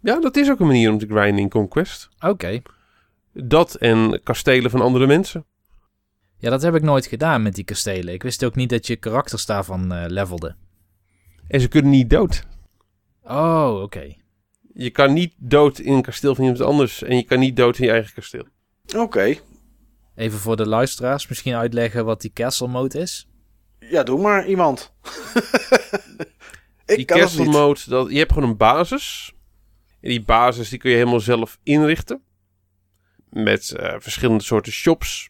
Ja, dat is ook een manier om te grinden in Conquest. Oké. Dat en kastelen van andere mensen. Ja, dat heb ik nooit gedaan met die kastelen. Ik wist ook niet dat je karakters daarvan eh, levelde. En ze kunnen niet dood. Oh, oké. Je kan niet dood in een kasteel van iemand anders. En je kan niet dood in je eigen kasteel. Oké. Even voor de luisteraars misschien uitleggen wat die castle mode is. Ja, doe maar iemand. Ik die kan castle niet. mode, dat, je hebt gewoon een basis. Die basis die kun je helemaal zelf inrichten. Met eh, verschillende soorten shops.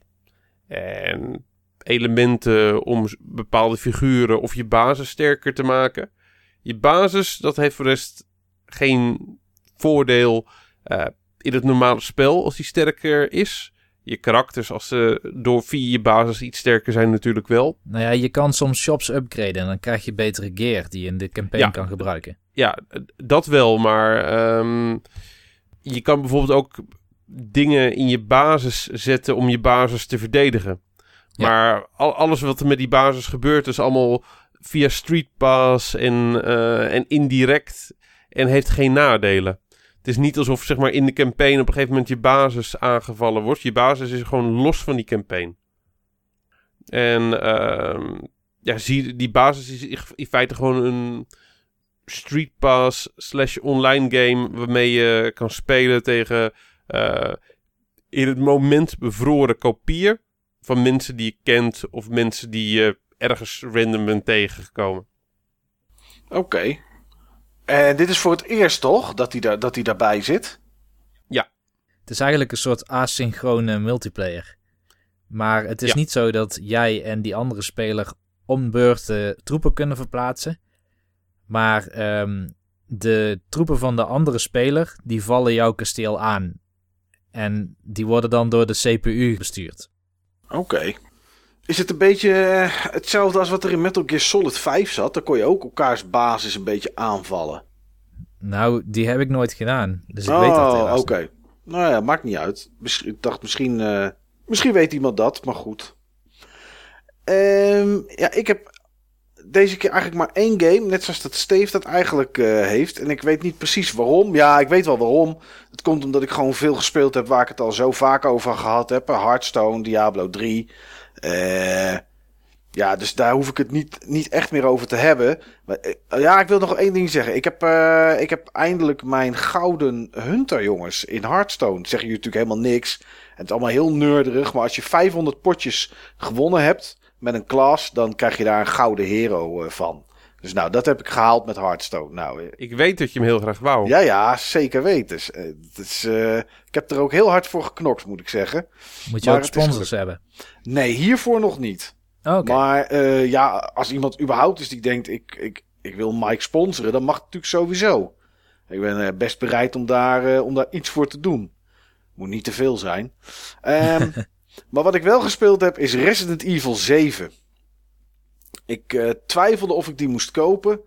En elementen om bepaalde figuren of je basis sterker te maken. Je basis, dat heeft voor de rest geen voordeel eh, in het normale spel als die sterker is. Je karakters, als ze door via je basis iets sterker zijn, natuurlijk wel. Nou ja, je kan soms shops upgraden en dan krijg je betere gear die je in de campaign Ja. kan gebruiken. Ja, dat wel, maar ehm, je kan bijvoorbeeld ook dingen in je basis zetten om je basis te verdedigen. Ja. Maar al, alles wat er met die basis gebeurt is allemaal via Street Pass en, eh, en indirect en heeft geen nadelen. Het is niet alsof zeg maar, in de campaign op een gegeven moment je basis aangevallen wordt. Je basis is gewoon los van die campaign. En ehm, ja, zie, die basis is in feite gewoon een Street Pass slash online game waarmee je kan spelen tegen eh, in het moment bevroren kopieën van mensen die je kent of mensen die je ergens random bent tegengekomen. Oké. En dit is voor het eerst toch dat hij, daar, dat hij daarbij zit? Het is eigenlijk een soort asynchrone multiplayer. Maar het is Ja. niet zo dat jij en die andere speler om beurten troepen kunnen verplaatsen. Maar ehm, de troepen van de andere speler, die vallen jouw kasteel aan. En die worden dan door de CPU bestuurd. Oké. Is het een beetje eh, hetzelfde als wat er in Metal Gear Solid 5 zat? Dan kon je ook elkaars basis een beetje aanvallen. Nou, die heb ik nooit gedaan. Dus ik weet dat oh, helaas oké. Nou ja, maakt niet uit. Ik dacht misschien, eh, misschien weet iemand dat, maar goed. Ehm, ja, ik heb deze keer eigenlijk maar één game, net zoals dat Steve dat eigenlijk eh, heeft. En ik weet niet precies waarom. Ja, ik weet wel waarom. Het komt omdat ik gewoon veel gespeeld heb waar ik het al zo vaak over gehad heb. Hearthstone, Diablo 3. Eh, ja, dus daar hoef ik het niet, niet echt meer over te hebben. Maar, eh, ja, ik wil nog één ding zeggen. Ik heb, eh, ik heb eindelijk mijn gouden hunter, jongens, in Hearthstone. Zeggen jullie natuurlijk helemaal niks. En het is allemaal heel nerderig. Maar als je 500 potjes gewonnen hebt met een klas, dan krijg je daar een gouden hero eh, van. Dus nou, dat heb ik gehaald met Hearthstone. Nou, eh, Ik weet dat je hem heel graag wou. ja, ja, zeker weten. Dus, eh, het is, eh, ik heb er ook heel hard voor geknokt, moet ik zeggen. Moet je Maar ook sponsors hebben. Nee, hiervoor nog niet. Oh, Oké. Maar eh, ja, als iemand überhaupt is die denkt, ik, ik, ik wil Mike sponsoren, dan mag het natuurlijk sowieso. Ik ben eh, best bereid om daar, eh, om daar iets voor te doen. Moet niet te veel zijn. Ehm, maar wat ik wel gespeeld heb is Resident Evil 7. Ik eh, twijfelde of ik die moest kopen.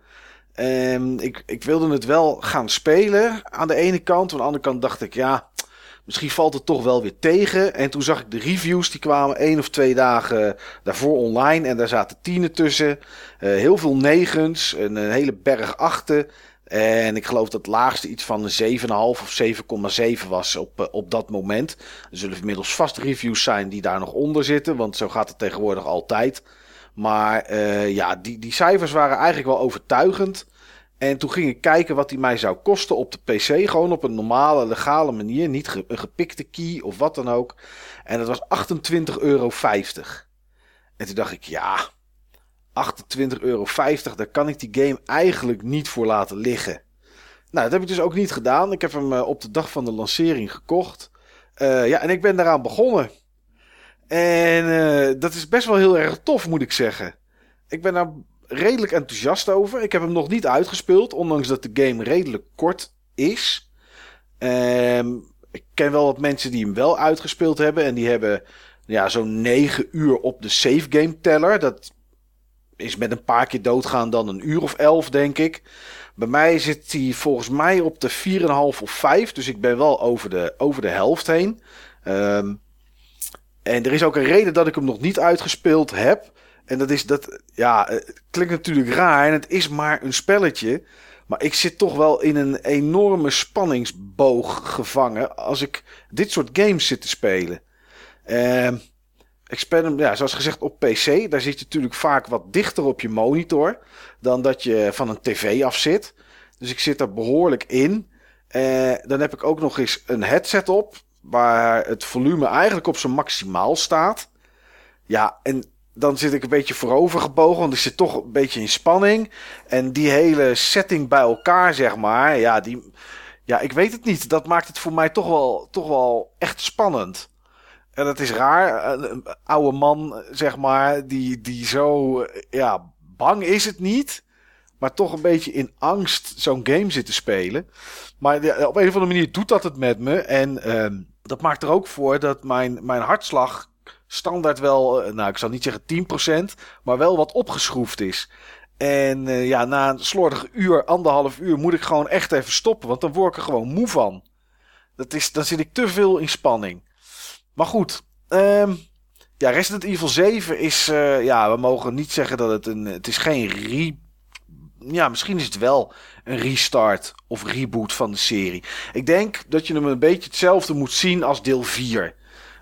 Ehm, ik, ik wilde het wel gaan spelen aan de ene kant. Aan de andere kant dacht ik, ja, misschien valt het toch wel weer tegen. En toen zag ik de reviews, die kwamen één of twee dagen daarvoor online. En daar zaten tienen tussen. heel veel negens, een hele berg achten. En ik geloof dat het laagste iets van een 7,5 of 7,7 was op, op dat moment. Er zullen inmiddels vast reviews zijn die daar nog onder zitten. Want zo gaat het tegenwoordig altijd. Maar uh, ja, die, die cijfers waren eigenlijk wel overtuigend. En toen ging ik kijken wat die mij zou kosten op de PC. Gewoon op een normale, legale manier. Niet een gepikte key of wat dan ook. En dat was 28,50 euro. En toen dacht ik, ja, 28,50 euro, daar kan ik die game eigenlijk niet voor laten liggen. Nou, dat heb ik dus ook niet gedaan. Ik heb hem uh, op de dag van de lancering gekocht. Uh, ja, en ik ben daaraan begonnen. En uh, dat is best wel heel erg tof, moet ik zeggen. Ik ben daar redelijk enthousiast over. Ik heb hem nog niet uitgespeeld, ondanks dat de game redelijk kort is. Um, ik ken wel wat mensen die hem wel uitgespeeld hebben. En die hebben ja, zo'n 9 uur op de save game teller. Dat is met een paar keer doodgaan dan een uur of 11, denk ik. Bij mij zit hij volgens mij op de 4,5 of 5. Dus ik ben wel over de, over de helft heen. Um, en er is ook een reden dat ik hem nog niet uitgespeeld heb. En dat is dat, ja, het klinkt natuurlijk raar en het is maar een spelletje. Maar ik zit toch wel in een enorme spanningsboog gevangen als ik dit soort games zit te spelen. Uh, ik hem, ja, zoals gezegd, op PC. Daar zit je natuurlijk vaak wat dichter op je monitor dan dat je van een tv af zit. Dus ik zit er behoorlijk in. Uh, dan heb ik ook nog eens een headset op waar het volume eigenlijk op zijn maximaal staat. Ja, en dan zit ik een beetje voorover gebogen, want ik zit toch een beetje in spanning. En die hele setting bij elkaar, zeg maar, ja, die, ja, ik weet het niet. Dat maakt het voor mij toch wel, toch wel echt spannend. En dat is raar. Een, oude man, zeg maar, die, die zo, ja, bang is het niet. Maar toch een beetje in angst zo'n game zit te spelen. Maar op een of andere manier doet dat het met me. En ehm, dat maakt er ook voor dat mijn, mijn hartslag standaard wel, eh, nou ik zal niet zeggen 10%, maar wel wat opgeschroefd is. En ja, na een slordig uur, anderhalf uur, moet ik gewoon echt even stoppen, want dan word ik er gewoon moe van. Dat is, dan zit ik te veel in spanning. Maar goed, um, ja, Resident Evil 7 is, uh, ja, we mogen niet zeggen dat het een, het is geen re ja, misschien is het wel een restart of reboot van de serie. Ik denk dat je hem een beetje hetzelfde moet zien als deel 4.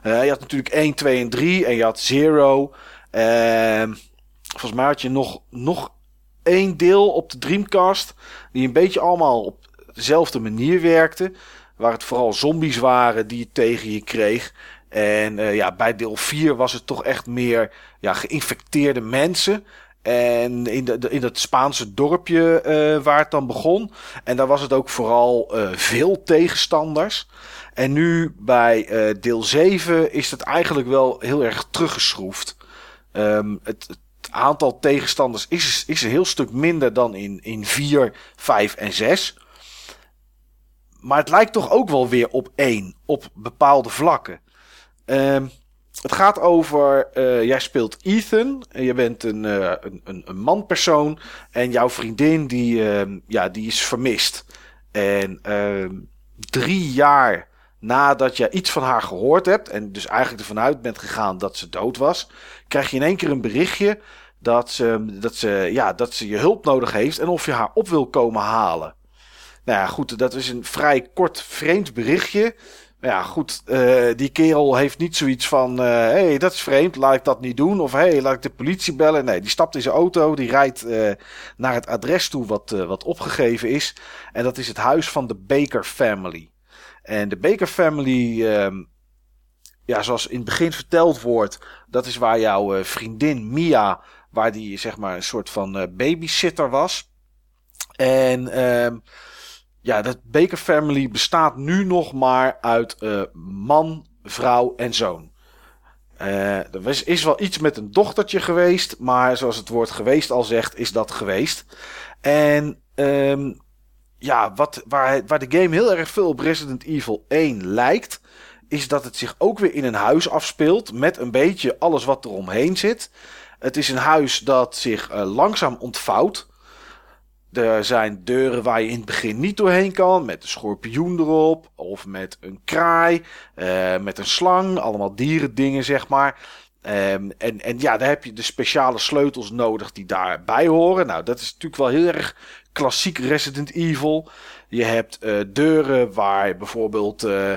Uh, je had natuurlijk 1, 2 en 3 en je had Zero. Uh, volgens mij had je nog, nog één deel op de Dreamcast. Die een beetje allemaal op dezelfde manier werkte. Waar het vooral zombies waren die je tegen je kreeg. En uh, ja, bij deel 4 was het toch echt meer ja, geïnfecteerde mensen. En in, de, in dat Spaanse dorpje uh, waar het dan begon. En daar was het ook vooral uh, veel tegenstanders. En nu bij deel 7 is het eigenlijk wel heel erg teruggeschroefd. Um, het, het, aantal tegenstanders is, is een heel stuk minder dan in, in 4, 5 en 6. Maar het lijkt toch ook wel weer op 1, op bepaalde vlakken. Um, het gaat over, uh, jij speelt Ethan. En je bent een, uh, een, een, manpersoon. En jouw vriendin die, uh, ja, die is vermist. En ehm, drie jaar nadat je iets van haar gehoord hebt. En dus eigenlijk ervan uit bent gegaan dat ze dood was. Krijg je in één keer een berichtje dat ze, dat ze, ja, dat ze je hulp nodig heeft. En of je haar op wil komen halen. Nou ja, goed, dat is een vrij kort vreemd berichtje. Ja, goed. Uh, die kerel heeft niet zoiets van: hé, uh, hey, dat is vreemd, laat ik dat niet doen. Of hé, hey, laat ik de politie bellen. Nee, die stapt in zijn auto, die rijdt uh, naar het adres toe wat, wat opgegeven is. En dat is het huis van de Baker Family. En de Baker Family, ehm, ja, zoals in het begin verteld wordt, dat is waar jouw vriendin Mia, waar die zeg maar een soort van babysitter was. En. Ehm, ja, dat Baker Family bestaat nu nog maar uit uh, man, vrouw en zoon. Uh, er is, wel iets met een dochtertje geweest, maar zoals het woord geweest al zegt, is dat geweest. En um, ja, wat, waar, de game heel erg veel op Resident Evil 1 lijkt, is dat het zich ook weer in een huis afspeelt met een beetje alles wat er omheen zit. Het is een huis dat zich uh, langzaam ontvouwt. Er zijn deuren waar je in het begin niet doorheen kan. Met een schorpioen erop. Of met een kraai. Uh, met een slang. Allemaal dierendingen, zeg maar. Um, en, en ja, daar heb je de speciale sleutels nodig die daarbij horen. Nou, dat is natuurlijk wel heel erg klassiek Resident Evil. Je hebt uh, deuren waar bijvoorbeeld uh,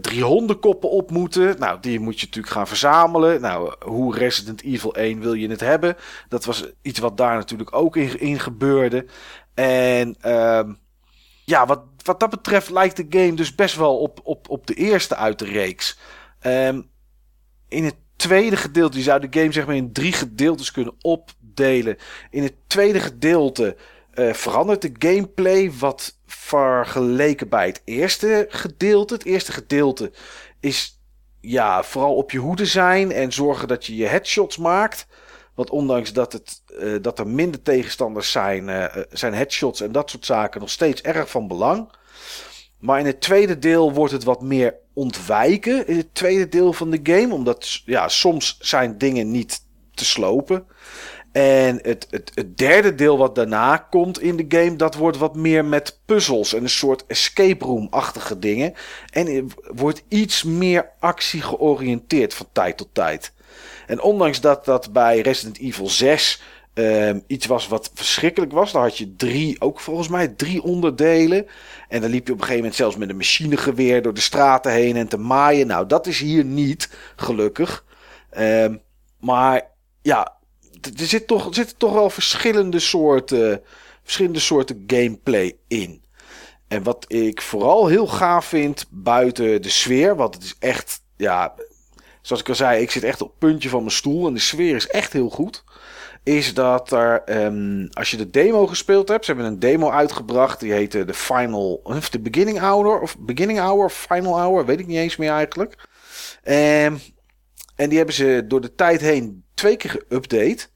drie hondenkoppen op moeten. Nou, die moet je natuurlijk gaan verzamelen. Nou, hoe Resident Evil 1 wil je het hebben? Dat was iets wat daar natuurlijk ook in, gebeurde. En uh, ja, wat, wat dat betreft lijkt de game dus best wel op, op, op de eerste uit de reeks. Um, in het tweede gedeelte, zou de game zeg maar in drie gedeeltes kunnen opdelen. In het tweede gedeelte uh, verandert de gameplay wat vergeleken bij het eerste gedeelte. Het eerste gedeelte is ja, vooral op je hoede zijn en zorgen dat je je headshots maakt. Want ondanks dat, het, uh, dat er minder tegenstanders zijn, uh, zijn headshots en dat soort zaken nog steeds erg van belang. Maar in het tweede deel wordt het wat meer ontwijken. In het tweede deel van de game. Omdat ja, soms zijn dingen niet te slopen. En het, het, het, derde deel wat daarna komt in de game, dat wordt wat meer met puzzels en een soort escape room-achtige dingen. En wordt iets meer actie georiënteerd van tijd tot tijd. En ondanks dat dat bij Resident Evil 6 um, iets was wat verschrikkelijk was, dan had je drie, ook volgens mij drie onderdelen. En dan liep je op een gegeven moment zelfs met een machinegeweer door de straten heen en te maaien. Nou, dat is hier niet, gelukkig. Um, maar ja, er, zit toch, er zitten toch wel verschillende soorten, verschillende soorten gameplay in. En wat ik vooral heel gaaf vind buiten de sfeer, want het is echt, ja, zoals ik al zei, ik zit echt op het puntje van mijn stoel en de sfeer is echt heel goed. Is dat er, um, als je de demo gespeeld hebt, ze hebben een demo uitgebracht, die heette de Final, of de Beginning Hour, of Beginning Hour, Final Hour, weet ik niet eens meer eigenlijk. Um, en die hebben ze door de tijd heen twee keer geüpdate.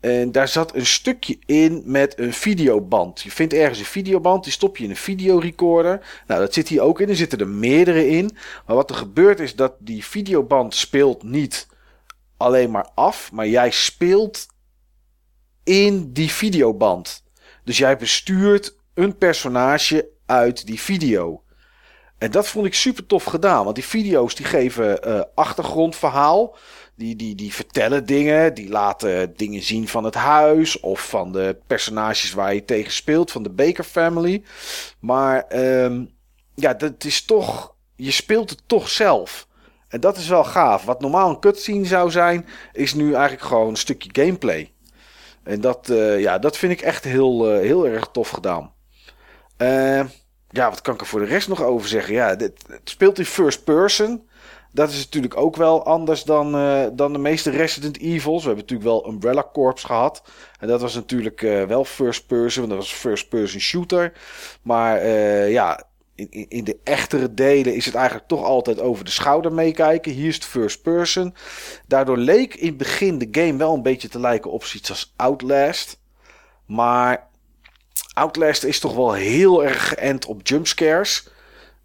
En daar zat een stukje in met een videoband. Je vindt ergens een videoband, die stop je in een videorecorder. Nou, dat zit hier ook in. Er zitten er meerdere in. Maar wat er gebeurt is dat die videoband speelt niet alleen maar af, maar jij speelt in die videoband. Dus jij bestuurt een personage uit die video. En dat vond ik super tof gedaan, want die video's die geven uh, achtergrondverhaal. Die, die, die vertellen dingen, die laten dingen zien van het huis of van de personages waar je tegen speelt, van de Baker Family. Maar um, ja, dat is toch, je speelt het toch zelf. En dat is wel gaaf. Wat normaal een cutscene zou zijn, is nu eigenlijk gewoon een stukje gameplay. En dat, uh, ja, dat vind ik echt heel, uh, heel erg tof gedaan. Uh, ja, wat kan ik er voor de rest nog over zeggen? Ja, dit, het speelt in first person. Dat is natuurlijk ook wel anders dan, uh, dan de meeste Resident Evils. We hebben natuurlijk wel Umbrella Corps gehad. En dat was natuurlijk uh, wel first person, want dat was first person shooter. Maar uh, ja, in, in de echtere delen is het eigenlijk toch altijd over de schouder meekijken. Hier is het first person. Daardoor leek in het begin de game wel een beetje te lijken op zoiets als Outlast. Maar Outlast is toch wel heel erg geënt op jumpscares.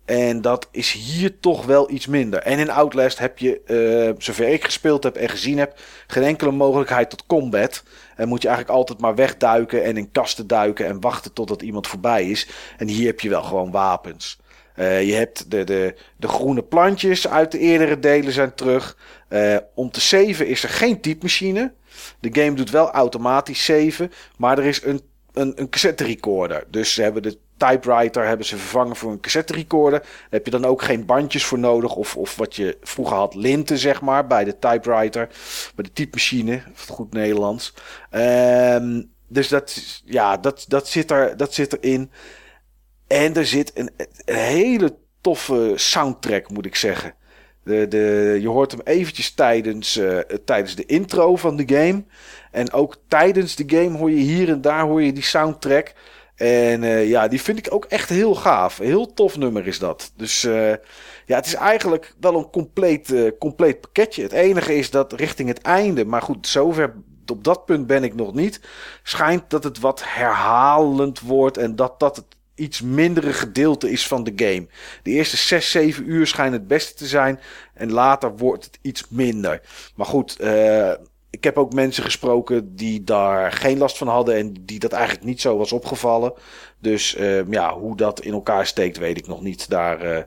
En dat is hier toch wel iets minder. En in Outlast heb je, uh, zover ik gespeeld heb en gezien heb, geen enkele mogelijkheid tot combat. En moet je eigenlijk altijd maar wegduiken en in kasten duiken en wachten totdat iemand voorbij is. En hier heb je wel gewoon wapens. Uh, je hebt de, de, de groene plantjes uit de eerdere delen zijn terug. Uh, om te saven is er geen typemachine. De game doet wel automatisch saven, maar er is een, een, een cassette recorder. Dus ze hebben de typewriter hebben ze vervangen voor een cassette recorder. Daar heb je dan ook geen bandjes voor nodig. Of, of wat je vroeger had, linten zeg maar, bij de typewriter. Bij de typemachine, goed Nederlands. Um, dus dat, ja, dat, dat, zit er, dat zit erin. En er zit een, hele toffe soundtrack, moet ik zeggen. De, de, je hoort hem eventjes tijdens, uh, tijdens de intro van de game. En ook tijdens de game hoor je hier en daar hoor je die soundtrack. En uh, ja, die vind ik ook echt heel gaaf. Heel tof nummer is dat. Dus uh, ja, het is eigenlijk wel een compleet, uh, compleet pakketje. Het enige is dat richting het einde, maar goed, zover op dat punt ben ik nog niet. Schijnt dat het wat herhalend wordt en dat dat het iets mindere gedeelte is van de game. De eerste 6, 7 uur schijnen het beste te zijn en later wordt het iets minder. Maar goed, ik heb ook mensen gesproken die daar geen last van hadden en die dat eigenlijk niet zo was opgevallen. Dus ehm, ja, hoe dat in elkaar steekt, weet ik nog niet. Daar, eh,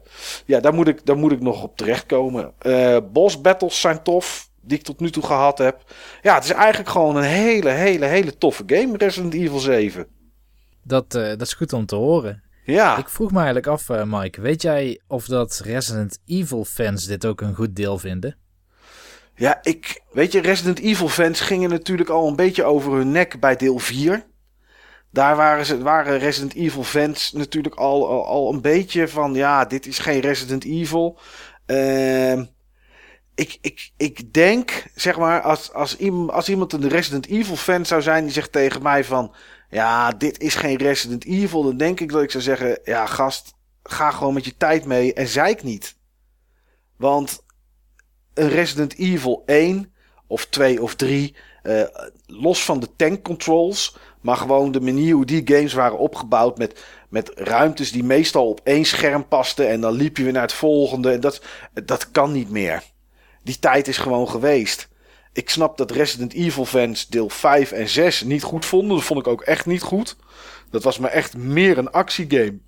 ja, daar, moet ik, daar moet ik nog op terechtkomen. Uh, boss battles zijn tof, die ik tot nu toe gehad heb. Ja, het is eigenlijk gewoon een hele, hele, hele toffe game, Resident Evil 7. Dat, uh, dat is goed om te horen. Ja. Ik vroeg me eigenlijk af, Mike, weet jij of dat Resident Evil fans dit ook een goed deel vinden? Ja, ik, weet je, Resident Evil fans gingen natuurlijk al een beetje over hun nek bij deel 4. Daar waren, ze, waren Resident Evil fans natuurlijk al, al, een beetje van, ja, dit is geen Resident Evil. Uh, ik, ik, ik denk, zeg maar, als, als, iemand, als iemand een Resident Evil fan zou zijn die zegt tegen mij van, ja, dit is geen Resident Evil, dan denk ik dat ik zou zeggen, ja, gast, ga gewoon met je tijd mee en zeik niet. Want een Resident Evil 1 of 2 of 3, uh, los van de tank controls, maar gewoon de manier hoe die games waren opgebouwd met, met ruimtes die meestal op één scherm pasten en dan liep je weer naar het volgende. En dat, dat kan niet meer. Die tijd is gewoon geweest. Ik snap dat Resident Evil fans deel 5 en 6 niet goed vonden. Dat vond ik ook echt niet goed. Dat was me echt meer een actiegame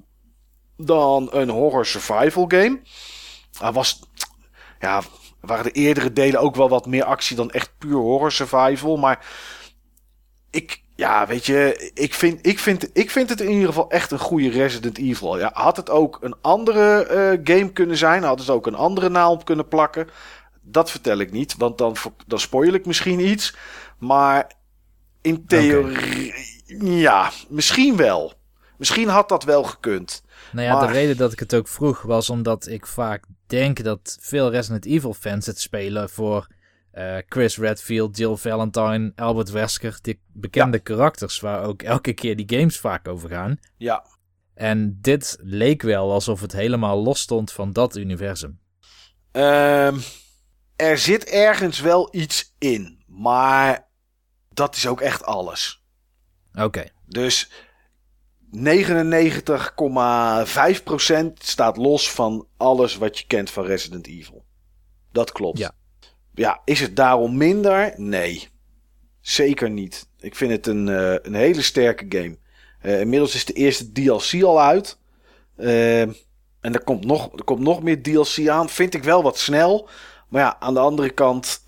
dan een horror survival game. Hij was, ja, waren de eerdere delen ook wel wat meer actie dan echt puur horror survival. Maar ik, ja, weet je, ik vind, ik, vind, ik vind het in ieder geval echt een goede Resident Evil. Ja, had het ook een andere uh, game kunnen zijn? Had het ook een andere naam op kunnen plakken? Dat vertel ik niet, want dan, dan spoil ik misschien iets. Maar in theorie, okay. ja, misschien wel. Misschien had dat wel gekund. Nou ja, maar... de reden dat ik het ook vroeg was omdat ik vaak denk dat veel Resident Evil fans het spelen voor uh, Chris Redfield, Jill Valentine, Albert Wesker. Die bekende ja. karakters waar ook elke keer die games vaak over gaan. Ja. En dit leek wel alsof het helemaal los stond van dat universum. Um, er zit ergens wel iets in, maar dat is ook echt alles. Oké. Okay. Dus 99,5% staat los van alles wat je kent van Resident Evil. Dat klopt. Ja. Ja, is het daarom minder? Nee. Zeker niet. Ik vind het een, uh, een hele sterke game. Uh, inmiddels is de eerste DLC al uit. Uh, en er komt, nog, er komt nog meer DLC aan. Vind ik wel wat snel. Maar ja, aan de andere kant.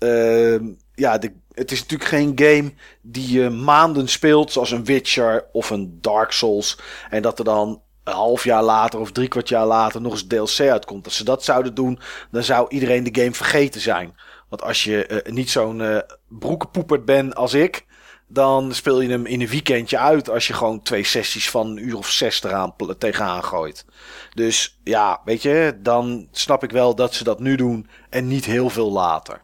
ja, de, het is natuurlijk geen game die je maanden speelt, zoals een Witcher of een Dark Souls. En dat er dan een half jaar later of drie kwart jaar later nog eens DLC uitkomt. Als ze dat zouden doen, dan zou iedereen de game vergeten zijn. Want als je uh, niet zo'n uh, bent als ik, dan speel je hem in een weekendje uit als je gewoon twee sessies van een uur of zes eraan tegenaan gooit. Dus ja, weet je, dan snap ik wel dat ze dat nu doen en niet heel veel later.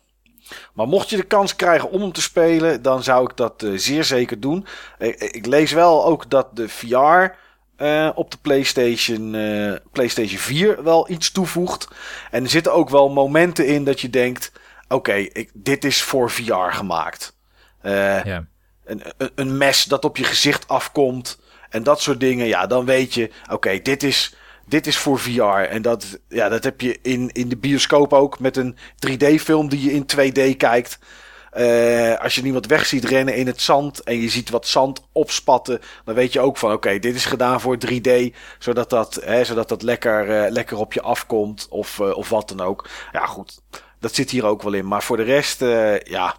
Maar mocht je de kans krijgen om hem te spelen, dan zou ik dat uh, zeer zeker doen. Ik, ik, lees wel ook dat de VR uh, op de PlayStation, uh, PlayStation 4 wel iets toevoegt. En er zitten ook wel momenten in dat je denkt: oké, okay, dit is voor VR gemaakt. ja. een, een mes dat op je gezicht afkomt en dat soort dingen. Ja, dan weet je: oké, okay, dit is dit is voor VR. En dat, ja, dat heb je in, in de bioscoop ook met een 3D-film die je in 2D kijkt. Uh, als je iemand weg ziet rennen in het zand en je ziet wat zand opspatten, dan weet je ook van oké, dit is gedaan voor 3D, zodat dat, hè, zodat dat lekker, uh, lekker op je afkomt of, uh, of wat dan ook. Ja, goed, dat zit hier ook wel in. Maar voor de rest, ja,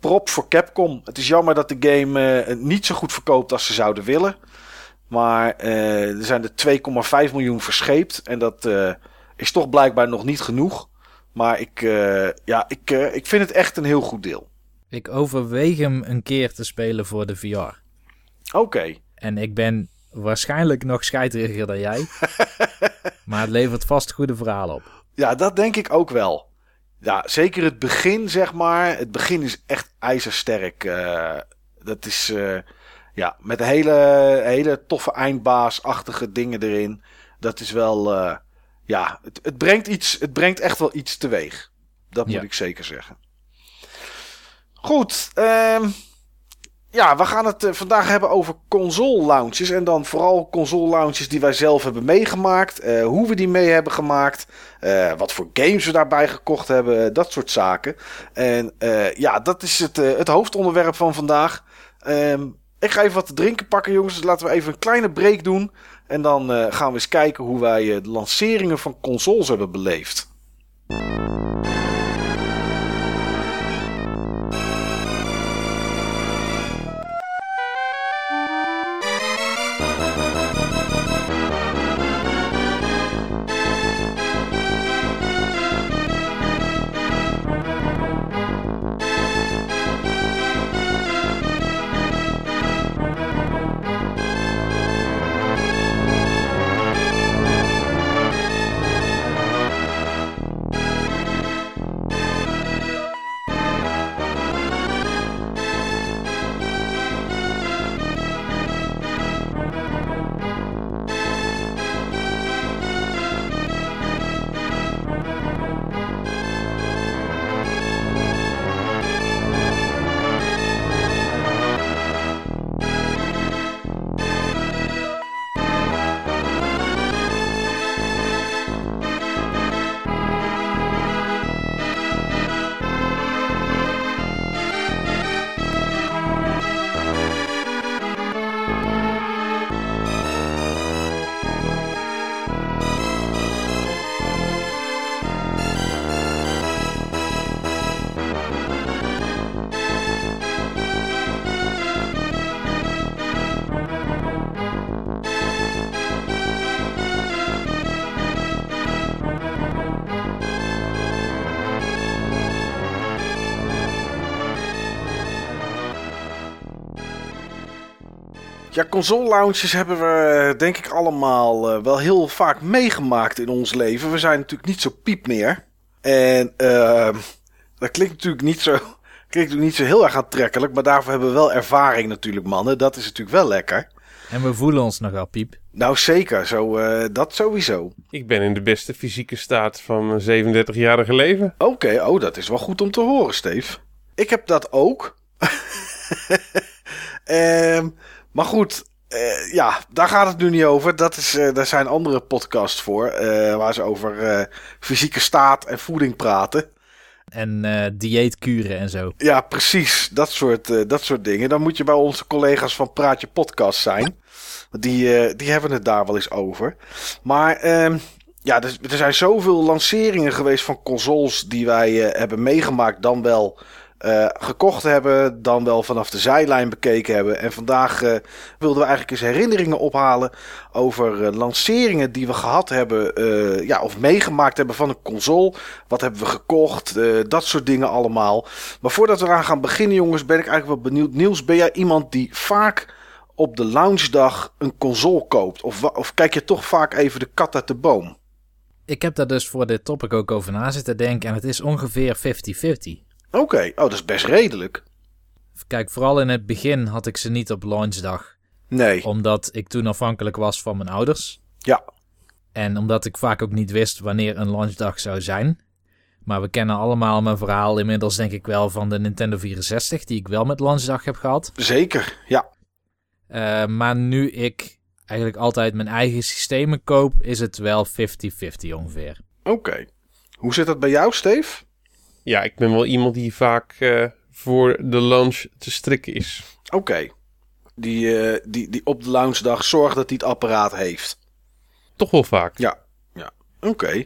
prop voor Capcom. Het is jammer dat de game niet zo goed verkoopt als ze zouden willen. Maar uh, er zijn er 2,5 miljoen verscheept. En dat uh, is toch blijkbaar nog niet genoeg. Maar ik, uh, ja, ik, ik vind het echt een heel goed deel. Ik overweeg hem een keer te spelen voor de VR. Oké. Okay. En ik ben waarschijnlijk nog scheideriger dan jij. maar het levert vast goede verhalen op. Ja, dat denk ik ook wel. Ja, zeker het begin, zeg maar. Het begin is echt ijzersterk. dat is ja, met hele, hele toffe eindbaasachtige dingen erin. Dat is wel, uh, ja, het, het, brengt iets, het brengt echt wel iets teweeg. Dat moet ja. ik zeker zeggen. Goed, um, ja, we gaan het eh, vandaag hebben over console launches. En dan vooral console launches die wij zelf hebben meegemaakt. eh, hoe we die mee hebben gemaakt. eh, wat voor games we daarbij gekocht hebben. Dat soort zaken. En eh, ja, dat is het, eh, het hoofdonderwerp van vandaag. Ehm, ik ga even wat te drinken pakken, jongens. Dus laten we even een kleine break doen. En dan eh, gaan we eens kijken hoe wij eh, de lanceringen van consoles hebben beleefd. Ja, console launches hebben we eh, denk ik allemaal eh, wel heel vaak meegemaakt in ons leven. We zijn natuurlijk niet zo piep meer. En ehm, dat klinkt natuurlijk niet zo, klinkt natuurlijk niet zo heel erg aantrekkelijk. Maar daarvoor hebben we wel ervaring natuurlijk, mannen. Dat is natuurlijk wel lekker. En we voelen ons nogal piep. Nou zeker, zo, eh, dat sowieso. Ik ben in de beste fysieke staat van mijn 37-jarige leven. Oké, oh, dat is wel goed om te horen, Steve. Ik heb dat ook. Ehm, maar goed, eh, ja, daar gaat het nu niet over. Dat is, eh, daar zijn andere podcasts voor, eh, waar ze over fysieke staat en voeding praten. En dieetkuren en zo. Ja, precies, dat soort, dat soort dingen. Dan moet je bij onze collega's van Praatje Podcast zijn. Die, die hebben het daar wel eens over. Maar ehm, ja, er, er zijn zoveel lanceringen geweest van consoles die wij hebben meegemaakt, dan wel eh, gekocht hebben, dan wel vanaf de zijlijn bekeken hebben. En vandaag eh, wilden we eigenlijk eens herinneringen ophalen over eh, lanceringen die we gehad hebben, ja, of meegemaakt hebben van een console. Wat hebben we gekocht? dat soort dingen allemaal. Maar voordat we eraan gaan beginnen, jongens, ben ik eigenlijk wel benieuwd. Niels, ben jij iemand die vaak op de launchdag een console koopt? Of, of kijk je toch vaak even de kat uit de boom? Ik heb daar dus voor dit topic ook over na zitten denken. En het is ongeveer 50-50. Oké, oh, dat is best redelijk. Kijk, vooral in het begin had ik ze niet op launchdag. Nee, Omdat ik toen afhankelijk was van mijn ouders. ja, En omdat ik vaak ook niet wist wanneer een launchdag zou zijn. Maar we kennen allemaal mijn verhaal inmiddels denk ik wel van de Nintendo 64, die ik wel met launchdag heb gehad. zeker. Ja, Eh, maar nu ik eigenlijk altijd mijn eigen systemen koop, is het wel 50-50 ongeveer. oké. Hoe zit dat bij jou, Steve? Ja, ik ben wel iemand die vaak eh, voor de lunch te strikken is. Oké. Die, eh, die, die op de launchdag zorgt dat hij het apparaat heeft. Toch wel vaak. Ja, ja. Oké.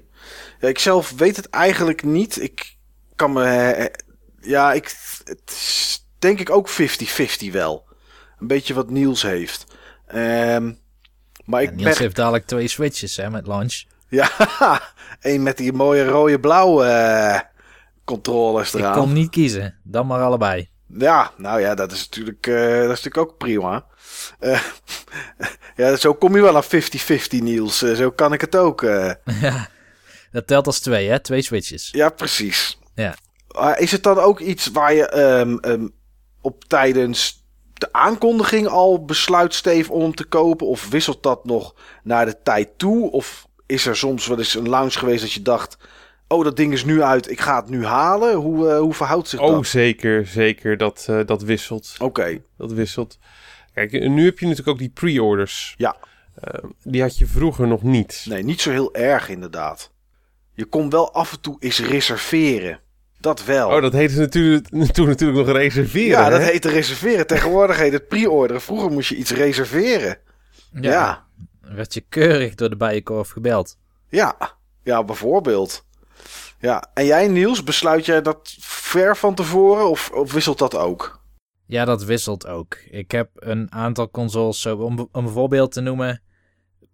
Ja, ik zelf weet het eigenlijk niet. Ik kan me... eh, ja, ik... Het is denk ik ook 50-50 wel. Een beetje wat Niels heeft. Ehm, maar ik Niels ben... heeft dadelijk twee switches hè, met launch. Ja, één met die mooie rode-blauwe eh, controllers Ik eraan. kon niet kiezen, dan maar allebei. Ja, nou ja, dat is natuurlijk, eh, dat is natuurlijk ook prima. Eh, ja, zo kom je wel aan 50-50, Niels. Eh, zo kan ik het ook. Ja, dat telt als twee hè, twee switches. Ja, precies. Ja. Is het dan ook iets waar je ehm, ehm, op tijdens de aankondiging al besluit, Steve, om hem te kopen? Of wisselt dat nog naar de tijd toe? Of is er soms wel eens een launch geweest dat je dacht... oh, dat ding is nu uit, ik ga het nu halen? Hoe, eh, hoe verhoudt zich Oh, dat? zeker, zeker. Dat, eh, dat wisselt. Oké, Dat wisselt. Kijk, nu heb je natuurlijk ook die pre-orders. Ja. Eh, die had je vroeger nog niet. nee, niet zo heel erg inderdaad. Je kon wel af en toe eens reserveren. Dat wel. Oh, dat heette natuurlijk, toen natuurlijk nog reserveren. ja, dat heette reserveren. Tegenwoordig heet het pre-orderen. Vroeger moest je iets reserveren. Ja. Werd je keurig door de bijenkorf gebeld. Ja, ja, bijvoorbeeld. Ja, en jij Niels, besluit jij dat ver van tevoren of, of wisselt dat ook? Ja, dat wisselt ook. Ik heb een aantal consoles, zo om, om een voorbeeld te noemen.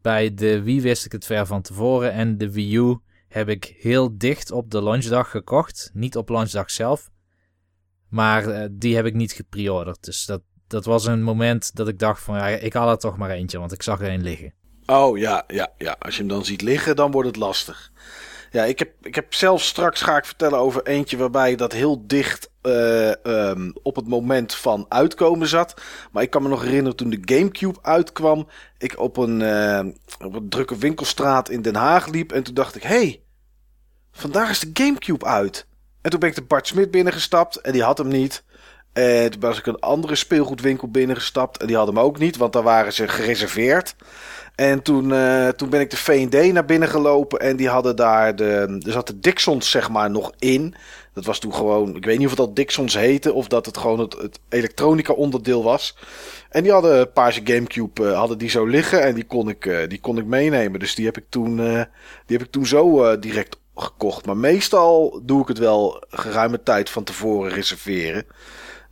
Bij de Wii wist ik het ver van tevoren en de Wii U heb ik heel dicht op de launchdag gekocht. Niet op launchdag zelf, maar eh, die heb ik niet gepreorderd. Dus dat, dat was een moment dat ik dacht van, ja, ik haal er toch maar eentje, want ik zag er een liggen. Oh ja, ja, ja. Als je hem dan ziet liggen, dan wordt het lastig. Ja, ik heb, ik heb zelf straks ga ik vertellen over eentje waarbij dat heel dicht eh, ehm, op het moment van uitkomen zat. Maar ik kan me nog herinneren toen de Gamecube uitkwam. Ik op een, eh, op een drukke winkelstraat in Den Haag liep. En toen dacht ik, hey, vandaag is de Gamecube uit. En toen ben ik de Bart Smit binnengestapt en die had hem niet. En toen was ik een andere speelgoedwinkel binnengestapt en die had hem ook niet, want daar waren ze gereserveerd. En toen, eh, toen ben ik de V&D naar binnen gelopen en die hadden daar de... Er zat de Dixons zeg maar nog in. Dat was toen gewoon... Ik weet niet of het al Dixons heette of dat het gewoon het, elektronica onderdeel was. En die hadden een paarse Gamecube eh, hadden die zo liggen en die kon ik, eh, die kon ik meenemen. Dus die heb ik toen, die heb ik toen zo direct gekocht. Maar meestal doe ik het wel geruime tijd van tevoren reserveren.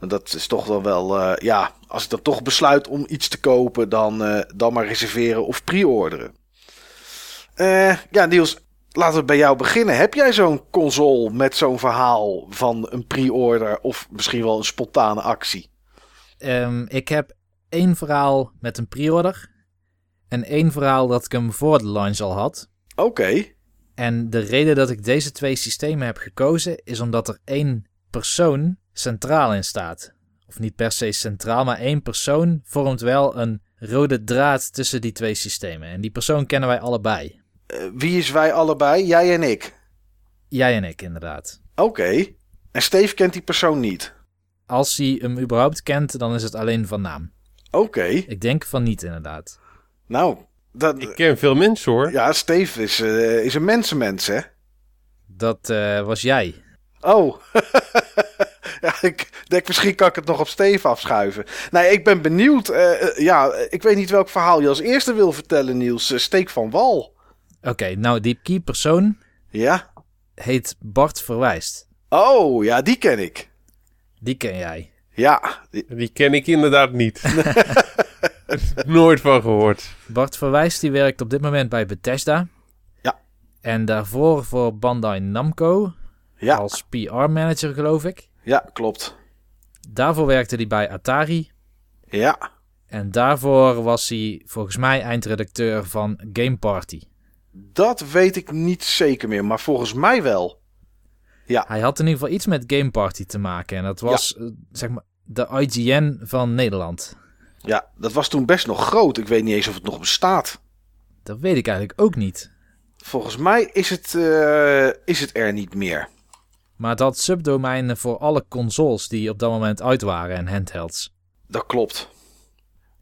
En dat is toch dan wel, ja, als ik dan toch besluit om iets te kopen, dan, eh, dan maar reserveren of pre-orderen. Eh, ja, Niels, laten we bij jou beginnen. Heb jij zo'n console met zo'n verhaal van een pre-order of misschien wel een spontane actie? Ehm, ik heb één verhaal met een pre-order en één verhaal dat ik hem voor de launch al had. Oké, En de reden dat ik deze twee systemen heb gekozen is omdat er één persoon centraal in staat. Of niet per se centraal, maar één persoon vormt wel een rode draad tussen die twee systemen. En die persoon kennen wij allebei. Eh, wie is wij allebei? Jij en ik. Jij en ik, inderdaad. Oké. En Steve kent die persoon niet. Als hij hem überhaupt kent, dan is het alleen van naam. Oké. Ik denk van niet, inderdaad. Nou, dat, Ik ken veel mensen hoor. ja, Steve is, eh, is een mensenmens, hè? Dat eh, was jij. Oh. ja, ik denk misschien kan ik het nog op Steve afschuiven. Nee, ik ben benieuwd. eh, eh, ja, ik weet niet welk verhaal je als eerste wil vertellen, Niels. Eh, Steek van wal. Oké, nou die key persoon Ja? heet Bart Verwijst. Oh, ja, die ken ik. Die ken jij. Ja, die- Die ken ik inderdaad niet. Nooit van gehoord. Bart Verwijst die werkt op dit moment bij Bethesda. Ja. En daarvoor voor Bandai Namco ja, als PR-manager, geloof ik. Ja, klopt. Daarvoor werkte hij bij Atari. Ja, En daarvoor was hij volgens mij eindredacteur van Game Party. dat weet ik niet zeker meer, maar volgens mij wel. Hij had in ieder geval iets met Game Party te maken. En dat was, eh, zeg maar, de IGN van Nederland. Ja, dat was toen best nog groot. Ik weet niet eens of het nog bestaat. Dat weet ik eigenlijk ook niet. Volgens mij is het, eh, is het er niet meer. Maar het had subdomeinen voor alle consoles die op dat moment uit waren en handhelds. Dat klopt.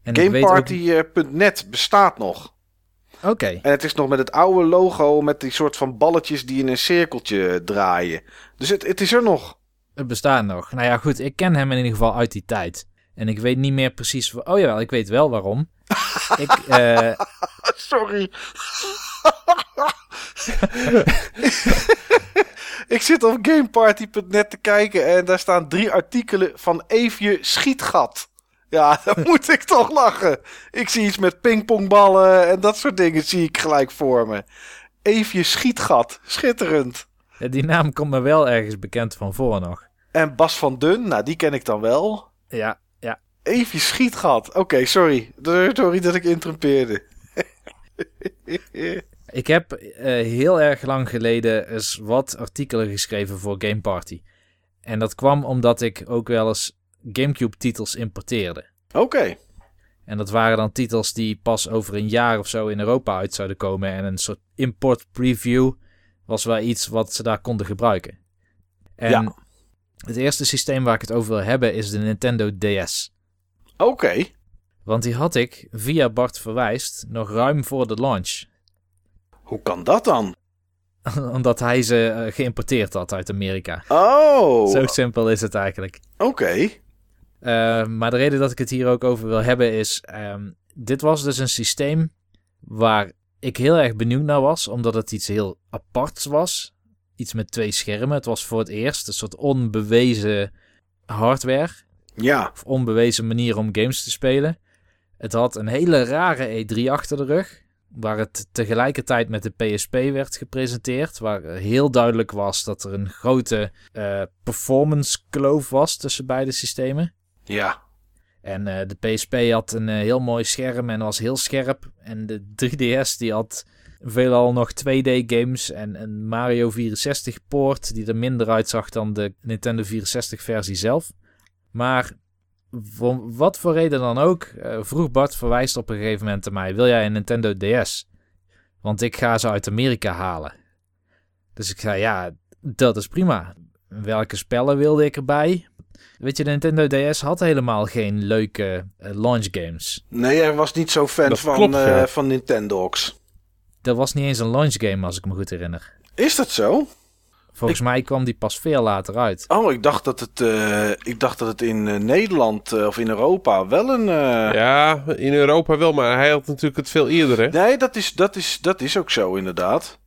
Ook- Gameparty.net bestaat nog. Oké, En het is nog met het oude logo met die soort van balletjes die in een cirkeltje draaien. Dus het, het is er nog. het bestaat nog. Nou ja, goed, ik ken hem in ieder geval uit die tijd. En ik weet niet meer precies... Oh jawel, ik weet wel waarom. ik, eh, Sorry. ik zit op gameparty.net te kijken en daar staan drie artikelen van Eefje Schietgat. Ja, dan moet ik toch lachen. Ik zie iets met pingpongballen en dat soort dingen zie ik gelijk voor me. Eefje Schietgat, schitterend. die naam komt me wel ergens bekend van voor nog. En Bas van Dun, nou die ken ik dan wel. Ja, ja. Eefje Schietgat. Oké, sorry. Sorry dat ik interrumpeerde. Ik heb eh, heel erg lang geleden eens wat artikelen geschreven voor Game Party. En dat kwam omdat ik ook wel eens Gamecube-titels importeerde. Oké. En dat waren dan titels die pas over een jaar of zo in Europa uit zouden komen. En een soort import preview. was wel iets wat ze daar konden gebruiken. En Ja. het eerste systeem waar ik het over wil hebben is de Nintendo DS. Oké. Want die had ik via Bart Verwijst nog ruim voor de launch. Hoe kan dat dan? Omdat hij ze eh, geïmporteerd had uit Amerika. Oh, Zo simpel is het eigenlijk. oké. Uh, maar de reden dat ik het hier ook over wil hebben is... ehm, dit was dus een systeem waar ik heel erg benieuwd naar was. Omdat het iets heel aparts was. Iets met twee schermen. Het was voor het eerst een soort onbewezen hardware. Ja, Of onbewezen manier om games te spelen. Het had een hele rare E3 achter de rug. Waar het tegelijkertijd met de PSP werd gepresenteerd. Waar heel duidelijk was dat er een grote eh, performance kloof was tussen beide systemen. ja. En eh, de PSP had een eh, heel mooi scherm en was heel scherp. En de 3DS die had veelal nog 2D games en een Mario 64 poort die er minder uitzag dan de Nintendo 64 versie zelf. Maar voor wat voor reden dan ook, eh, vroeg Bart verwijst op een gegeven moment aan mij: Wil jij een Nintendo DS? Want ik ga ze uit Amerika halen. Dus ik zei: Ja, dat is prima. Welke spellen wilde ik erbij? Weet je, de Nintendo DS had helemaal geen leuke eh, launch games. Nee, hij was niet zo fan Dat van, klopt, eh, ja. van Nintendogs. Dat was niet eens een launch game, als ik me goed herinner. Is dat zo? Volgens mij kwam die pas veel later uit. Oh, ik dacht dat het, eh, ik dacht dat het in eh, Nederland eh, of in Europa wel een... eh, Ja, in Europa wel, maar hij had natuurlijk het veel eerder, hè? Nee, dat is, dat, is, dat is ook zo inderdaad.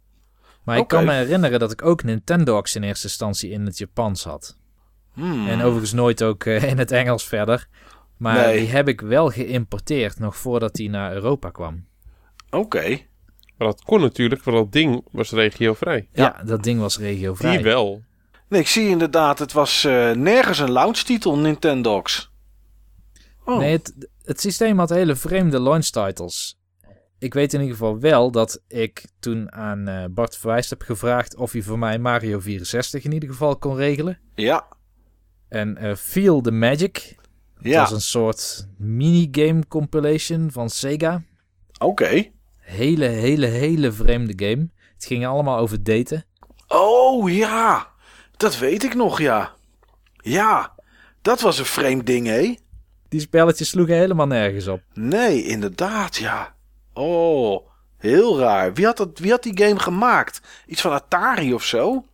Maar ik kan me herinneren dat ik ook Nintendogs in eerste instantie in het Japans had. Hmm. En overigens nooit ook in het Engels verder. Maar Nee. die heb ik wel geïmporteerd, nog voordat die naar Europa kwam. Oké. Maar dat kon natuurlijk, want dat ding was regiovrij. Ja, dat ding was regiovrij. Die wel. Nee, ik zie inderdaad, het was eh, nergens een launchtitel Nintendogs. Oh. Nee, het, het systeem had hele vreemde launch titles. Ik weet in ieder geval wel dat ik toen aan eh, Bart Verwijst heb gevraagd of hij voor mij Mario 64 in ieder geval kon regelen. Ja, En eh, Feel the Magic. Ja. was een soort minigame compilation van Sega. Oké. Hele, hele, hele vreemde game. Het ging allemaal over daten. Oh ja, dat weet ik nog, ja. Ja, dat was een vreemd ding, hé? Die spelletjes sloegen helemaal nergens op. Nee, inderdaad, ja. Oh, heel raar. Wie had, dat, wie had die game gemaakt? Iets van Atari of zo?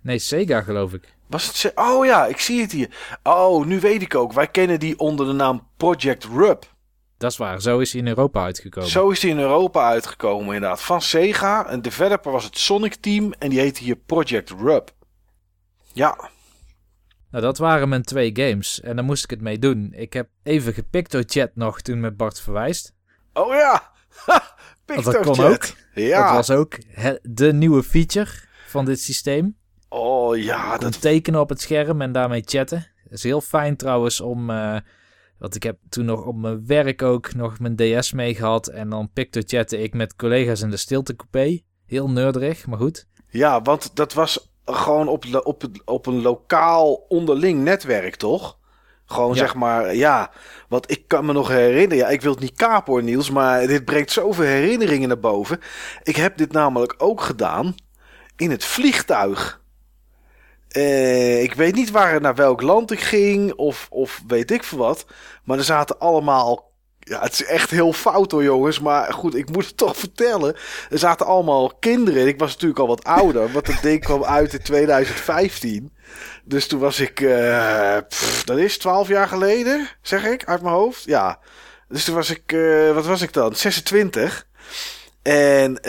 Nee, Sega geloof ik. Was het... ze- Oh ja, ik zie het hier. Oh, nu weet ik ook. Wij kennen die onder de naam Project Rub. Dat is waar, zo is hij in Europa uitgekomen. Zo is die in Europa uitgekomen, inderdaad. Van Sega. En developer was het Sonic Team. En die heette hier Project Rub. Ja, Nou, dat waren mijn twee games. En daar moest ik het mee doen. Ik heb even gepictochat nog toen met Bart Verwijst. Oh ja! Ha, Want dat kon Pictochat. ook. Ja. Dat was ook de nieuwe feature van dit systeem. Oh ja, dat... tekenen op het scherm en daarmee chatten. Dat is heel fijn trouwens om... eh, want ik heb toen nog op mijn werk ook nog mijn DS mee gehad. En dan pictochatte ik met collega's in de stiltecoupé. Heel nerderig, maar goed. Ja, want dat was gewoon op, op, op een lokaal onderling netwerk, toch? Gewoon Ja. zeg maar, ja. Want ik kan me nog herinneren. Ja, ik wil het niet kapen hoor, Niels. Maar dit brengt zoveel herinneringen naar boven. Ik heb dit namelijk ook gedaan in het vliegtuig. Eh, ik weet niet waar naar welk land ik ging. Of, of weet ik veel wat. Maar er zaten allemaal. Ja, het is echt heel fout hoor, jongens. Maar goed, ik moet het toch vertellen. Er zaten allemaal kinderen. Ik was natuurlijk al wat ouder. Want het ding kwam uit in 2015. Dus toen was ik. pff, dat is 12 jaar geleden, zeg ik uit mijn hoofd. Ja. Dus toen was ik. eh, wat was ik dan? 26. En.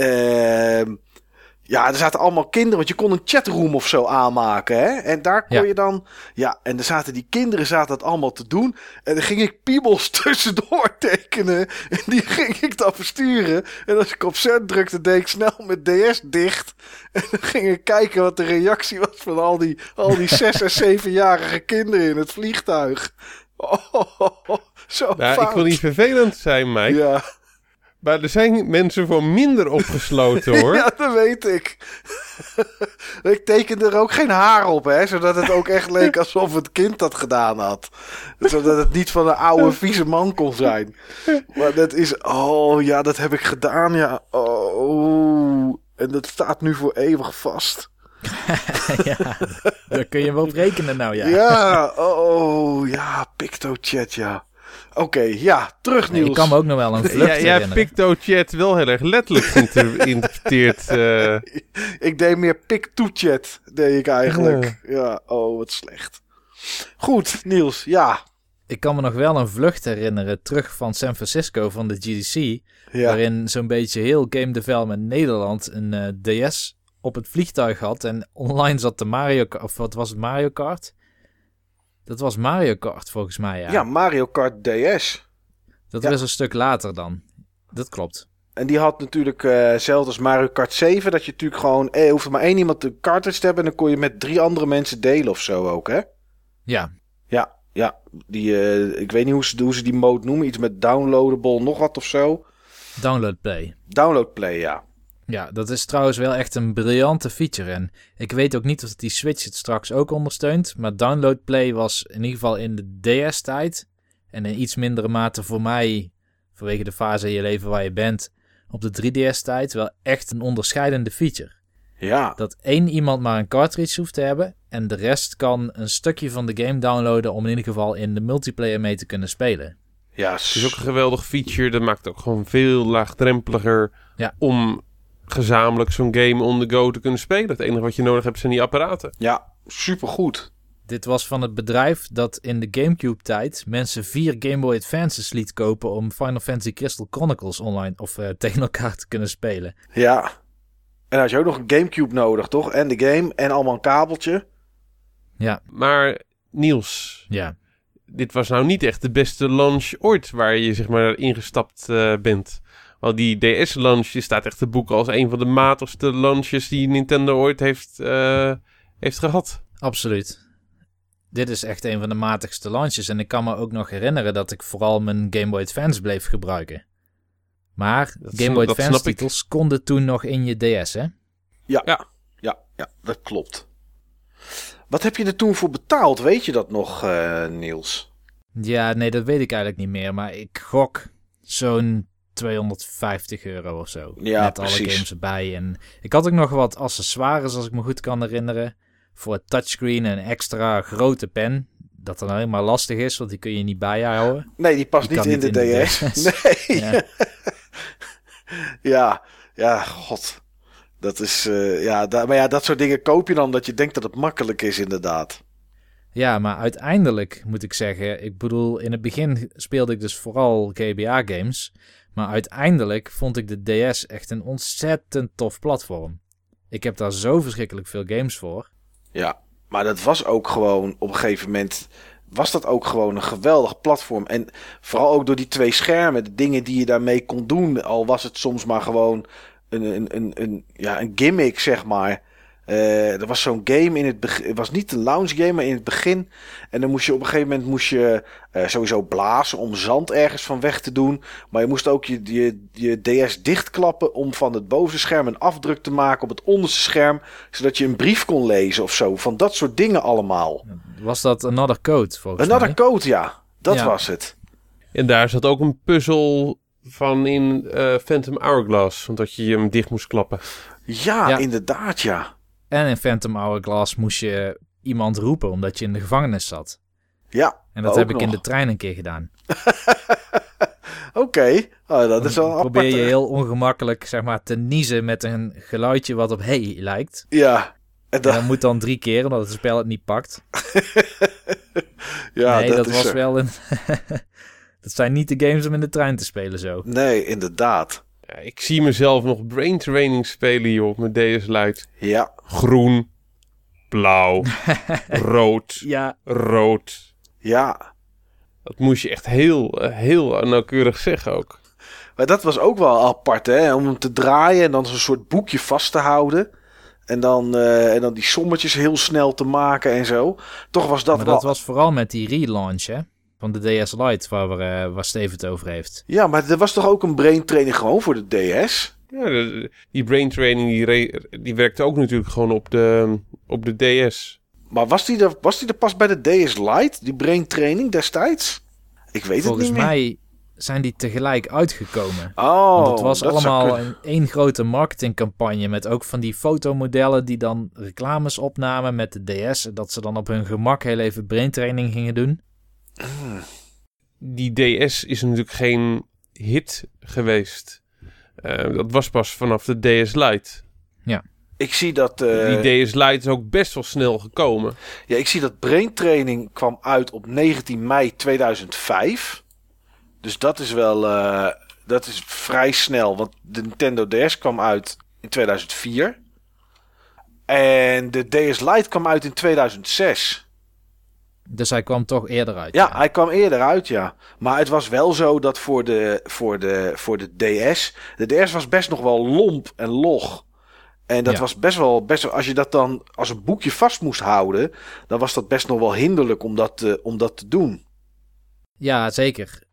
Ja, er zaten allemaal kinderen, want je kon een chatroom of zo aanmaken, hè? En daar kon Ja. je dan, ja, en er zaten die kinderen zaten dat allemaal te doen. En dan ging ik piebels tussendoor tekenen. En die ging ik dan versturen. En als ik op zend drukte, deed ik snel met DS dicht. En dan ging ik kijken wat de reactie was van al die, al die zes en zevenjarige kinderen in het vliegtuig. Oh, zo Nou, fout. ik wil niet vervelend zijn, Mike. Ja. Maar er zijn mensen voor minder opgesloten, hoor. Ja, dat weet ik. ik tekende er ook geen haar op, hè. Zodat het ook echt leek alsof het kind dat gedaan had. Zodat het niet van een oude vieze man kon zijn. Maar dat is... Oh, ja, dat heb ik gedaan, ja. Oh. En dat staat nu voor eeuwig vast. ja, daar kun je wel op rekenen nou, ja. Ja, oh ja, PictoChat, ja. Oké, ja, terug Nee, Niels. ik kan me ook nog wel een Ja, vlucht jij hebt herinneren. PictoChat wel heel erg letterlijk geïnter- geïnterpreteerd. eh. Ik deed meer Pic-to-chat, deed ik eigenlijk. Ja. oh, wat slecht. Goed, Niels, ja. Ik kan me nog wel een vlucht herinneren terug van San Francisco van de GDC. Ja, Waarin zo'n beetje heel Game Development Nederland een eh, DS op het vliegtuig had. En online zat de Mario Kart. Of wat was het? Mario Kart? Dat was Mario Kart volgens mij, ja. ja. Mario Kart DS. dat ja. was een stuk later dan. Dat klopt. En die had natuurlijk eh hetzelfde als Mario Kart 7. Dat je natuurlijk gewoon, eh, hoefde maar één iemand de cartridge te hebben. En dan kon je met drie andere mensen delen of zo ook, hè? Ja, Ja, ja. Die, eh, ik weet niet hoe ze, hoe ze die mode noemen. Iets met downloadable, nog wat of zo. Download Play. Download play, ja. Ja, dat is trouwens wel echt een briljante feature. En ik weet ook niet of die Switch het straks ook ondersteunt. Maar Download Play was in ieder geval in de DS-tijd. En in iets mindere mate voor mij, vanwege de fase in je leven waar je bent, op de 3DS-tijd wel echt een onderscheidende feature. Ja, Dat één iemand maar een cartridge hoeft te hebben. En de rest kan een stukje van de game downloaden om in ieder geval in de multiplayer mee te kunnen spelen. ja. Het is ook een geweldig feature. Dat maakt het ook gewoon veel laagdrempeliger Ja. om gezamenlijk zo'n game on the go te kunnen spelen. Het enige wat je nodig hebt zijn die apparaten. Ja, supergoed. Dit was van het bedrijf dat in de Gamecube-tijd mensen vier Game Boy Advances liet kopen om Final Fantasy Crystal Chronicles online of eh, tegen elkaar te kunnen spelen. Ja. En dan had je ook nog een Gamecube nodig, toch? En de game en allemaal een kabeltje. Ja, Maar Niels, ja. dit was nou niet echt de beste launch ooit waar je zeg maar ingestapt eh, bent. Want die DS-launch die staat echt te boeken als een van de matigste launches die Nintendo ooit heeft, eh, heeft gehad. Absoluut. Dit is echt een van de matigste launches. En ik kan me ook nog herinneren dat ik vooral mijn Game Boy Advance bleef gebruiken. Maar Dat Game Boy Advance ik. titels konden toen nog in je DS, hè? Ja. Ja. Ja, ja, dat klopt. Wat heb je er toen voor betaald? Weet je dat nog, eh, Niels? Ja, nee, dat weet ik eigenlijk niet meer. Maar ik gok zo'n 250 euro of zo. Ja, met alle games erbij. En ik had ook nog wat accessoires, als ik me goed kan herinneren. Voor het touchscreen en een extra grote pen. Dat dan helemaal lastig is, want die kun je niet bijhouden. Nee, die past Die niet in de niet in de DS. DS. Nee. Ja. Ja, ja, god. Dat is, eh, ja, da- maar ja, dat soort dingen koop je dan omdat je denkt dat het makkelijk is, inderdaad. Ja, maar uiteindelijk moet ik zeggen, ik bedoel, in het begin speelde ik dus vooral GBA-games. Maar uiteindelijk vond ik de DS echt een ontzettend tof platform. Ik heb daar zo verschrikkelijk veel games voor. Ja, maar dat was ook gewoon op een gegeven moment. Was dat ook gewoon een geweldig platform. En vooral ook door die twee schermen. De dingen die je daarmee kon doen. Al was het soms maar gewoon een, een, een, een, ja, een gimmick, zeg maar. Eh, er was zo'n game in het begin. Het was niet een lounge game, maar in het begin. En dan moest je op een gegeven moment moest je, eh, sowieso blazen om zand ergens van weg te doen. Maar je moest ook je, je, je DS dichtklappen om van het bovenste scherm een afdruk te maken op het onderste scherm. Zodat je een brief kon lezen of zo. Van dat soort dingen allemaal. Was dat Another Code volgens Another mij? Code, ja. Dat Ja. was het. En daar zat ook een puzzel van in eh, Phantom Hourglass. Want dat je hem dicht moest klappen. Ja, Ja. inderdaad, ja. En in Phantom Hourglass moest je iemand roepen omdat je in de gevangenis zat. Ja. En dat heb ik in de trein een keer gedaan. Oké, oh, dat is wel Dan een probeer je heel ongemakkelijk zeg maar, te niezen met een geluidje wat op hey lijkt. Ja. En En dat, dat moet dan drie keer omdat het spel het niet pakt. ja, nee, dat, was er. wel een... dat zijn niet de games om in de trein te spelen zo. Nee, inderdaad. Ik zie mezelf nog brain training spelen hier op mijn DS Lite. Ja. Groen, blauw, rood, Ja, rood. Ja. Dat moest je echt heel, eh, heel nauwkeurig zeggen ook. Maar dat was ook wel apart, hè? Om hem te draaien en dan zo'n soort boekje vast te houden. En dan, eh, en dan die sommetjes heel snel te maken en zo. Toch was dat maar wel... dat was vooral met die relaunch hè, van de DS Lite waar, we, eh, waar Steven het over heeft. Ja, maar er was toch ook een brain training gewoon voor de DS? Ja, de- die brain training die, re- die werkte ook natuurlijk gewoon op de, op de DS. Maar was die, er, was die er pas bij de DS Lite, die brain training destijds? Ik weet Volgens het niet meer. mij zijn die tegelijk uitgekomen. Oh, Want het was dat allemaal een één grote marketingcampagne met ook van die fotomodellen die dan reclames opnamen met de DS. en Dat ze dan op hun gemak heel even braintraining gingen doen. Die DS is natuurlijk geen hit geweest. Eh, dat was pas vanaf de DS Lite. Ik zie dat... eh, Die DS Lite is ook best wel snel gekomen. Ja, ik zie dat Brain Training kwam uit op 19 mei 2005. Dus dat is wel eh, dat is vrij snel, want de Nintendo DS kwam uit in 2004. En de DS Lite kwam uit in 2006. Dus hij kwam toch eerder uit. Ja, hij kwam eerder uit, ja. Maar het was wel zo dat voor de, voor de, voor de DS... De DS was best nog wel lomp en log. En dat Ja. was best wel, best wel... Als je dat dan als een boekje vast moest houden... dan was dat best nog wel hinderlijk om dat, te- om dat te doen. Ja, zeker.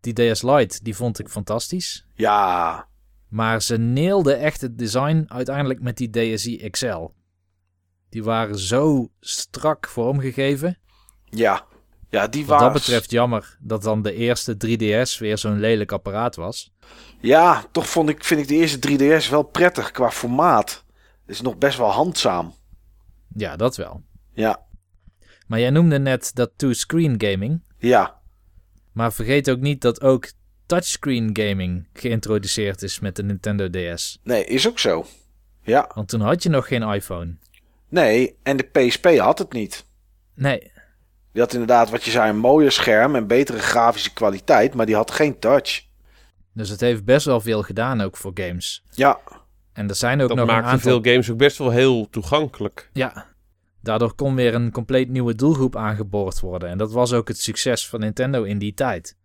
Die DS Lite, die vond ik fantastisch. Ja, Maar ze neelde echt het design uiteindelijk met die DSi XL. Die waren zo strak vormgegeven. Ja. Ja, die Wat was... dat betreft jammer dat dan de eerste 3DS weer zo'n lelijk apparaat was. Ja, toch vond ik, vind ik de eerste 3DS wel prettig qua formaat. Het is nog best wel handzaam. Ja, dat wel. Ja, Maar jij noemde net dat two-screen gaming. ja. Maar vergeet ook niet dat ook touchscreen gaming geïntroduceerd is met de Nintendo DS. Nee, is ook zo. Ja. Want toen had je nog geen iPhone. Nee, en de PSP had het niet. Nee, Die had inderdaad, wat je zei, een mooier scherm en betere grafische kwaliteit, maar die had geen touch. dus het heeft best wel veel gedaan ook voor games. Ja, En er zijn ook Dat nog een aantal... veel games ook best wel heel toegankelijk. Ja, daardoor kon weer een compleet nieuwe doelgroep aangeboord worden. En dat was ook het succes van Nintendo in die tijd.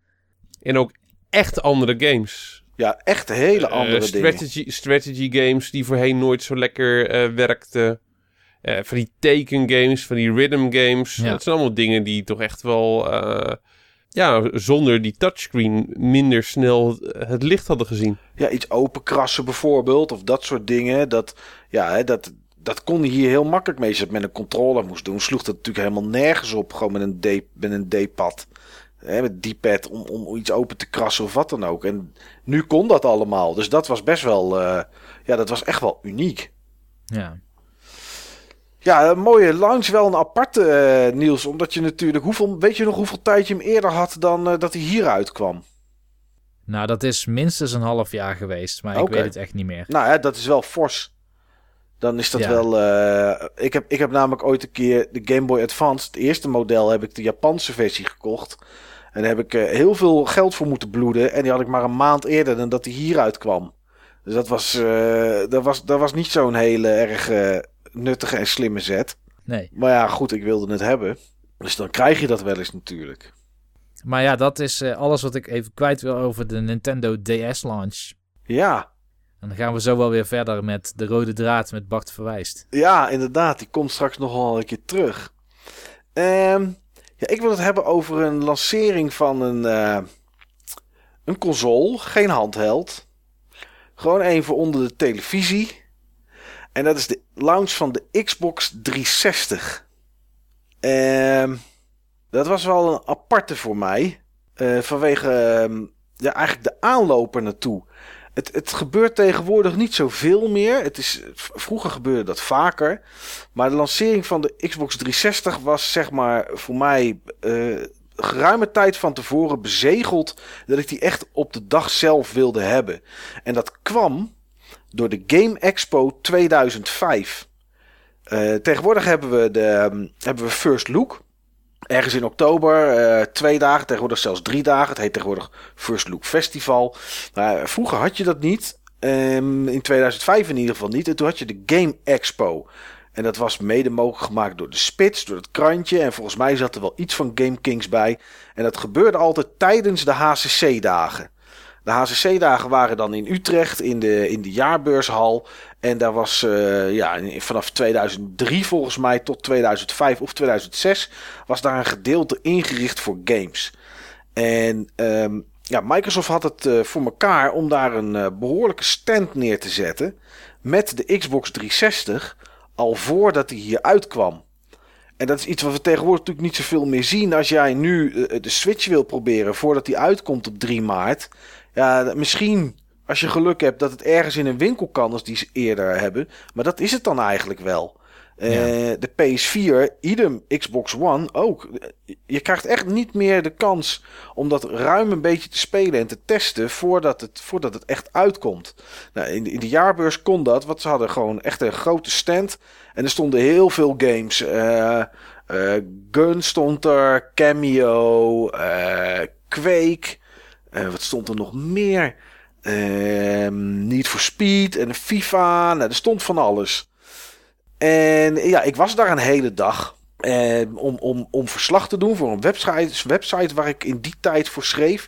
En ook echt andere games. ja echt hele andere dingen. strategy, strategy games die voorheen nooit zo lekker eh, werkten. Eh, van die teken games, van die rhythm games. Ja. Dat zijn allemaal dingen die toch echt wel... eh, ja, zonder die touchscreen minder snel het licht hadden gezien. Ja, iets openkrassen bijvoorbeeld, of dat soort dingen. Dat, ja, hè, dat, dat kon hij hier heel makkelijk mee. Als je het met een controller moest doen, sloeg dat natuurlijk helemaal nergens op. Gewoon met een D- met een D-pad. Hè, met D-pad om, om iets open te krassen of wat dan ook. En nu kon dat allemaal. Dus dat was best wel, eh, ja, dat was echt wel uniek. Ja, Ja, een mooie launch, wel een aparte eh, Niels. Omdat je natuurlijk, hoeveel, weet je nog hoeveel tijd je hem eerder had dan eh, dat hij hieruit kwam? nou dat is minstens een half jaar geweest. Maar ik weet het echt niet meer. Nou ja, dat is wel fors. Dan is dat Ja. wel. eh, ik, heb, ik heb namelijk ooit een keer de Game Boy Advance, het eerste model, heb ik de Japanse versie gekocht. En daar heb ik heel veel geld voor moeten bloeden. En die had ik maar een maand eerder dan dat die hieruit kwam. Dus dat was, dat was, dat was niet zo'n hele erg nuttige en slimme zet. Nee. Maar ja, goed, ik wilde het hebben. Dus dan krijg je dat wel eens natuurlijk. Maar ja, dat is eh, alles wat ik even kwijt wil over de Nintendo DS launch. Ja, En dan gaan we zo wel weer verder met de rode draad met Bart Verwijst. Ja, inderdaad. Die komt straks nog wel een keer terug. Ehm, ja, ik wil het hebben over een lancering van een, eh, een console. Geen handheld. Gewoon even onder de televisie. En dat is de launch van de Xbox 360. Ehm, dat was wel een aparte voor mij. Eh, vanwege ehm, ja, eigenlijk de aanloper naartoe. Het, het gebeurt tegenwoordig niet zoveel meer. Het is, vroeger gebeurde dat vaker. Maar de lancering van de Xbox 360 was zeg maar voor mij eh, geruime tijd van tevoren bezegeld dat ik die echt op de dag zelf wilde hebben. En dat kwam door de Game Expo 2005. Eh, tegenwoordig hebben we, de, ehm, hebben we First Look. Ergens in oktober, eh, twee dagen, tegenwoordig zelfs drie dagen. Het heet tegenwoordig First Look Festival. Vroeger had je dat niet. Ehm, in 2005 in ieder geval niet. En toen had je de Game Expo. En dat was mede mogelijk gemaakt door de Spits, door het krantje. En volgens mij zat er wel iets van Game Kings bij. En dat gebeurde altijd tijdens de HCC-dagen. De HCC-dagen waren dan in Utrecht in de, in de jaarbeurshal. En daar was eh, ja, vanaf 2003 volgens mij tot 2005 of 2006 was daar een gedeelte ingericht voor games. En ehm, ja, Microsoft had het eh, voor elkaar om daar een eh, behoorlijke stand neer te zetten met de Xbox 360 al voordat die hier uitkwam. En dat is iets wat we tegenwoordig natuurlijk niet zoveel meer zien. Als jij nu de Switch wil proberen voordat die uitkomt op 3 maart. Ja, misschien als je geluk hebt dat het ergens in een winkel kan als die ze eerder hebben. Maar dat is het dan eigenlijk wel. Eh, de PS4, idem Xbox One ook. Je krijgt echt niet meer de kans om dat ruim een beetje te spelen en te testen voordat het, voordat het echt uitkomt. Nou, in, de, in de jaarbeurs kon dat, want ze hadden gewoon echt een grote stand. En er stonden heel veel games. Uh, Gun stond er, Cameo, Quake. Wat stond er nog meer? Need for Speed en FIFA. Nou, er stond van alles. En ja, ik was daar een hele dag. Eh, om, om, om verslag te doen voor een website, website waar ik in die tijd voor schreef.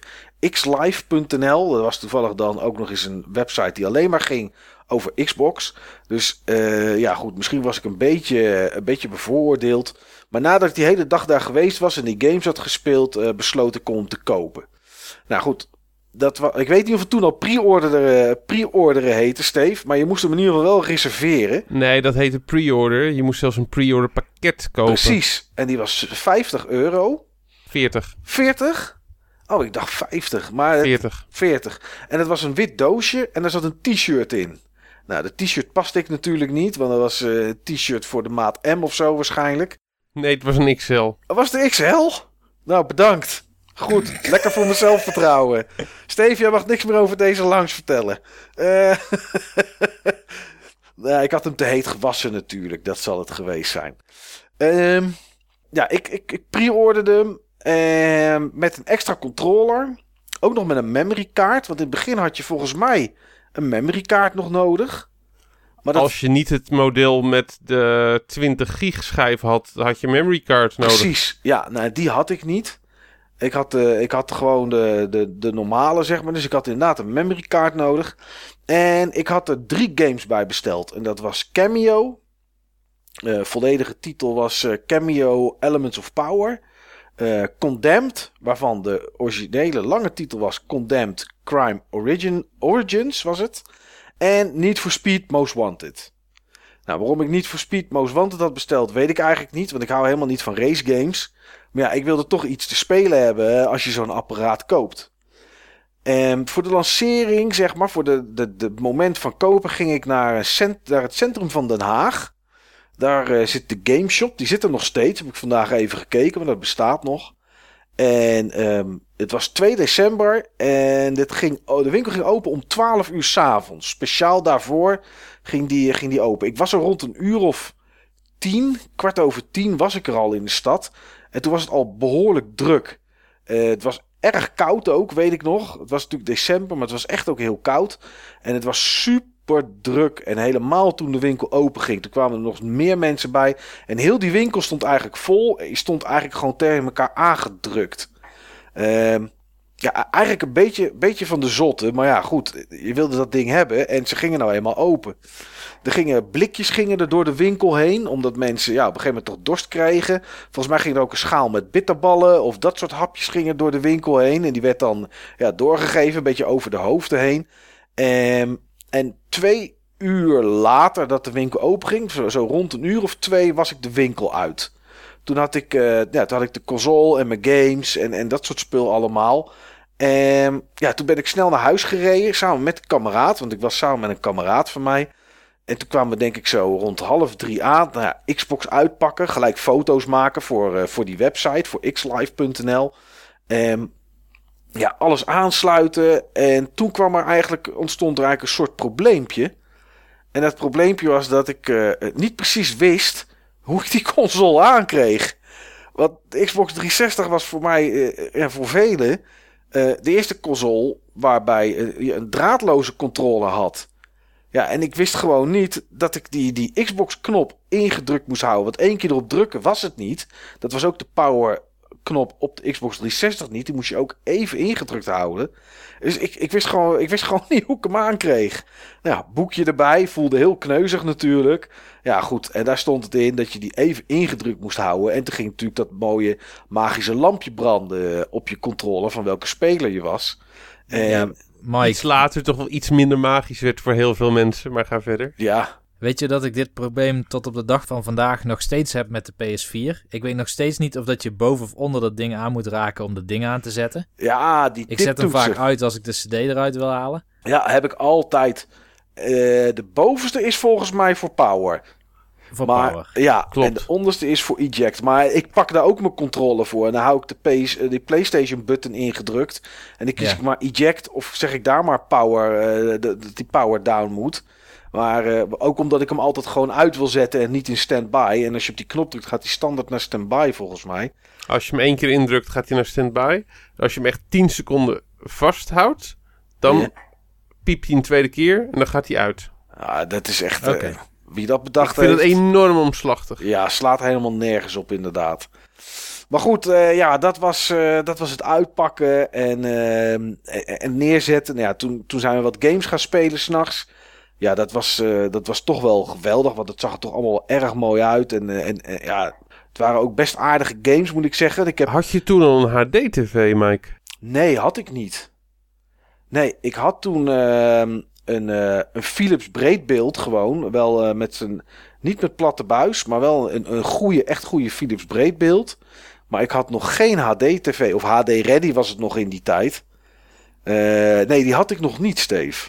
xlive.nl. Dat was toevallig dan ook nog eens een website die alleen maar ging over Xbox. Dus uh, ja, goed, misschien was ik een beetje, een beetje bevooroordeeld. Maar nadat ik die hele dag daar geweest was en die games had gespeeld, uh, besloot ik om te kopen. Nou goed, dat ik weet niet of het toen al pre-orderen, eh, pre-orderen heette, Steve. Maar je moest hem in ieder geval wel reserveren. Nee, dat heette pre-order. Je moest zelfs een pre-order pakket kopen. Precies. En die was 50 euro. 40. 40? Oh, ik dacht 50. Maar 40. 40. En het was een wit doosje en er zat een t-shirt in. Nou, de t-shirt paste ik natuurlijk niet. Want dat was een uh, t-shirt voor de maat M of zo waarschijnlijk. Nee, het was een XL. Was de XL? Nou, bedankt. Goed, lekker voor mijn zelfvertrouwen. Steve, jij mag niks meer over deze langs vertellen. Uh, nou, ik had hem te heet gewassen natuurlijk. Dat zal het geweest zijn. Uh, ja, ik, ik, ik pre-orderde hem uh, met een extra controller. Ook nog met een memory kaart. Want in het begin had je volgens mij een memory kaart nog nodig. Maar dat... Als je niet het model met de 20 gig schijf had, had je memory card nodig. Precies, ja, nou, die had ik niet. Ik had, uh, ik had gewoon de, de, de normale, zeg maar. Dus ik had inderdaad een memory card nodig. En ik had er drie games bij besteld. En dat was Cameo. Uh, volledige titel was uh, Cameo Elements of Power. Condemned, waarvan de originele lange titel was Condemned Crime Origin, Origins, was het. En Need for Speed Most Wanted. Nou, waarom ik niet voor Speed Most Wanted had besteld, weet ik eigenlijk niet. Want ik hou helemaal niet van race games. Maar ja, ik wilde toch iets te spelen hebben als je zo'n apparaat koopt. En voor de lancering, zeg maar, voor de, de, moment van kopen, ging ik naar, cent, het centrum van Den Haag. Daar uh, zit de Game Shop. Die zit er nog steeds. Heb ik vandaag even gekeken, maar dat bestaat nog. En um, het was 2 december en dit ging, oh, de winkel ging open om 12 uur s'avonds. Speciaal daarvoor ging die, ging die open. Ik was er rond een uur of tien, kwart over tien was ik er al in de stad. En toen was het al behoorlijk druk. Uh, het was erg koud ook, weet ik nog. Het was natuurlijk december, maar het was echt ook heel koud. En het was super druk. En helemaal toen de winkel open ging, toen kwamen er nog meer mensen bij. En heel die winkel stond eigenlijk vol. Je stond eigenlijk gewoon tegen elkaar aangedrukt. Uh, ja, eigenlijk een beetje, beetje van de zotte. Maar ja, goed, je wilde dat ding hebben en ze gingen nou eenmaal open. Er gingen blikjes gingen er door de winkel heen, omdat mensen ja, op een gegeven moment toch dorst kregen. Volgens mij ging er ook een schaal met bitterballen of dat soort hapjes gingen door de winkel heen. En die werd dan ja, doorgegeven, een beetje over de hoofden heen. En, en twee uur later dat de winkel open ging, zo, rond een uur of twee, was ik de winkel uit. Toen had ik, uh, ja, toen had ik de console en mijn games en, en dat soort spul allemaal. En ja, toen ben ik snel naar huis gereden samen met een kameraad, want ik was samen met een kameraad van mij. En toen kwamen we denk ik zo rond half drie aan. Nou Xbox uitpakken, gelijk foto's maken voor, uh, voor die website, voor xlive.nl. En ja, alles aansluiten. En toen kwam er eigenlijk, ontstond er eigenlijk een soort probleempje. En dat probleempje was dat ik uh, niet precies wist hoe ik die console aankreeg. Want Xbox 360 was voor mij en voor velen de eerste console waarbij je een draadloze controller had. Ja, en ik wist gewoon niet dat ik die, die Xbox-knop ingedrukt moest houden. Want één keer erop drukken was het niet. Dat was ook de power-knop op de Xbox 360 niet. Die moest je ook even ingedrukt houden. Dus ik, ik, wist, gewoon, ik wist gewoon niet hoe ik hem aankreeg. Nou ja, boekje erbij. Voelde heel kneuzig natuurlijk. Ja, goed. En daar stond het in dat je die even ingedrukt moest houden. En toen ging natuurlijk dat mooie magische lampje branden op je controller van welke speler je was. En, Mike. Iets later toch wel iets minder magisch werd voor heel veel mensen, maar ga verder. Ja, Weet je dat ik dit probleem tot op de dag van vandaag nog steeds heb met de PS4? Ik weet nog steeds niet of dat je boven of onder dat ding aan moet raken om dat ding aan te zetten. Ja, die Ik zet hem vaak uit als ik de CD eruit wil halen. Ja, heb ik altijd. Eh, de bovenste is volgens mij voor power. Maar, power. Ja, Klopt. en de onderste is voor eject. Maar ik pak daar ook mijn controle voor. En dan hou ik de, eh, PlayStation button ingedrukt. En dan kies Ja. ik maar eject. Of zeg ik daar maar power, eh, dat die power down moet. Maar eh, ook omdat ik hem altijd gewoon uit wil zetten en niet in standby. En als je op die knop drukt, gaat hij standaard naar standby volgens mij. Als je hem één keer indrukt, gaat hij naar standby. Als je hem echt 10 seconden vasthoudt, dan Ja. piept hij een tweede keer en dan gaat hij uit. Ah, dat is echt. Wie dat Ik bedacht vind het enorm omslachtig. Ja, slaat helemaal nergens op, inderdaad. Maar goed, eh, ja, dat was, eh, dat was het uitpakken en, eh, en, en neerzetten. Nou ja, toen, toen zijn we wat games gaan spelen s'nachts. Ja, dat was, dat was toch wel geweldig, want het zag er toch allemaal erg mooi uit. En, en, en ja, het waren ook best aardige games, moet ik zeggen. Ik heb... Had je toen al een HD-TV, Mike? Nee, had ik niet. Nee, ik had toen ehm, een, eh, een Philips breedbeeld gewoon. Wel eh, met zijn, niet met platte buis, maar wel een, een goede, echt goede Philips breedbeeld. Maar ik had nog geen HD-tv, of HD-ready was het nog in die tijd. Eh, nee, die had ik nog niet, Steve.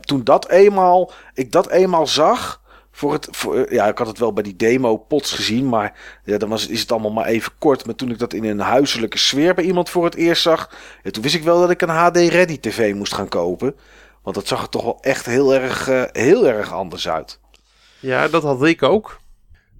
Toen dat eenmaal, ik dat eenmaal zag, voor het, ja, ik had het wel bij die demo pots gezien, maar ja, dan was, is het allemaal maar even kort. Maar toen ik dat in een huiselijke sfeer bij iemand voor het eerst zag, toen wist ik wel dat ik een HD-ready tv moest gaan kopen. Want dat zag er toch wel echt heel erg, eh, heel erg anders uit. Ja, dat had ik ook.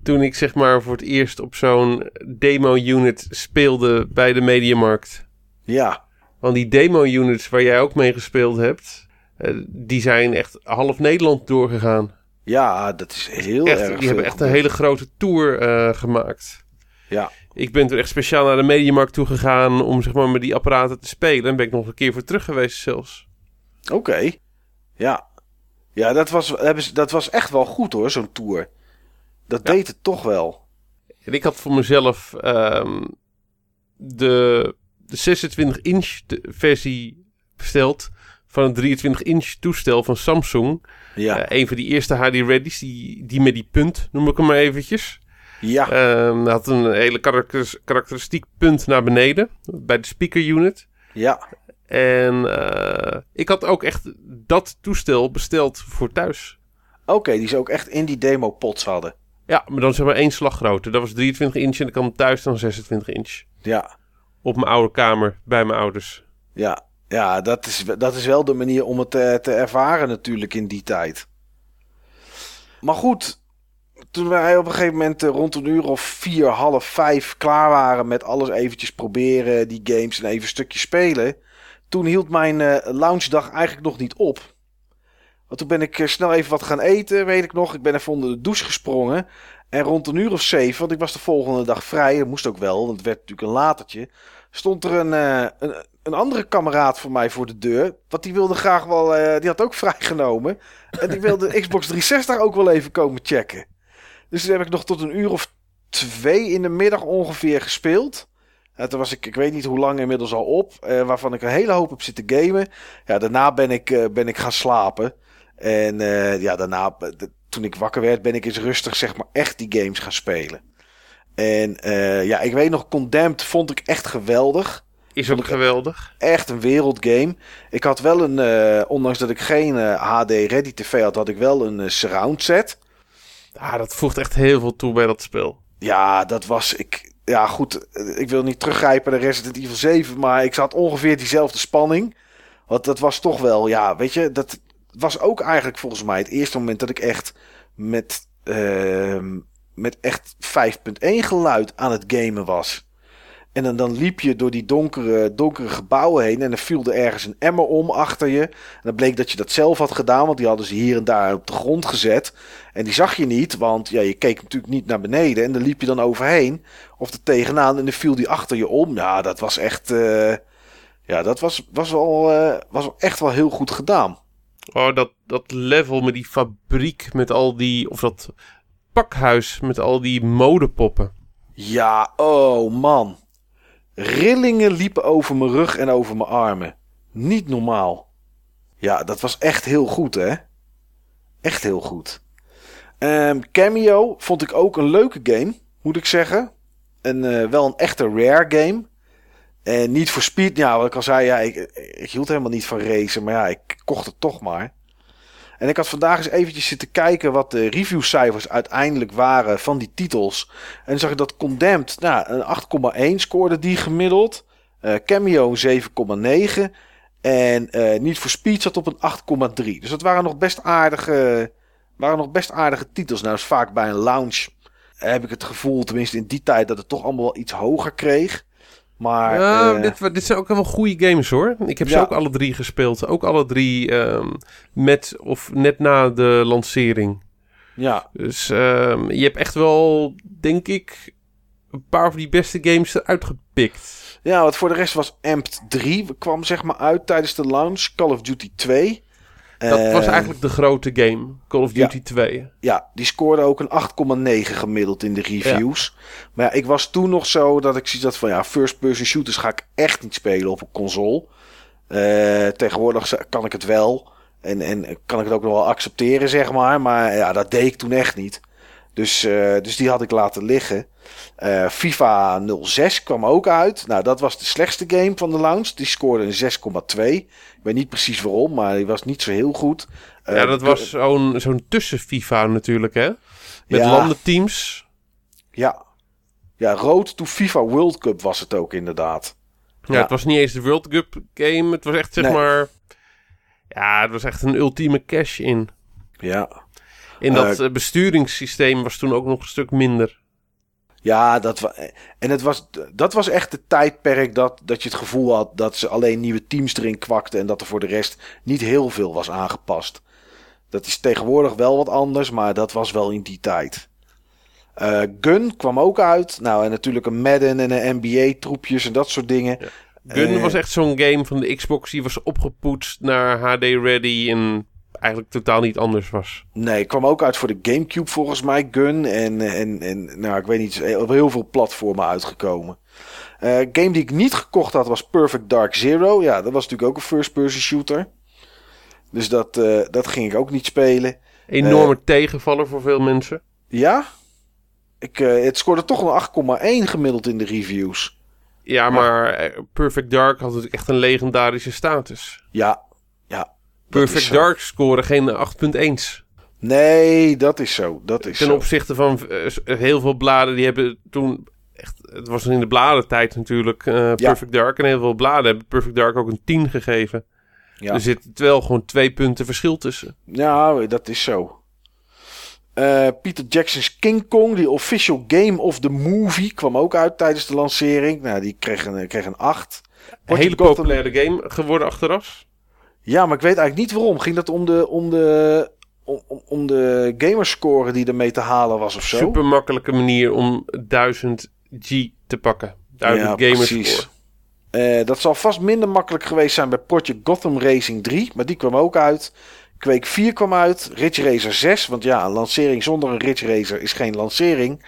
Toen ik zeg maar voor het eerst op zo'n demo-unit speelde bij de Mediamarkt. Ja, Want die demo-units waar jij ook mee gespeeld hebt, eh, die zijn echt half Nederland doorgegaan. ja, dat is heel Echt, erg die veel hebben echt een hele grote tour eh, gemaakt. Ja, Ik ben toen echt speciaal naar de Mediamarkt toe gegaan om zeg maar met die apparaten te spelen. En ben ik nog een keer voor terug geweest zelfs. Oké. Ja, ja dat, was, dat was echt wel goed hoor, zo'n tour. Dat Ja. deed het toch wel. En ik had voor mezelf ehm, de, de 26-inch versie besteld van een 23-inch toestel van Samsung. Ja, Eh, een van die eerste HD-readies, die, die met die punt, noem ik hem maar eventjes. ja, dat had een hele karakteris- karakteristiek punt naar beneden, bij de speaker unit. ja. En eh, ik had ook echt dat toestel besteld voor thuis. Oké, die ze ook echt in die demo pots hadden. Ja, maar dan zeg maar één slag groter. Dat was 23 inch en ik kwam thuis dan 26 inch. Ja, Op mijn oude kamer, bij mijn ouders. ja. Ja, dat is, dat is wel de manier om het te, te ervaren natuurlijk in die tijd. Maar goed, toen wij op een gegeven moment eh, rond een uur of vier, half vijf klaar waren met alles eventjes proberen, die games en even een stukje spelen. Toen hield mijn eh loungedag eigenlijk nog niet op. Want toen ben ik eh, snel even wat gaan eten, weet ik nog. Ik ben even onder de douche gesprongen. En rond een uur of zeven, want ik was de volgende dag vrij, dat moest ook wel, want het werd natuurlijk een latertje. Stond er een, eh, een, andere kameraad voor mij voor de deur. Want die wilde graag wel, die had ook vrijgenomen. En die wilde de Xbox 360 ook wel even komen checken. Dus toen heb ik nog tot een uur of twee in de middag ongeveer gespeeld. En toen was ik, ik weet niet hoe lang inmiddels al op. eh, waarvan ik een hele hoop heb zitten gamen. Ja, daarna ben ik, eh, ben ik gaan slapen. En eh, ja, daarna, de- toen ik wakker werd, ben ik eens rustig zeg maar echt die games gaan spelen. En ja, ik weet nog, Condemned vond ik echt geweldig. Is ook geweldig. Echt een wereldgame. Ik had wel een, ondanks dat ik geen HD Ready TV had, had ik wel een surround set. Ja, dat voegt echt heel veel toe bij dat spel. Ja, dat was ik. Ja, goed. eh, Ik wil niet teruggrijpen naar Resident Evil 7, maar ik zat ongeveer diezelfde spanning. Want dat was toch wel, ja, weet je, dat was ook eigenlijk volgens mij het eerste moment dat ik echt met, ehm, met echt 5.1 geluid aan het gamen was. En dan, dan liep je door die donkere, donkere gebouwen heen en dan viel er ergens een emmer om achter je. En dan bleek dat je dat zelf had gedaan, want die hadden ze hier en daar op de grond gezet. En die zag je niet, want ja, je keek natuurlijk niet naar beneden. En dan liep je dan overheen of er tegenaan en dan viel die achter je om. Ja, dat was echt, eh, ja, dat was, was, wel, eh, was echt wel heel goed gedaan. Oh, dat, dat level met die fabriek met al die... Of dat pakhuis met al die modepoppen. Ja, oh man. Rillingen liepen over mijn rug en over mijn armen. Niet normaal. Ja, dat was echt heel goed, hè? Echt heel goed. Ehm, Cameo vond ik ook een leuke game, moet ik zeggen. En eh, wel een echte rare game. En niet voor speed. Ja, wat ik al zei, ja, ik, ik hield helemaal niet van racen. Maar ja, ik kocht het toch maar. En ik had vandaag eens eventjes zitten kijken wat de reviewcijfers uiteindelijk waren van die titels. En zag ik dat Condemned, nou, een 8,1 scoorde die gemiddeld. Eh, Cameo een 7,9. En eh niet voor Speed zat op een 8,3. Dus dat waren nog best aardige, waren nog best aardige titels. Nou is vaak bij een launch heb ik het gevoel, tenminste in die tijd, dat het toch allemaal wel iets hoger kreeg. Maar Ja, eh, dit, dit zijn ook wel goede games hoor. Ik heb ze ook alle drie gespeeld. Ook alle drie ehm, met of net na de lancering. ja, Dus ehm, je hebt echt wel, denk ik, een paar van die beste games eruit gepikt. ja, wat voor de rest was Amped 3 kwam zeg maar uit tijdens de launch. Call of Duty 2. Dat was eigenlijk de grote game, Call of Duty 2. Ja, die scoorde ook een 8,9 gemiddeld in de reviews. Maar ja, ik was toen nog zo dat ik zoiets had van... ja, first-person shooters ga ik echt niet spelen op een console. Eh, tegenwoordig kan ik het wel. En, en kan ik het ook nog wel accepteren, zeg maar. Maar ja, dat deed ik toen echt niet. Dus, eh, dus die had ik laten liggen. Eh, FIFA 06 kwam ook uit. Nou, dat was de slechtste game van de launch. Die scoorde een 6,2. Ik weet niet precies waarom, maar die was niet zo heel goed. Eh, ja, dat was zo'n zo'n tussen FIFA natuurlijk, hè? Met Ja. landenteams. Ja. Ja, Road to FIFA World Cup was het ook inderdaad. Ja, Ja. het was niet eens de World Cup game. Het was echt, zeg Nee. maar... Ja, het was echt een ultieme cash-in. Ja. En dat Eh, eh, besturingssysteem was toen ook nog een stuk minder. Ja, dat, en het was, dat was echt het tijdperk dat, dat je het gevoel had dat ze alleen nieuwe teams erin kwakten en dat er voor de rest niet heel veel was aangepast. Dat is tegenwoordig wel wat anders, maar dat was wel in die tijd. Eh, Gun kwam ook uit. Nou, en natuurlijk een Madden en een NBA troepjes en dat soort dingen. Gun was echt zo'n game van de Xbox. Die was opgepoetst naar HD ready en eigenlijk totaal niet anders was. Nee, kwam ook uit voor de Gamecube volgens mij, Gun. En, en, en nou, ik weet niet, op heel veel platformen uitgekomen. Eh game die ik niet gekocht had was Perfect Dark Zero. Ja, dat was natuurlijk ook een first-person shooter. Dus dat, eh, dat ging ik ook niet spelen. Enorme tegenvaller voor veel mensen. Ja? Ik, het scoorde toch een 8,1 gemiddeld in de reviews. Ja, maar eh, Perfect Dark had natuurlijk echt een legendarische status. Ja, ja. Perfect. Dark scoren geen 8.1's. Nee, dat is zo. Dat is Ten zo. opzichte van eh, heel veel bladen, die hebben toen echt... Het was in de bladentijd natuurlijk, eh, Perfect Dark. En heel veel bladen hebben Perfect Dark ook een 10 gegeven. Ja. Er zit wel gewoon twee punten verschil tussen. Ja, dat is zo. Eh, Peter Jackson's King Kong, die official game of the movie, kwam ook uit tijdens de lancering. Nou, die kreeg een, kreeg een 8. Een hele populaire game geworden achteraf. Ja, maar ik weet eigenlijk niet waarom. Ging dat om de, om de, om, om- om de gamerscore die ermee te halen was of zo? Super makkelijke manier om 1000 G te pakken. 1000 Ja, gamers precies. score. Eh, dat zal vast minder makkelijk geweest zijn bij Project Gotham Racing 3, maar die kwam ook uit. Quake 4 kwam uit, Ridge Racer 6, want ja, een lancering zonder een Ridge Racer is geen lancering.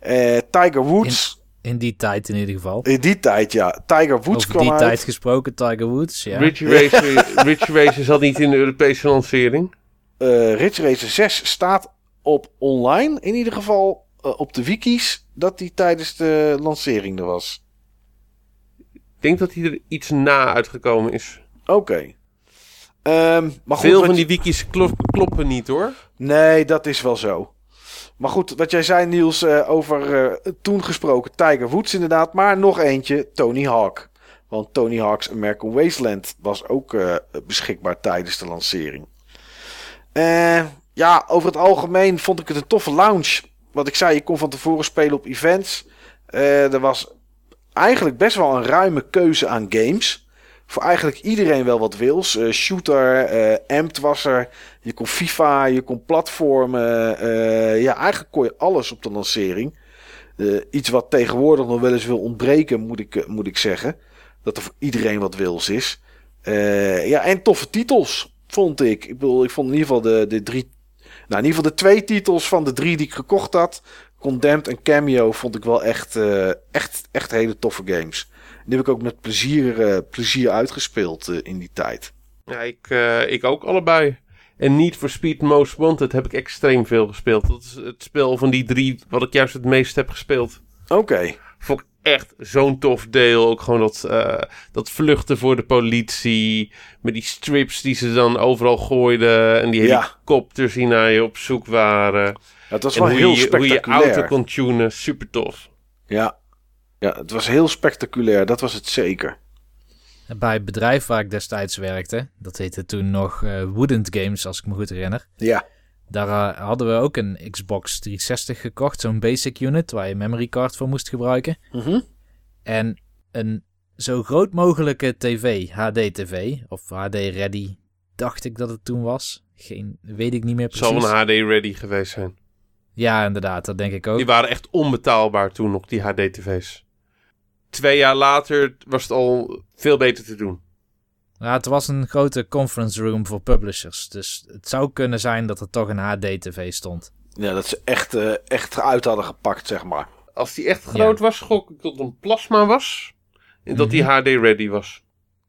Eh, Tiger Woods, In die tijd in ieder geval. in die tijd ja, Tiger Woods Over kwam die uit. tijd gesproken, Tiger Woods. Ja. Ridge, Racer, Ridge Racer zat niet in de Europese lancering. Eh, Ridge Racer 6 staat op online, in ieder geval eh, op de wikis, dat die tijdens de lancering er was. Ik denk dat hij er iets na uitgekomen is. Oké. Ehm, maar goed, Veel van die wikis klop- kloppen niet hoor. Nee, dat is wel zo. Maar goed, wat jij zei Niels eh, over eh, toen gesproken Tiger Woods inderdaad. Maar nog eentje, Tony Hawk. Want Tony Hawk's American Wasteland was ook eh, beschikbaar tijdens de lancering. Ja, over het algemeen vond ik het een toffe launch. Wat ik zei, je kon van tevoren spelen op events. Er was eigenlijk best wel een ruime keuze aan games. Voor eigenlijk iedereen wel wat wils. Eh, shooter, eh Amped was er. Je kon FIFA, je kon platformen. eh, ja, eigenlijk kon je alles op de lancering. Eh, iets wat tegenwoordig nog wel eens wil ontbreken, moet ik, eh, moet ik zeggen. Dat er voor iedereen wat wils is. Eh, ja, en toffe titels, vond ik. Ik bedoel, ik vond in ieder geval de, de drie... Nou, in ieder geval de twee titels van de drie die ik gekocht had. Condemned en Cameo vond ik wel echt, eh, echt, echt hele toffe games. Die heb ik ook met plezier, eh, plezier uitgespeeld eh, in die tijd. Ja, ik, eh, ik ook allebei. En Need for Speed Most Wanted heb ik extreem veel gespeeld. Dat is het spel van die drie wat ik juist het meest heb gespeeld. Oké. Vond ik echt zo'n tof deel. Ook gewoon dat, dat vluchten voor de politie. Met die strips die ze dan overal gooiden. En die Ja. helikopters die naar je op zoek waren. Ja, het was en wel heel je, hoe je spectaculair. auto kon tunen. Super tof. Ja. Ja, het was heel spectaculair. Dat was het zeker. Bij het bedrijf waar ik destijds werkte, dat heette toen nog eh Woodend Games, als ik me goed herinner. Ja. Daar eh, hadden we ook een Xbox 360 gekocht, zo'n basic unit waar je memory card voor moest gebruiken. Mhm. En een zo groot mogelijke tv, HD-tv, of HD-ready, dacht ik dat het toen was. Geen, weet ik niet meer Het zal precies. een HD-ready geweest zijn. Ja, inderdaad, dat denk ik ook. Die waren echt onbetaalbaar toen nog, die HD-tv's. Twee jaar later was het al veel beter te doen. Ja, het was een grote conference room voor publishers. Dus het zou kunnen zijn dat er toch een HD-tv stond. Ja, dat ze echt, eh, echt uit hadden gepakt, zeg maar. Als die echt groot was, gok ik dat het een plasma was. En dat die HD-ready was.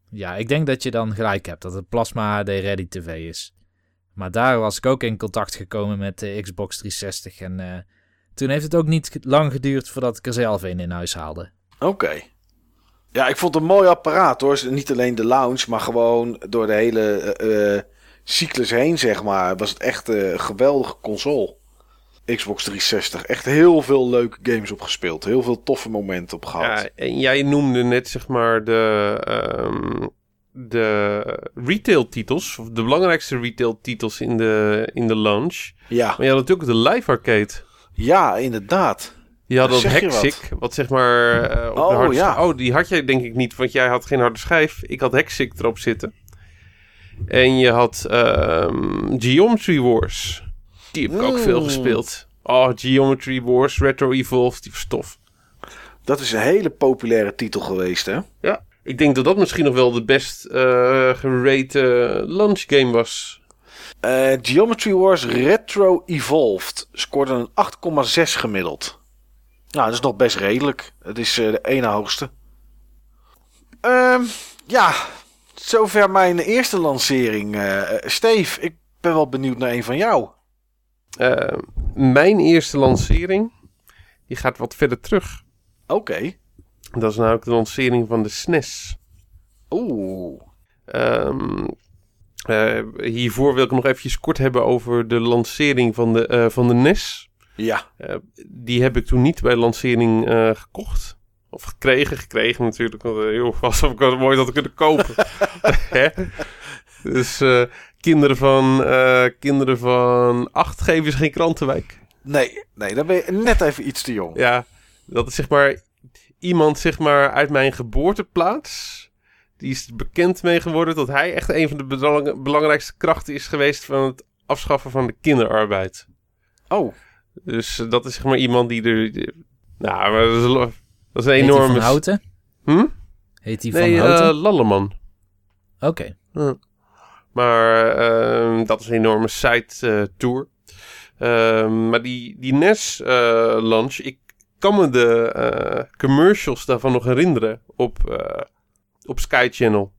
Ja, ik denk dat je dan gelijk hebt dat het Plasma HD Ready TV is. Maar daar was ik ook in contact gekomen met de Xbox 360. En eh, toen heeft het ook niet lang geduurd voordat ik er zelf een in huis haalde. Oké. Ja, ik vond het een mooi apparaat hoor. Niet alleen de lounge, maar gewoon door de hele eh, eh, cyclus heen, zeg maar. Was het echt eh, een geweldige console. Xbox 360. Echt heel veel leuke games opgespeeld. Heel veel toffe momenten op gehad. Ja, en jij noemde net zeg maar de, ehm, de retail titels. Of de belangrijkste retail titels in de, in de launch. Ja, Maar je had natuurlijk de live arcade. ja inderdaad. Je had dat Hexic, wat? zeg maar eh, op Oh, de harde ja. Oh, die had jij denk ik niet, want jij had geen harde schijf. Ik had Hexic erop zitten. En je had ehm, Geometry Wars. Die heb ik ook veel Mm. gespeeld. Oh, Geometry Wars, Retro Evolved, die was tof. Dat is een hele populaire titel geweest, hè? Ja, ik denk dat dat misschien nog wel de best eh gerate launch game was. Eh, Geometry Wars Retro Evolved scoorde een 8,6 gemiddeld. Nou, dat is nog best redelijk. Het is eh, de ene hoogste. Ehm, ja, zover mijn eerste lancering. eh Steve, ik ben wel benieuwd naar een van jou. Eh, mijn eerste lancering, die gaat wat verder terug. Oké. Dat is namelijk de lancering van de SNES. Oeh. Ehm, eh, hiervoor wil ik nog eventjes kort hebben over de lancering van de, eh, van de NES. Ja. Eh, die heb ik toen niet bij lancering eh, gekocht. Of gekregen, gekregen natuurlijk. Want, uh, joh, alsof ik het mooi had kunnen kopen. Dus eh, kinderen, van, kinderen van acht geven ze geen krantenwijk. Nee, nee, dan ben je net even iets te jong. Ja, dat is zeg maar iemand zeg maar uit mijn geboorteplaats. Die is bekend mee geworden dat hij echt een van de belang- belangrijkste krachten is geweest van het afschaffen van de kinderarbeid. Oh, Dus dat is zeg maar iemand die er. die- nou, maar dat is, lo- dat is een Heet die enorme. van Houten? Hm? Heet die Nee, van Houten? eh Lalleman. Oké. Maar ehm, dat is een enorme site eh, tour. Ehm, maar die, die NES eh, launch, ik kan me de eh, commercials daarvan nog herinneren op, eh, op Sky Channel.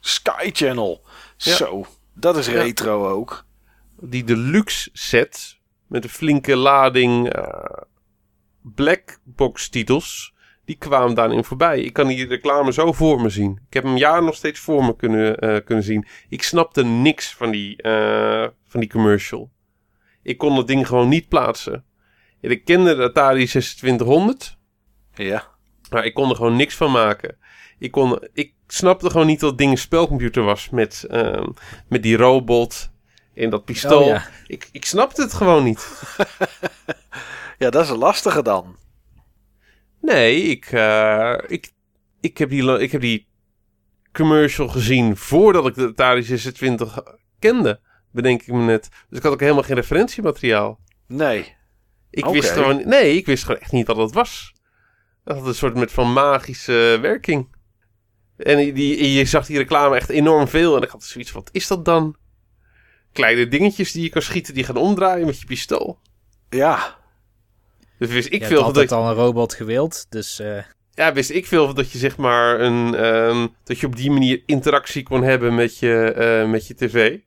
Sky Channel. Ja. Zo, dat is Ja. retro ook. Die deluxe set met een flinke lading eh blackbox titels. Die kwamen daarin voorbij. Ik kan die reclame zo voor me zien. Ik heb hem jaren nog steeds voor me kunnen, eh, kunnen zien. Ik snapte niks van die, eh, van die commercial. Ik kon dat ding gewoon niet plaatsen. En Ik kende de Atari 2600. Ja. Maar ik kon er gewoon niks van maken. Ik, kon, ik snapte gewoon niet dat het ding een spelcomputer was. Met, ehm, met die robot en dat pistool. Oh, ja. ik, ik snapte het gewoon niet. Ja, dat is een lastige dan. Nee, ik, eh, ik, ik, heb die, ik heb die commercial gezien voordat ik de Atari 26 kende. Bedenk ik me net. Dus ik had ook helemaal geen referentiemateriaal. Nee. Ik wist gewoon... Nee, ik wist gewoon echt niet wat dat was. Dat had een soort met van magische werking. En die, die- je zag die reclame echt enorm veel. En ik had zoiets van, wat is dat dan? Kleine dingetjes die je kan schieten, die gaan omdraaien met je pistool. Ja. Dus wist ik Ik veel had van altijd dat, al een robot gewild, dus eh, ja, wist ik veel dat je zeg maar een, ehm, dat je op die manier interactie kon hebben met je, eh, met je tv.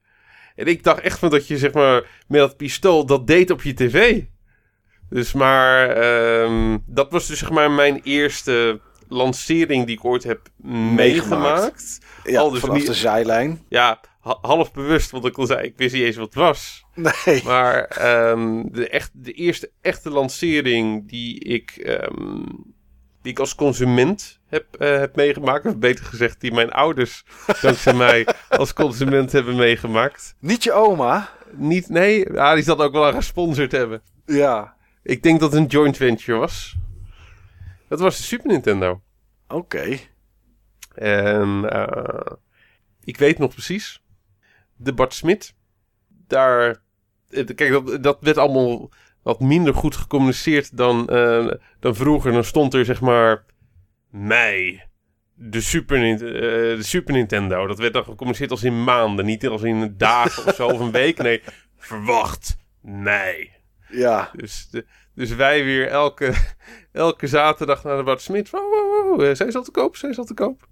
En ik dacht echt van dat je zeg maar met dat pistool dat deed op je tv. Dus maar ehm, dat was dus zeg maar mijn eerste lancering die ik ooit heb meegemaakt. Ja, Al dus vanaf niet- de zijlijn. Ja, half bewust, want ik al zei, ik wist niet eens wat het was. Nee. Maar ehm, de, echt, de eerste echte lancering die ik, ehm, die ik als consument heb, eh, heb meegemaakt, of beter gezegd, die mijn ouders dankzij mij als consument hebben meegemaakt. Niet je oma. Niet, nee, ja, die zal het ook wel aan gesponsord hebben. Ja. Ik denk dat het een joint venture was. Dat was de Super Nintendo. Oké. En eh, ik weet nog precies. De Bart Smit. Daar. Kijk, dat, dat werd allemaal wat minder goed gecommuniceerd dan, eh, dan vroeger. Dan stond er zeg maar. Mei. De Super, eh, de Super Nintendo. Dat werd dan gecommuniceerd als in maanden. Niet als in dagen of zo of een week. Nee, verwacht. Mei. Ja. Dus, de, dus wij weer elke, elke zaterdag naar de Bart Smit. Wow, wow, wow, Zij is al te koop, zij is al te koop.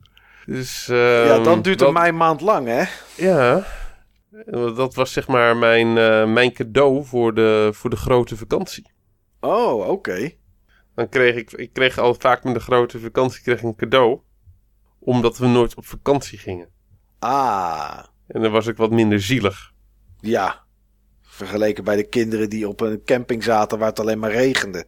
Dus, ja, ehm, dan duurt dat, het mij een maand lang, hè? Ja, dat was zeg maar mijn, eh, mijn cadeau voor de, voor de grote vakantie. Oh, oké. Dan kreeg ik, ik kreeg al vaak met de grote vakantie kreeg ik een cadeau. Omdat we nooit op vakantie gingen. Ah. En dan was ik wat minder zielig. Ja. Vergeleken bij de kinderen die op een camping zaten waar het alleen maar regende.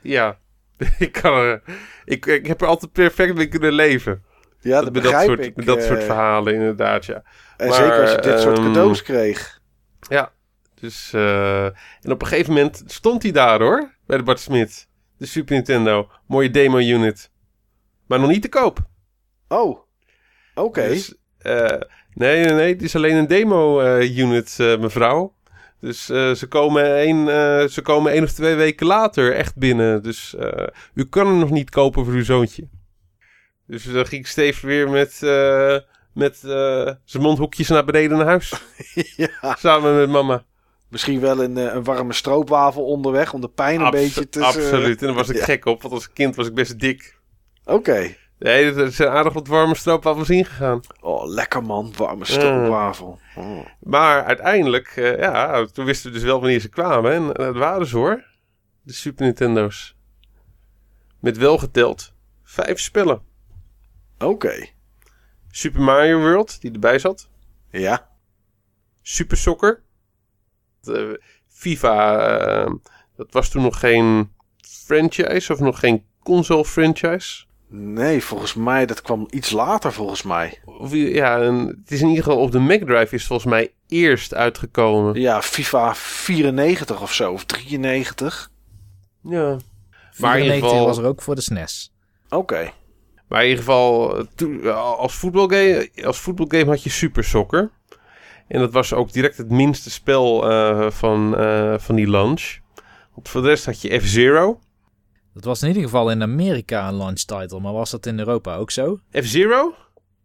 Ja, ik, kan er, ik, ik heb er altijd perfect mee kunnen leven. Ja, dat begrijp soort, ik. dat eh, soort verhalen inderdaad, ja. En Maar, zeker als je dit soort ehm, cadeaus kreeg. Ja, dus... eh, en op een gegeven moment stond hij daar hoor, bij de Bart Smit. De Super Nintendo. Mooie demo-unit. Maar nog niet te koop. Oh. Oké. Dus, eh, nee, nee, nee. Het is alleen een demo-unit, eh, mevrouw. Dus eh, ze, komen één, eh, ze komen één of twee weken later echt binnen. Dus eh, u kan hem nog niet kopen voor uw zoontje. Dus dan ging Steve weer met, eh, met eh, zijn mondhoekjes naar beneden naar huis. ja. Samen met mama. Misschien wel een, eh, een warme stroopwafel onderweg om de pijn een beetje te... Absoluut. En daar was ik ja. gek op, want als kind was ik best dik. Oké. Nee, er zijn aardig wat warme stroopwafels ingegaan. Oh, lekker man. Warme stroopwafel. Oh. Maar uiteindelijk, ja, toen wisten we dus wel wanneer ze kwamen. En dat waren ze hoor. De Super Nintendo's. Met wel geteld vijf spellen. Oké. Super Mario World, die erbij zat. Ja. Super Soccer. De FIFA, eh, dat was toen nog geen franchise of nog geen console franchise. Nee, volgens mij, dat kwam iets later volgens mij. Of, ja, en het is in ieder geval op de Mega Drive is het volgens mij eerst uitgekomen. Ja, FIFA 94 of zo, of 93. Ja. Maar in ieder 94 geval, was er ook voor de E SNES. Oké. Maar in ieder geval toen- als, voetbalgame, als voetbalgame had je Super Soccer. En dat was ook direct het minste spel eh, van, eh, van die launch. Want voor de rest had je F-Zero. Dat was in ieder geval in Amerika een launch title, maar was dat in Europa ook zo? F-Zero?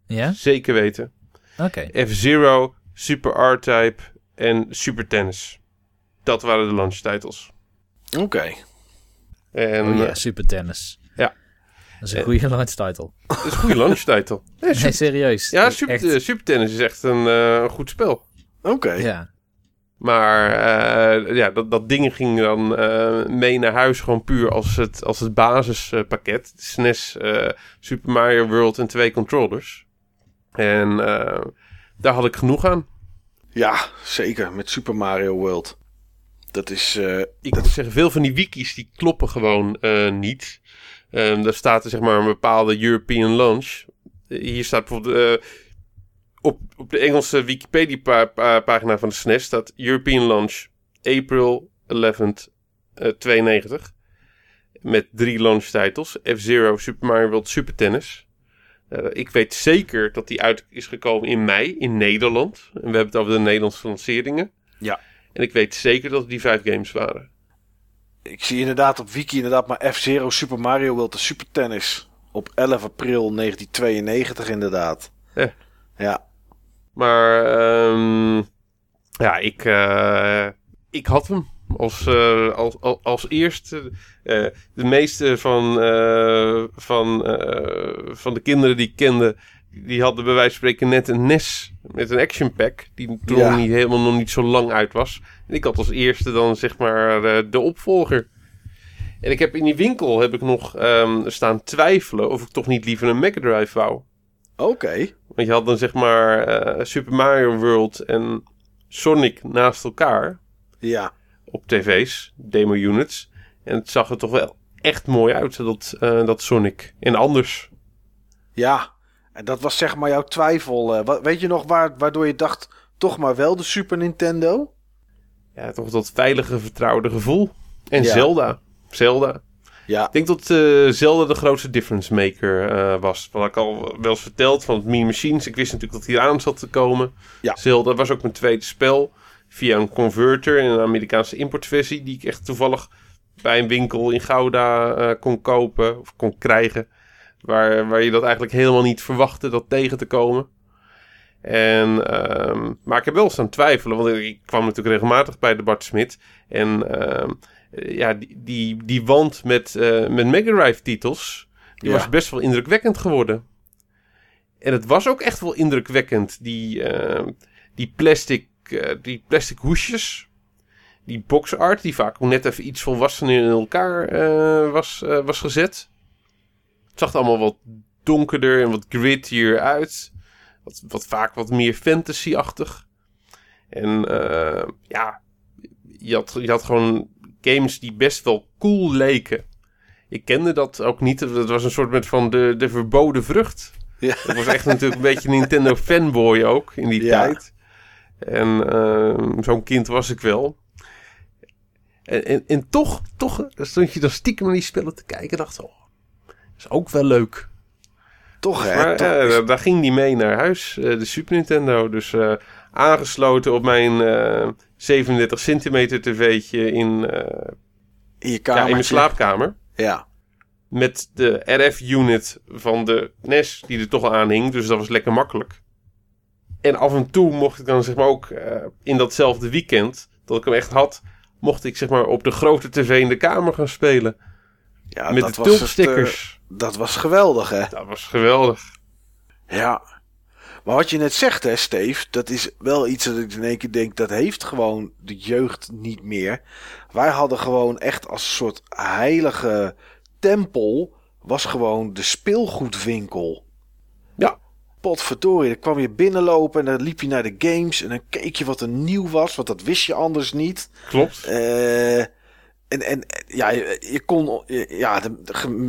Ja? Zeker weten. Oké. F-Zero, Super R-Type en Super Tennis. Dat waren de launch titles. Oké. En Oh ja, Super Tennis. Dat is een goede launch title. dat is een goede launch title. Nee, serieus. ja, Dat is super, echt- super Tennis is echt een eh, goed spel. Oké. Ja. Maar eh, ja, dat, dat ding ging dan eh, mee naar huis gewoon puur als het, als het basispakket. SNES, eh, Super Mario World en twee controllers. En eh, daar had ik genoeg aan. Ja, zeker. Met Super Mario World. Dat is... eh, Ik moet zeggen, veel van die wikis die kloppen gewoon eh, niet. Ehm, daar staat er zeg maar een bepaalde European launch. Eh, Hier staat bijvoorbeeld... eh, op, op de Engelse Wikipedia-pagina van de SNES staat European launch April 11th eh, 92. Met drie launch titles. F-Zero, Super Mario World, Super Tennis. Eh, ik weet zeker dat die uit is gekomen in mei in Nederland. En we hebben het over de Nederlandse lanceringen. Ja. En ik weet zeker dat het die vijf games waren. Ik zie inderdaad op Wiki inderdaad maar F-Zero, Super Mario World en Super Tennis. Op 11 april 1992 inderdaad. Ja. Ja. Maar ehm, ja, ik, eh, ik had hem als, eh, als, als, als eerste. Eh, de meeste van, eh, van, eh, van de kinderen die ik kende, die hadden bij wijze van spreken net een NES met een action pack. Die toen Ja. niet, helemaal nog niet zo lang uit was. En ik had als eerste dan zeg maar eh, de opvolger. En ik heb in die winkel heb ik nog ehm, staan twijfelen of ik toch niet liever een Mega Drive wou. Oké. Want je had dan zeg maar eh, Super Mario World en Sonic naast elkaar Ja. op tv's, demo units. En het zag er toch wel echt mooi uit, dat, eh, dat Sonic. En anders. Ja. En dat was zeg maar jouw twijfel. eh, weet je nog waar, waardoor je dacht, toch maar wel de Super Nintendo? Ja, toch dat veilige, vertrouwde gevoel. En Ja. Zelda. Zelda. Ja. Ik denk dat eh, Zelda de grootste difference maker eh, was. Wat ik al wel eens verteld van het Mini Machines. Ik wist natuurlijk dat hij eraan zat te komen. Ja. Zelda was ook mijn tweede spel. Via een converter in een Amerikaanse importversie. Die ik echt toevallig bij een winkel in Gouda kon kopen. Of kon krijgen. Waar, waar je dat eigenlijk helemaal niet verwachtte dat tegen te komen. En, ehm, maar ik heb wel staan twijfelen. Want ik kwam natuurlijk regelmatig bij de Bart Smit. En ehm, eh, ja, die, die, die wand met, eh met Mega Drive titels, die Ja. was best wel indrukwekkend geworden. En het was ook echt wel indrukwekkend. Die, eh, die, plastic, eh, die plastic hoesjes, die boxart, die vaak ook net even iets volwassener in elkaar eh, was, was gezet. Zag er allemaal wat donkerder en wat grittier uit. Wat, wat vaak wat meer fantasy-achtig. En eh, ja, je had, je had gewoon games die best wel cool leken. Ik kende dat ook niet. Dat was een soort met van de, de verboden vrucht. Ja. Dat was echt natuurlijk een beetje Nintendo fanboy ook in die Ja. tijd. En ehm, zo'n kind was ik wel. En, en, en toch, toch stond je dan stiekem naar die spellen te kijken en dacht, oh, is ook wel leuk. Toch hè? Maar Toch ja, is- daar- daar ging die mee naar huis, eh, de Super Nintendo. Dus eh, aangesloten op mijn eh 37 centimeter tv'tje in, eh, in je ja, in mijn slaapkamer. Ja. Met de RF-unit van de NES die er toch al aan hing. Dus dat was lekker makkelijk. En af en toe mocht ik dan zeg maar ook eh, in datzelfde weekend dat ik hem echt had... mocht ik zeg maar op de grote tv in de kamer gaan spelen. Ja met dat de tulpstickers. eh, dat was geweldig hè? Dat was geweldig. Ja. Maar wat je net zegt, hè, Steve, dat is wel iets dat ik in één keer denk, dat heeft gewoon de jeugd niet meer. Wij hadden gewoon echt als een soort heilige tempel, was gewoon de speelgoedwinkel. Ja. Potverdorie, dan kwam je binnenlopen en dan liep je naar de games en dan keek je wat er nieuw was, want dat wist je anders niet. Klopt. Eh, en, en ja, je, je kon, ja, de,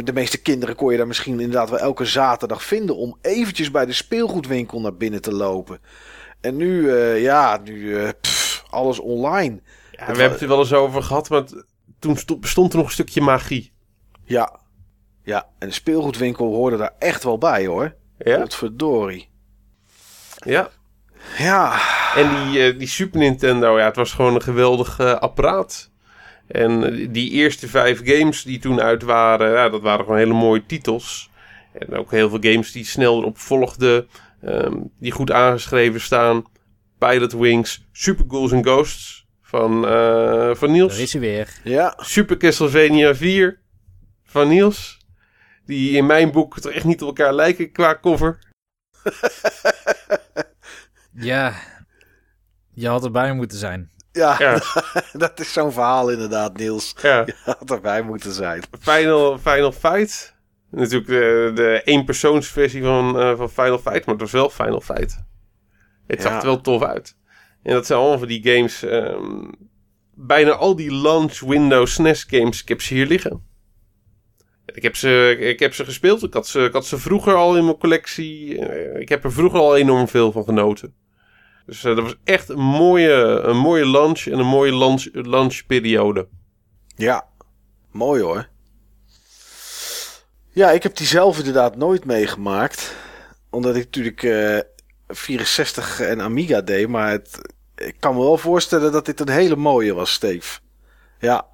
de, meeste kinderen kon je daar misschien inderdaad wel elke zaterdag vinden om eventjes bij de speelgoedwinkel naar binnen te lopen. En nu, eh, ja, nu eh, pff, alles online. Ja, we hebben het er wel eens over gehad, maar toen sto- bestond er nog een stukje magie. Ja, ja, en de speelgoedwinkel hoorde daar echt wel bij hoor. Ja? Potverdorie. Ja. Ja, En die, eh, die Super Nintendo, ja, het was gewoon een geweldig apparaat. En die eerste vijf games die toen uit waren, ja, dat waren gewoon hele mooie titels. En ook heel veel games die snel erop volgden, ehm, die goed aangeschreven staan. Pilot Wings, Super Ghouls and Ghosts van, eh, van Daar Niels. is hij weer. ja, Super Castlevania 4 van Niels. Die in mijn boek toch echt niet op elkaar lijken qua cover. Ja, je had erbij moeten zijn. Ja, Ja, dat is zo'n verhaal inderdaad, Niels. ja. Je had erbij moeten zijn. Final, Final Fight. Natuurlijk de, de eenpersoonsversie van, eh, van Final Fight, maar het was wel Final Fight. Het zag er wel tof uit. En dat zijn allemaal van die games. ehm, bijna al die launch Windows SNES games, ik heb ze hier liggen. Ik heb ze, ik heb ze gespeeld. Ik had ze, ik had ze vroeger al in mijn collectie. Eh, Ik heb er vroeger al enorm veel van genoten. Dus eh, dat was echt een mooie, een mooie launch en een mooie launch, launchperiode. Ja, mooi hoor. Ja, ik heb die zelf inderdaad nooit meegemaakt. Omdat ik natuurlijk eh 64 en Amiga deed. Maar het, ik kan me wel voorstellen dat dit een hele mooie was, Steve. Ja.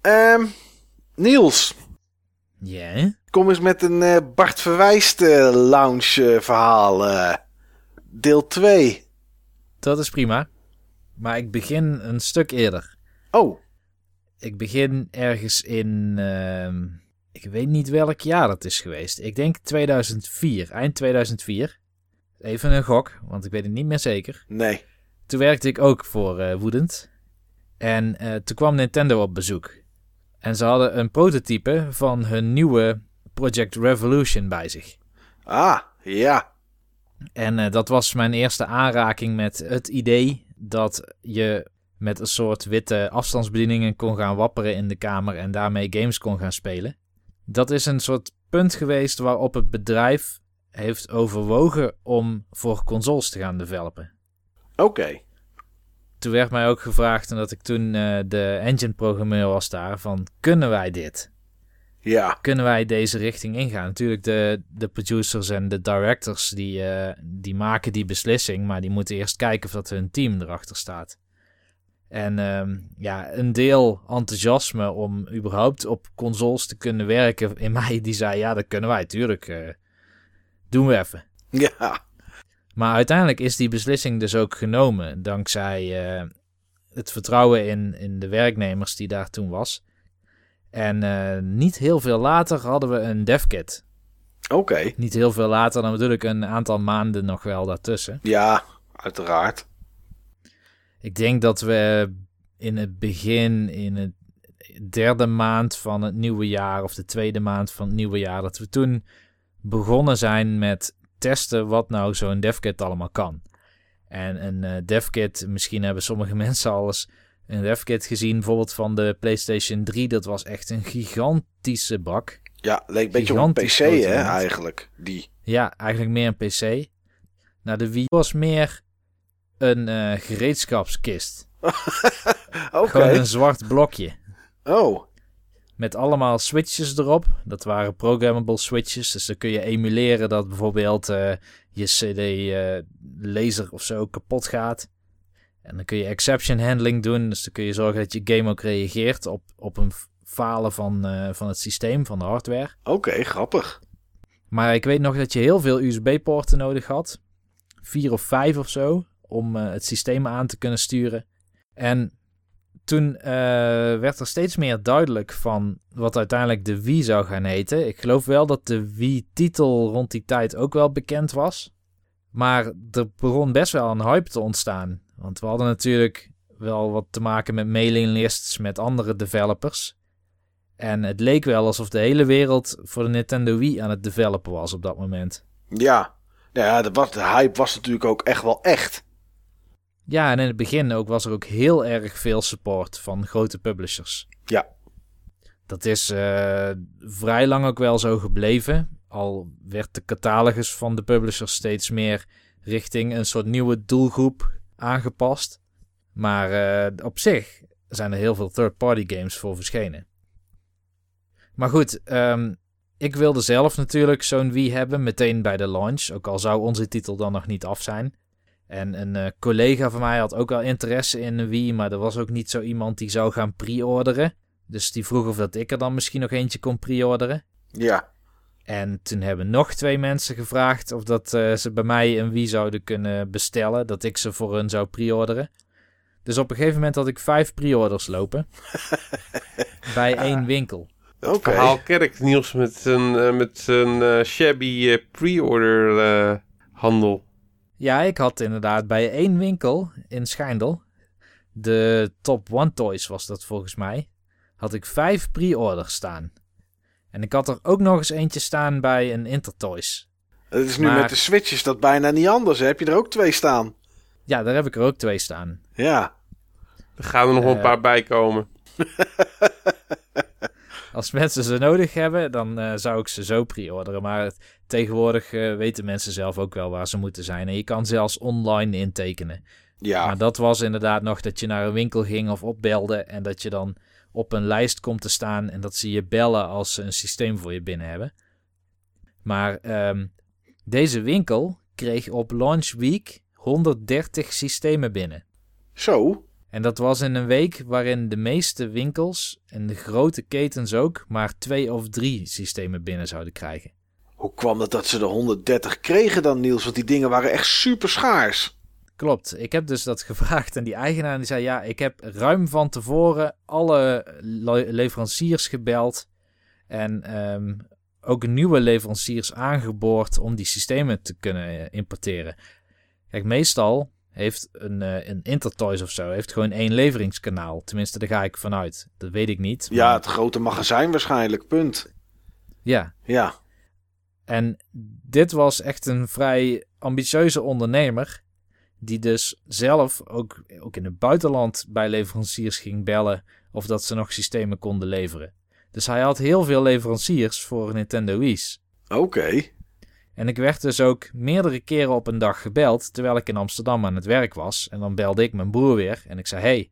Ehm Niels, Ja? kom eens met een eh, Bart Verwijst eh, lounge eh, verhaal. Eh. deel 2. Dat is prima. Maar ik begin een stuk eerder. Oh, Ik begin ergens in ehm, ik weet niet welk jaar dat is geweest. Ik denk 2004, eind 2004. Even een gok, want ik weet het niet meer zeker. Nee. Toen werkte ik ook voor uh, Woedend. En uh, toen kwam Nintendo op bezoek. En ze hadden een prototype van hun nieuwe Project Revolution bij zich. Ah, ja. En uh, dat was mijn eerste aanraking met het idee dat je met een soort witte afstandsbedieningen kon gaan wapperen in de kamer en daarmee games kon gaan spelen. Dat is een soort punt geweest waarop het bedrijf heeft overwogen om voor consoles te gaan developen. Oké. Toen werd mij ook gevraagd, omdat ik toen uh, de engine-programmeur was daar, van kunnen wij dit? Ja. Kunnen wij deze richting ingaan? Natuurlijk, de, de producers en de directors die, uh, die maken die beslissing, maar die moeten eerst kijken of dat hun team erachter staat. En uh, ja, een deel enthousiasme om überhaupt op consoles te kunnen werken in mij, die zei ja, dat kunnen wij, tuurlijk. Uh, doen we even. Ja. Maar uiteindelijk is die beslissing dus ook genomen dankzij uh, het vertrouwen in, in de werknemers die daar toen was. En uh, niet heel veel later hadden we een devkit. Oké. Okay. Niet heel veel later, dan natuurlijk een aantal maanden nog wel daartussen. Ja, uiteraard. Ik denk dat we in het begin, in het derde maand van het nieuwe jaar of de tweede maand van het nieuwe jaar, dat we toen begonnen zijn met testen wat nou zo'n devkit allemaal kan. En een uh, devkit, misschien hebben sommige mensen al eens een devkit gezien, bijvoorbeeld van de PlayStation 3. Dat was echt een gigantische bak. Ja, leek een beetje op een PC, hè, eigenlijk. Die. Ja, eigenlijk meer een PC. Nou, de Wii was meer een uh, gereedschapskist. Oké. Gewoon een zwart blokje. Oh. Met allemaal switches erop. Dat waren programmable switches. Dus dan kun je emuleren dat bijvoorbeeld uh, je CD-laser uh, of zo kapot gaat. En dan kun je exception handling doen. Dus dan kun je zorgen dat je game ook reageert op, op een falen van, uh, van het systeem, van de hardware. Oké, okay, grappig. Maar ik weet nog dat je heel veel USB-poorten nodig had. Vier of vijf of zo. Om uh, het systeem aan te kunnen sturen. En toen uh, werd er steeds meer duidelijk van wat uiteindelijk de Wii zou gaan heten. Ik geloof wel dat de Wii-titel rond die tijd ook wel bekend was. Maar er begon best wel een hype te ontstaan. Want we hadden natuurlijk wel wat te maken met mailinglists met andere developers. En het leek wel alsof de hele wereld voor de Nintendo Wii aan het developen was op dat moment. Ja, ja de, hype was natuurlijk ook echt wel echt. Ja, en in het begin ook was er ook heel erg veel support van grote publishers. Ja. Dat is uh, vrij lang ook wel zo gebleven. Al werd de catalogus van de publishers steeds meer richting een soort nieuwe doelgroep aangepast. Maar uh, op zich zijn er heel veel third-party games voor verschenen. Maar goed, um, ik wilde zelf natuurlijk zo'n Wii hebben meteen bij de launch. Ook al zou onze titel dan nog niet af zijn. En een uh, collega van mij had ook wel interesse in een Wii, maar er was ook niet zo iemand die zou gaan pre-orderen. Dus die vroeg of dat ik er dan misschien nog eentje kon pre-orderen. Ja. En toen hebben nog twee mensen gevraagd of dat uh, ze bij mij een Wii zouden kunnen bestellen. Dat ik ze voor hun zou pre-orderen. Dus op een gegeven moment had ik vijf pre-orders lopen. bij één winkel. Oké. Okay. Verhaal kerk Niels met zijn, uh, met zijn uh, shabby pre-order handel. Ja, ik had inderdaad bij één winkel in Schijndel, de Top One Toys was dat volgens mij, had ik vijf pre-orders staan. En ik had er ook nog eens eentje staan bij een Intertoys. Het is nu maar... met de Switches dat bijna niet anders. Hè? Heb je er ook twee staan? Ja, daar heb ik er ook twee staan. Ja. Er gaan er nog uh... een paar bij komen. Als mensen ze nodig hebben, dan uh, zou ik ze zo pre-orderen. Maar het, tegenwoordig uh, weten mensen zelf ook wel waar ze moeten zijn. En je kan zelfs online intekenen. Ja. Maar dat was inderdaad nog dat je naar een winkel ging of opbelde. En dat je dan op een lijst komt te staan. En dat ze je bellen als ze een systeem voor je binnen hebben. Maar um, deze winkel kreeg op launch week 130 systemen binnen. Zo? En dat was in een week waarin de meeste winkels en de grote ketens ook maar twee of drie systemen binnen zouden krijgen. Hoe kwam het dat ze de 130 kregen dan, Niels? Want die dingen waren echt super schaars. Klopt. Ik heb dus dat gevraagd en die eigenaar die zei: Ja, ik heb ruim van tevoren alle le leveranciers gebeld. En ehm, ook nieuwe leveranciers aangeboord om die systemen te kunnen eh, importeren. Kijk, meestal heeft een, eh, een Intertoys of zo heeft gewoon één leveringskanaal. Tenminste, daar ga ik vanuit. Dat weet ik niet. Ja, het grote magazijn waarschijnlijk, punt. ja. Ja, En dit was echt een vrij ambitieuze ondernemer. Die dus zelf ook, ook in het buitenland bij leveranciers ging bellen. Of dat ze nog systemen konden leveren. Dus hij had heel veel leveranciers voor Nintendo Wii's. oké. En ik werd dus ook meerdere keren op een dag gebeld. Terwijl ik in Amsterdam aan het werk was. En dan belde ik mijn broer weer. En ik zei: Hey,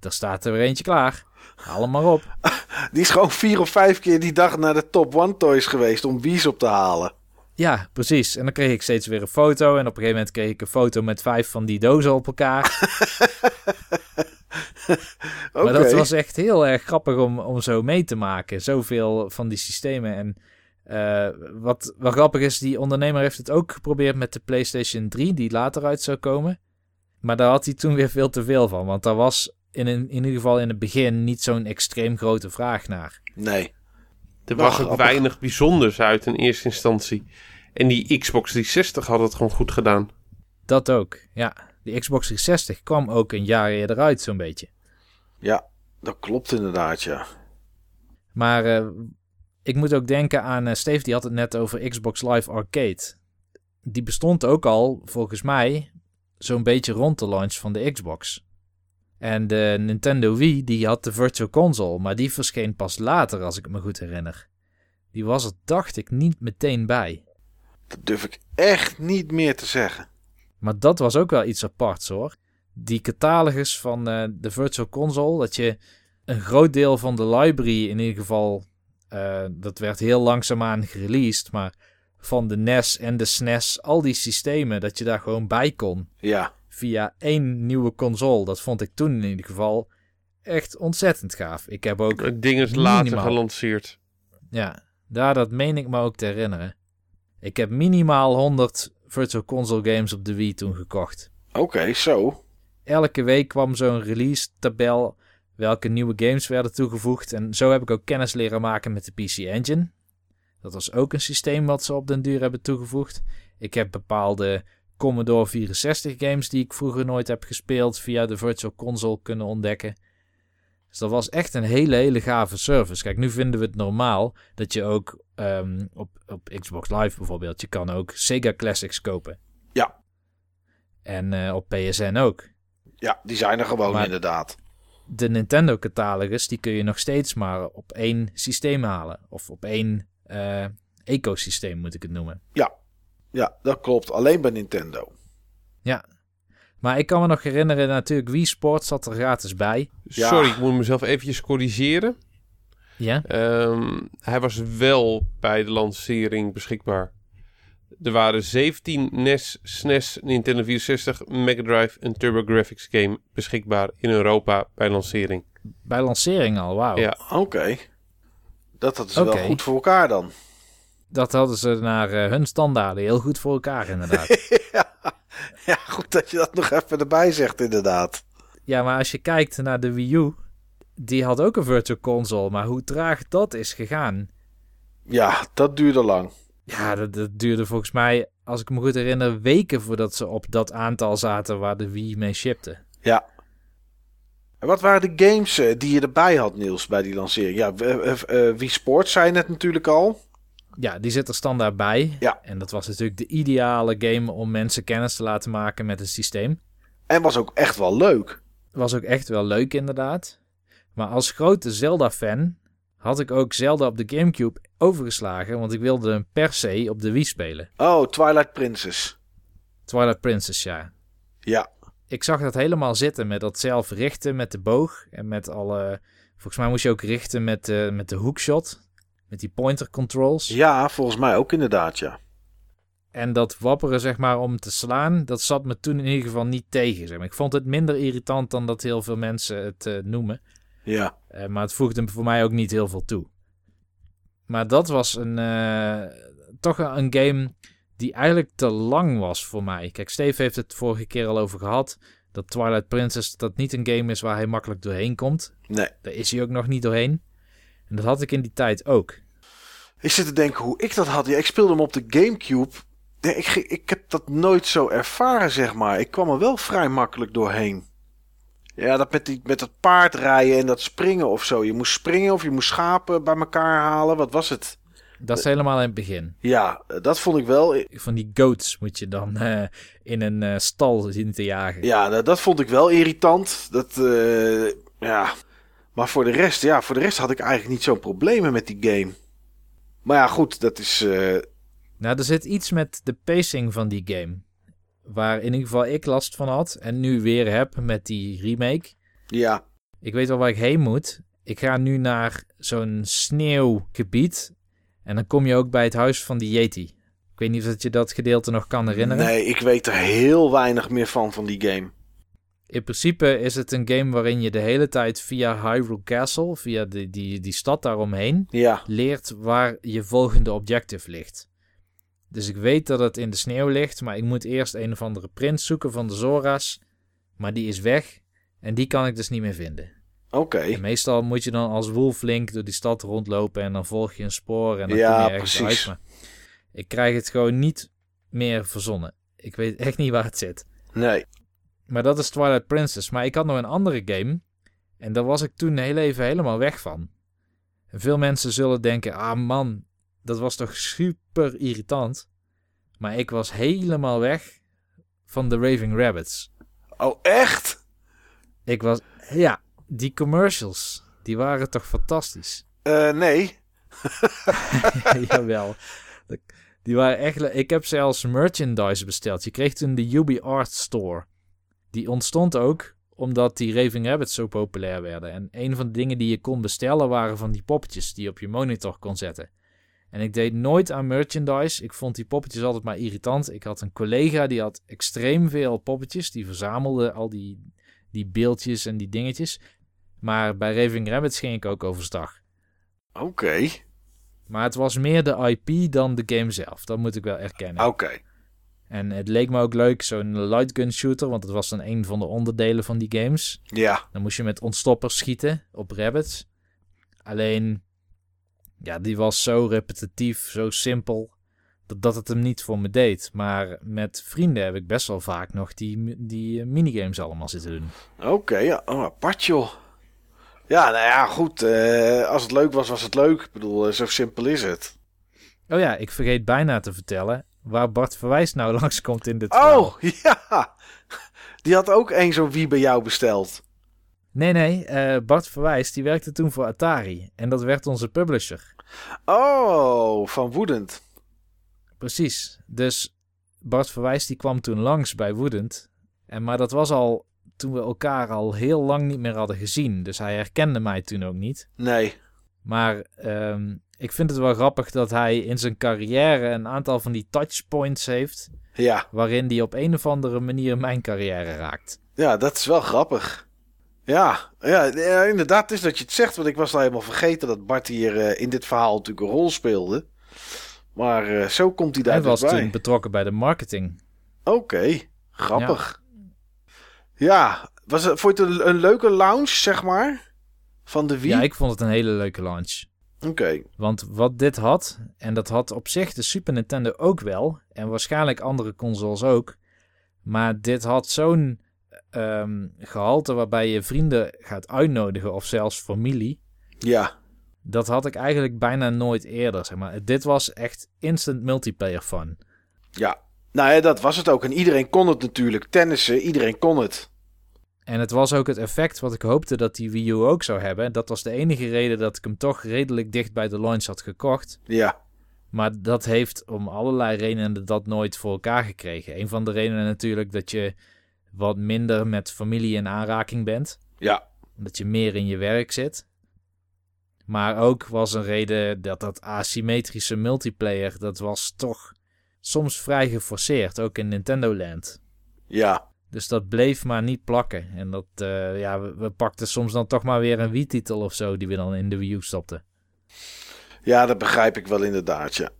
er staat er weer eentje klaar. Haal hem maar op. Die is gewoon vier of vijf keer die dag naar de Top One Toys geweest om Wies op te halen. Ja, precies. En dan kreeg ik steeds weer een foto. En op een gegeven moment kreeg ik een foto met vijf van die dozen op elkaar. Maar dat was echt heel erg grappig om, om zo mee te maken. Zoveel van die systemen. En eh, wat wel grappig is, die ondernemer heeft het ook geprobeerd met de PlayStation 3, die later uit zou komen. Maar daar had hij toen weer veel te veel van. Want daar was in, in ieder geval in het begin niet zo'n extreem grote vraag naar. Nee. Er Wel was ook weinig bijzonders uit in eerste instantie. En die Xbox 360 had het gewoon goed gedaan. Dat ook, ja. De Xbox 360 kwam ook een jaar eerder uit, zo'n beetje. Ja, dat klopt inderdaad, ja. Maar eh, ik moet ook denken aan, eh, Steve die had het net over Xbox Live Arcade. Die bestond ook al, volgens mij, zo'n beetje rond de launch van de Xbox. En de Nintendo Wii, die had de Virtual Console, maar die verscheen pas later, als ik me goed herinner. Die was er, dacht ik, niet meteen bij. Dat durf ik echt niet meer te zeggen. Maar dat was ook wel iets aparts hoor. Die catalogus van eh, de Virtual Console, dat je een groot deel van de library in ieder geval, eh, dat werd heel langzaamaan gereleased, maar van de NES en de SNES, al die systemen, dat je daar gewoon bij kon Ja, via één nieuwe console. Dat vond ik toen in ieder geval echt ontzettend gaaf. Ik heb ook, Het ding is later gelanceerd. ja, daar dat meen ik me ook te herinneren. Ik heb minimaal 100 Virtual Console games op de Wii toen gekocht. oké, zo. elke week kwam zo'n release tabel welke nieuwe games werden toegevoegd. En zo heb ik ook kennis leren maken met de PC Engine. Dat was ook een systeem wat ze op den duur hebben toegevoegd. Ik heb bepaalde Commodore 64 games die ik vroeger nooit heb gespeeld via de Virtual Console kunnen ontdekken. Dus dat was echt een hele, hele gave service. Kijk, nu vinden we het normaal dat je ook ehm, op, op Xbox Live bijvoorbeeld, je kan ook Sega Classics kopen. Ja. En eh, op PSN ook. Ja, die zijn er gewoon Maar- inderdaad. de Nintendo catalogus, die kun je nog steeds maar op één systeem halen. Of op één eh, ecosysteem moet ik het noemen. Ja, dat klopt. Alleen bij Nintendo. Maar ik kan me nog herinneren, natuurlijk Wii Sports zat er gratis bij. Ja. Sorry, ik moet mezelf eventjes corrigeren. Ja, Ehm, hij was wel bij de lancering beschikbaar. Er waren 17 NES, SNES, Nintendo 64, Mega Drive en TurboGrafx game beschikbaar in Europa bij lancering. bij lancering al, wauw. Ja. Oké. Dat hadden ze wel goed voor elkaar dan. Dat hadden ze naar eh, hun standaarden heel goed voor elkaar inderdaad. ja. ja, goed dat je dat nog even erbij zegt inderdaad. ja, maar als je kijkt naar de Wii U, die had ook een virtual console. Maar hoe traag dat is gegaan. Ja, dat duurde lang. Ja, dat, dat duurde volgens mij, als ik me goed herinner, weken voordat ze op dat aantal zaten waar de Wii mee shipte. Ja. En wat waren de games eh, die je erbij had, Niels, bij die lancering? Ja, eh, Wii Sports zei net natuurlijk al. Ja, die zit er standaard bij. Ja. En dat was natuurlijk de ideale game om mensen kennis te laten maken met het systeem. En was ook echt wel leuk. Was ook echt wel leuk inderdaad. Maar als grote Zelda-fan had ik ook Zelda op de Gamecube overgeslagen, want ik wilde hem per se op de Wii spelen. Oh, Twilight Princess. Twilight Princess, ja. Ja, Ik zag dat helemaal zitten met dat zelf richten met de boog en met alle... Volgens mij moest je ook richten met, de met de hookshot, met die pointer controls. ja, volgens mij ook inderdaad, ja. En dat wapperen, zeg maar, om te slaan, dat zat me toen in ieder geval niet tegen. Zeg maar. Ik vond het minder irritant dan dat heel veel mensen het eh, noemen. Ja, Eh, maar het voegde voor mij ook niet heel veel toe. Maar dat was een, eh, toch een game die eigenlijk te lang was voor mij. Kijk, Steve heeft het vorige keer al over gehad. Dat Twilight Princess dat niet een game is waar hij makkelijk doorheen komt. nee. Daar is hij ook nog niet doorheen. En dat had ik in die tijd ook. Ik zit te denken hoe ik dat had. Ja, ik speelde hem op de Gamecube. Nee, ik, ik heb dat nooit zo ervaren, zeg maar. Ik kwam er wel vrij makkelijk doorheen. Ja, dat met, die, met dat paardrijden en dat springen of zo. Je moest springen of je moest schapen bij elkaar halen. Wat was het? Dat is helemaal in het begin. Ja, dat vond ik wel. Van die goats moet je dan eh, in een eh, stal zien te jagen. Ja, dat, dat vond ik wel irritant. Dat, eh, ja. Maar voor de rest, ja, voor de rest had ik eigenlijk niet zo'n problemen met die game. Maar ja, goed, dat is. Nou, er zit iets met de pacing van die game. Waar in ieder geval ik last van had. En nu weer heb met die remake. ja, Ik weet wel waar ik heen moet. Ik ga nu naar zo'n sneeuwgebied. En dan kom je ook bij het huis van die Yeti. Ik weet niet of je dat gedeelte nog kan herinneren. nee, ik weet er heel weinig meer van, van die game. In principe is het een game waarin je de hele tijd via Hyrule Castle, via die, die, die stad daaromheen, Ja, leert waar je volgende objective ligt. Dus ik weet dat het in de sneeuw ligt, maar ik moet eerst een of andere prins zoeken van de Zora's. Maar die is weg en die kan ik dus niet meer vinden. Oké. Meestal moet je dan als wolflink door die stad rondlopen en dan volg je een spoor en dan Ja, kom je ergens precies. uit. Maar ik krijg het gewoon niet meer verzonnen. Ik weet echt niet waar het zit. Nee. Maar dat is Twilight Princess. Maar ik had nog een andere game. En daar was ik toen heel even helemaal weg van. En veel mensen zullen denken: ah man, dat was toch super irritant. Maar ik was helemaal weg van de Raving Rabbits. Oh, echt? Ik was, ja, die commercials, die waren toch fantastisch. Eh, nee. Jawel. Die waren echt. Ik heb zelfs merchandise besteld. Je kreeg toen de Ubi Art Store. Die ontstond ook omdat die Raving Rabbits zo populair werden. En een van de dingen die je kon bestellen waren van die poppetjes die je op je monitor kon zetten. En ik deed nooit aan merchandise. Ik vond die poppetjes altijd maar irritant. Ik had een collega die had extreem veel poppetjes. Die verzamelde al die, die beeldjes en die dingetjes. Maar bij Raving Rabbits ging ik ook overstag. Oké. Maar het was meer de IP dan de game zelf. Dat moet ik wel erkennen. Oké. En het leek me ook leuk, zo'n lightgun shooter. Want het was dan een van de onderdelen van die games. Ja. Dan moest je met ontstoppers schieten op rabbits. Alleen, ja, die was zo repetitief, zo simpel. Dat, dat het hem niet voor me deed. Maar met vrienden heb ik best wel vaak nog die, die eh, minigames allemaal zitten doen. Oké, ja. Oh, apart joh. Ja, nou ja, goed. eh, als het leuk was, was het leuk. Ik bedoel, eh, zo simpel is het. Oh ja, ik vergeet bijna te vertellen waar Bart Verwijs nou langskomt in dit verhaal. Oh, ja. Die had ook één zo'n wie bij jou besteld. Nee, nee, Bart Verwijs die werkte toen voor Atari. En dat werd onze publisher. Oh, van Woedend. Precies. Dus Bart Verwijs die kwam toen langs bij Woedend. En, maar dat was al toen we elkaar al heel lang niet meer hadden gezien. Dus hij herkende mij toen ook niet. Nee. Maar ehm, ik vind het wel grappig dat hij in zijn carrière een aantal van die touchpoints heeft. Ja. Waarin hij op een of andere manier mijn carrière raakt. Ja, dat is wel grappig. Ja, ja, inderdaad, het is dat je het zegt, want ik was al helemaal vergeten dat Bart hier eh, in dit verhaal natuurlijk een rol speelde. Maar eh, zo komt hij daar Hij dus was bij. toen betrokken bij de marketing. Oké, grappig. Ja, was het, vond je het een, een leuke lounge, zeg maar? Van de Wii? Ja, ik vond het een hele leuke launch. Oké, Want wat dit had, en dat had op zich de Super Nintendo ook wel, en waarschijnlijk andere consoles ook, maar dit had zo'n ehm, gehalte waarbij je vrienden gaat uitnodigen of zelfs familie. ja. Dat had ik eigenlijk bijna nooit eerder. Zeg maar. Dit was echt instant multiplayer fun. Ja, nou ja, dat was het ook. En iedereen kon het natuurlijk. Tennissen, iedereen kon het. En het was ook het effect wat ik hoopte dat die Wii U ook zou hebben. Dat was de enige reden dat ik hem toch redelijk dicht bij de launch had gekocht. Ja, Maar dat heeft om allerlei redenen dat nooit voor elkaar gekregen. Een van de redenen natuurlijk dat je wat minder met familie in aanraking bent. ja, Dat je meer in je werk zit. Maar ook was een reden dat dat asymmetrische multiplayer, dat was toch soms vrij geforceerd, ook in Nintendo Land. ja. Dus dat bleef maar niet plakken. En dat, eh, ja, we, we pakten soms dan toch maar weer een Wii-titel of zo die we dan in de Wii U stopten. Ja, dat begrijp ik wel inderdaad, ja.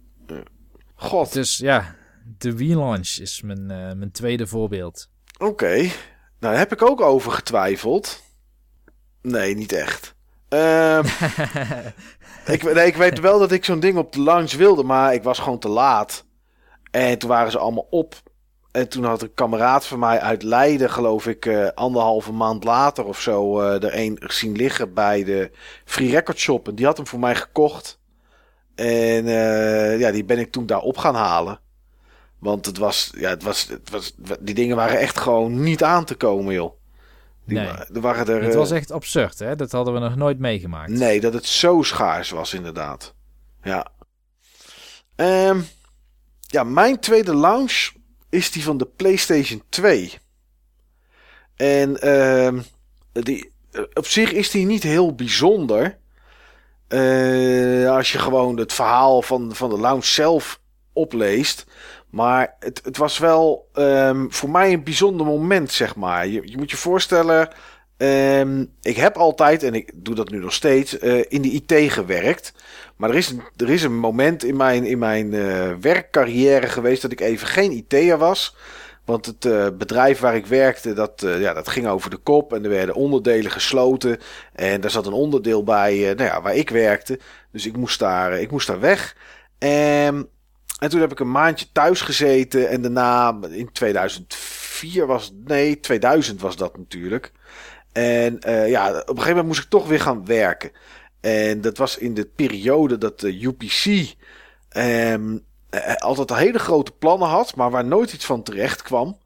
God, Dus ja, de Wii launch is mijn, eh, mijn tweede voorbeeld. oké. Nou, daar heb ik ook over getwijfeld. Nee, niet echt. Ehm, ik, nee, ik weet wel dat ik zo'n ding op de lounge wilde, maar ik was gewoon te laat. En toen waren ze allemaal op. En toen had een kameraad van mij uit Leiden, geloof ik, eh, anderhalve maand later of zo, eh, er een zien liggen bij de Free Record Shop. En die had hem voor mij gekocht. En eh, ja, die ben ik toen daar op gaan halen. Want het was, ja, het was, het was, die dingen waren echt gewoon niet aan te komen, joh. Die Nee. wa- waren er, Het was eh, echt absurd, hè? Dat hadden we nog nooit meegemaakt. Nee, dat het zo schaars was, inderdaad. Ja. Ehm, ja, mijn tweede launch is die van de PlayStation 2. En ehm, die, eh, op zich is die niet heel bijzonder. Eh, als je gewoon het verhaal van, van de launch zelf opleest. Maar het, het was wel ehm, voor mij een bijzonder moment, zeg maar. Je, je moet je voorstellen. ehm, ik heb altijd, en ik doe dat nu nog steeds, eh, in de IT gewerkt. Maar er is een, er is een moment in mijn, in mijn eh, werkcarrière geweest dat ik even geen IT'er was. Want het eh, bedrijf waar ik werkte, dat, ja, dat ging over de kop. En er werden onderdelen gesloten. En daar zat een onderdeel bij nou ja, waar ik werkte. Dus ik moest daar, ik moest daar weg. En, en toen heb ik een maandje thuis gezeten. En daarna, in 2004 was nee, 2000 was dat natuurlijk. En eh, ja, op een gegeven moment moest ik toch weer gaan werken. En dat was in de periode dat de UPC ehm, eh, altijd al hele grote plannen had, maar waar nooit iets van terecht kwam.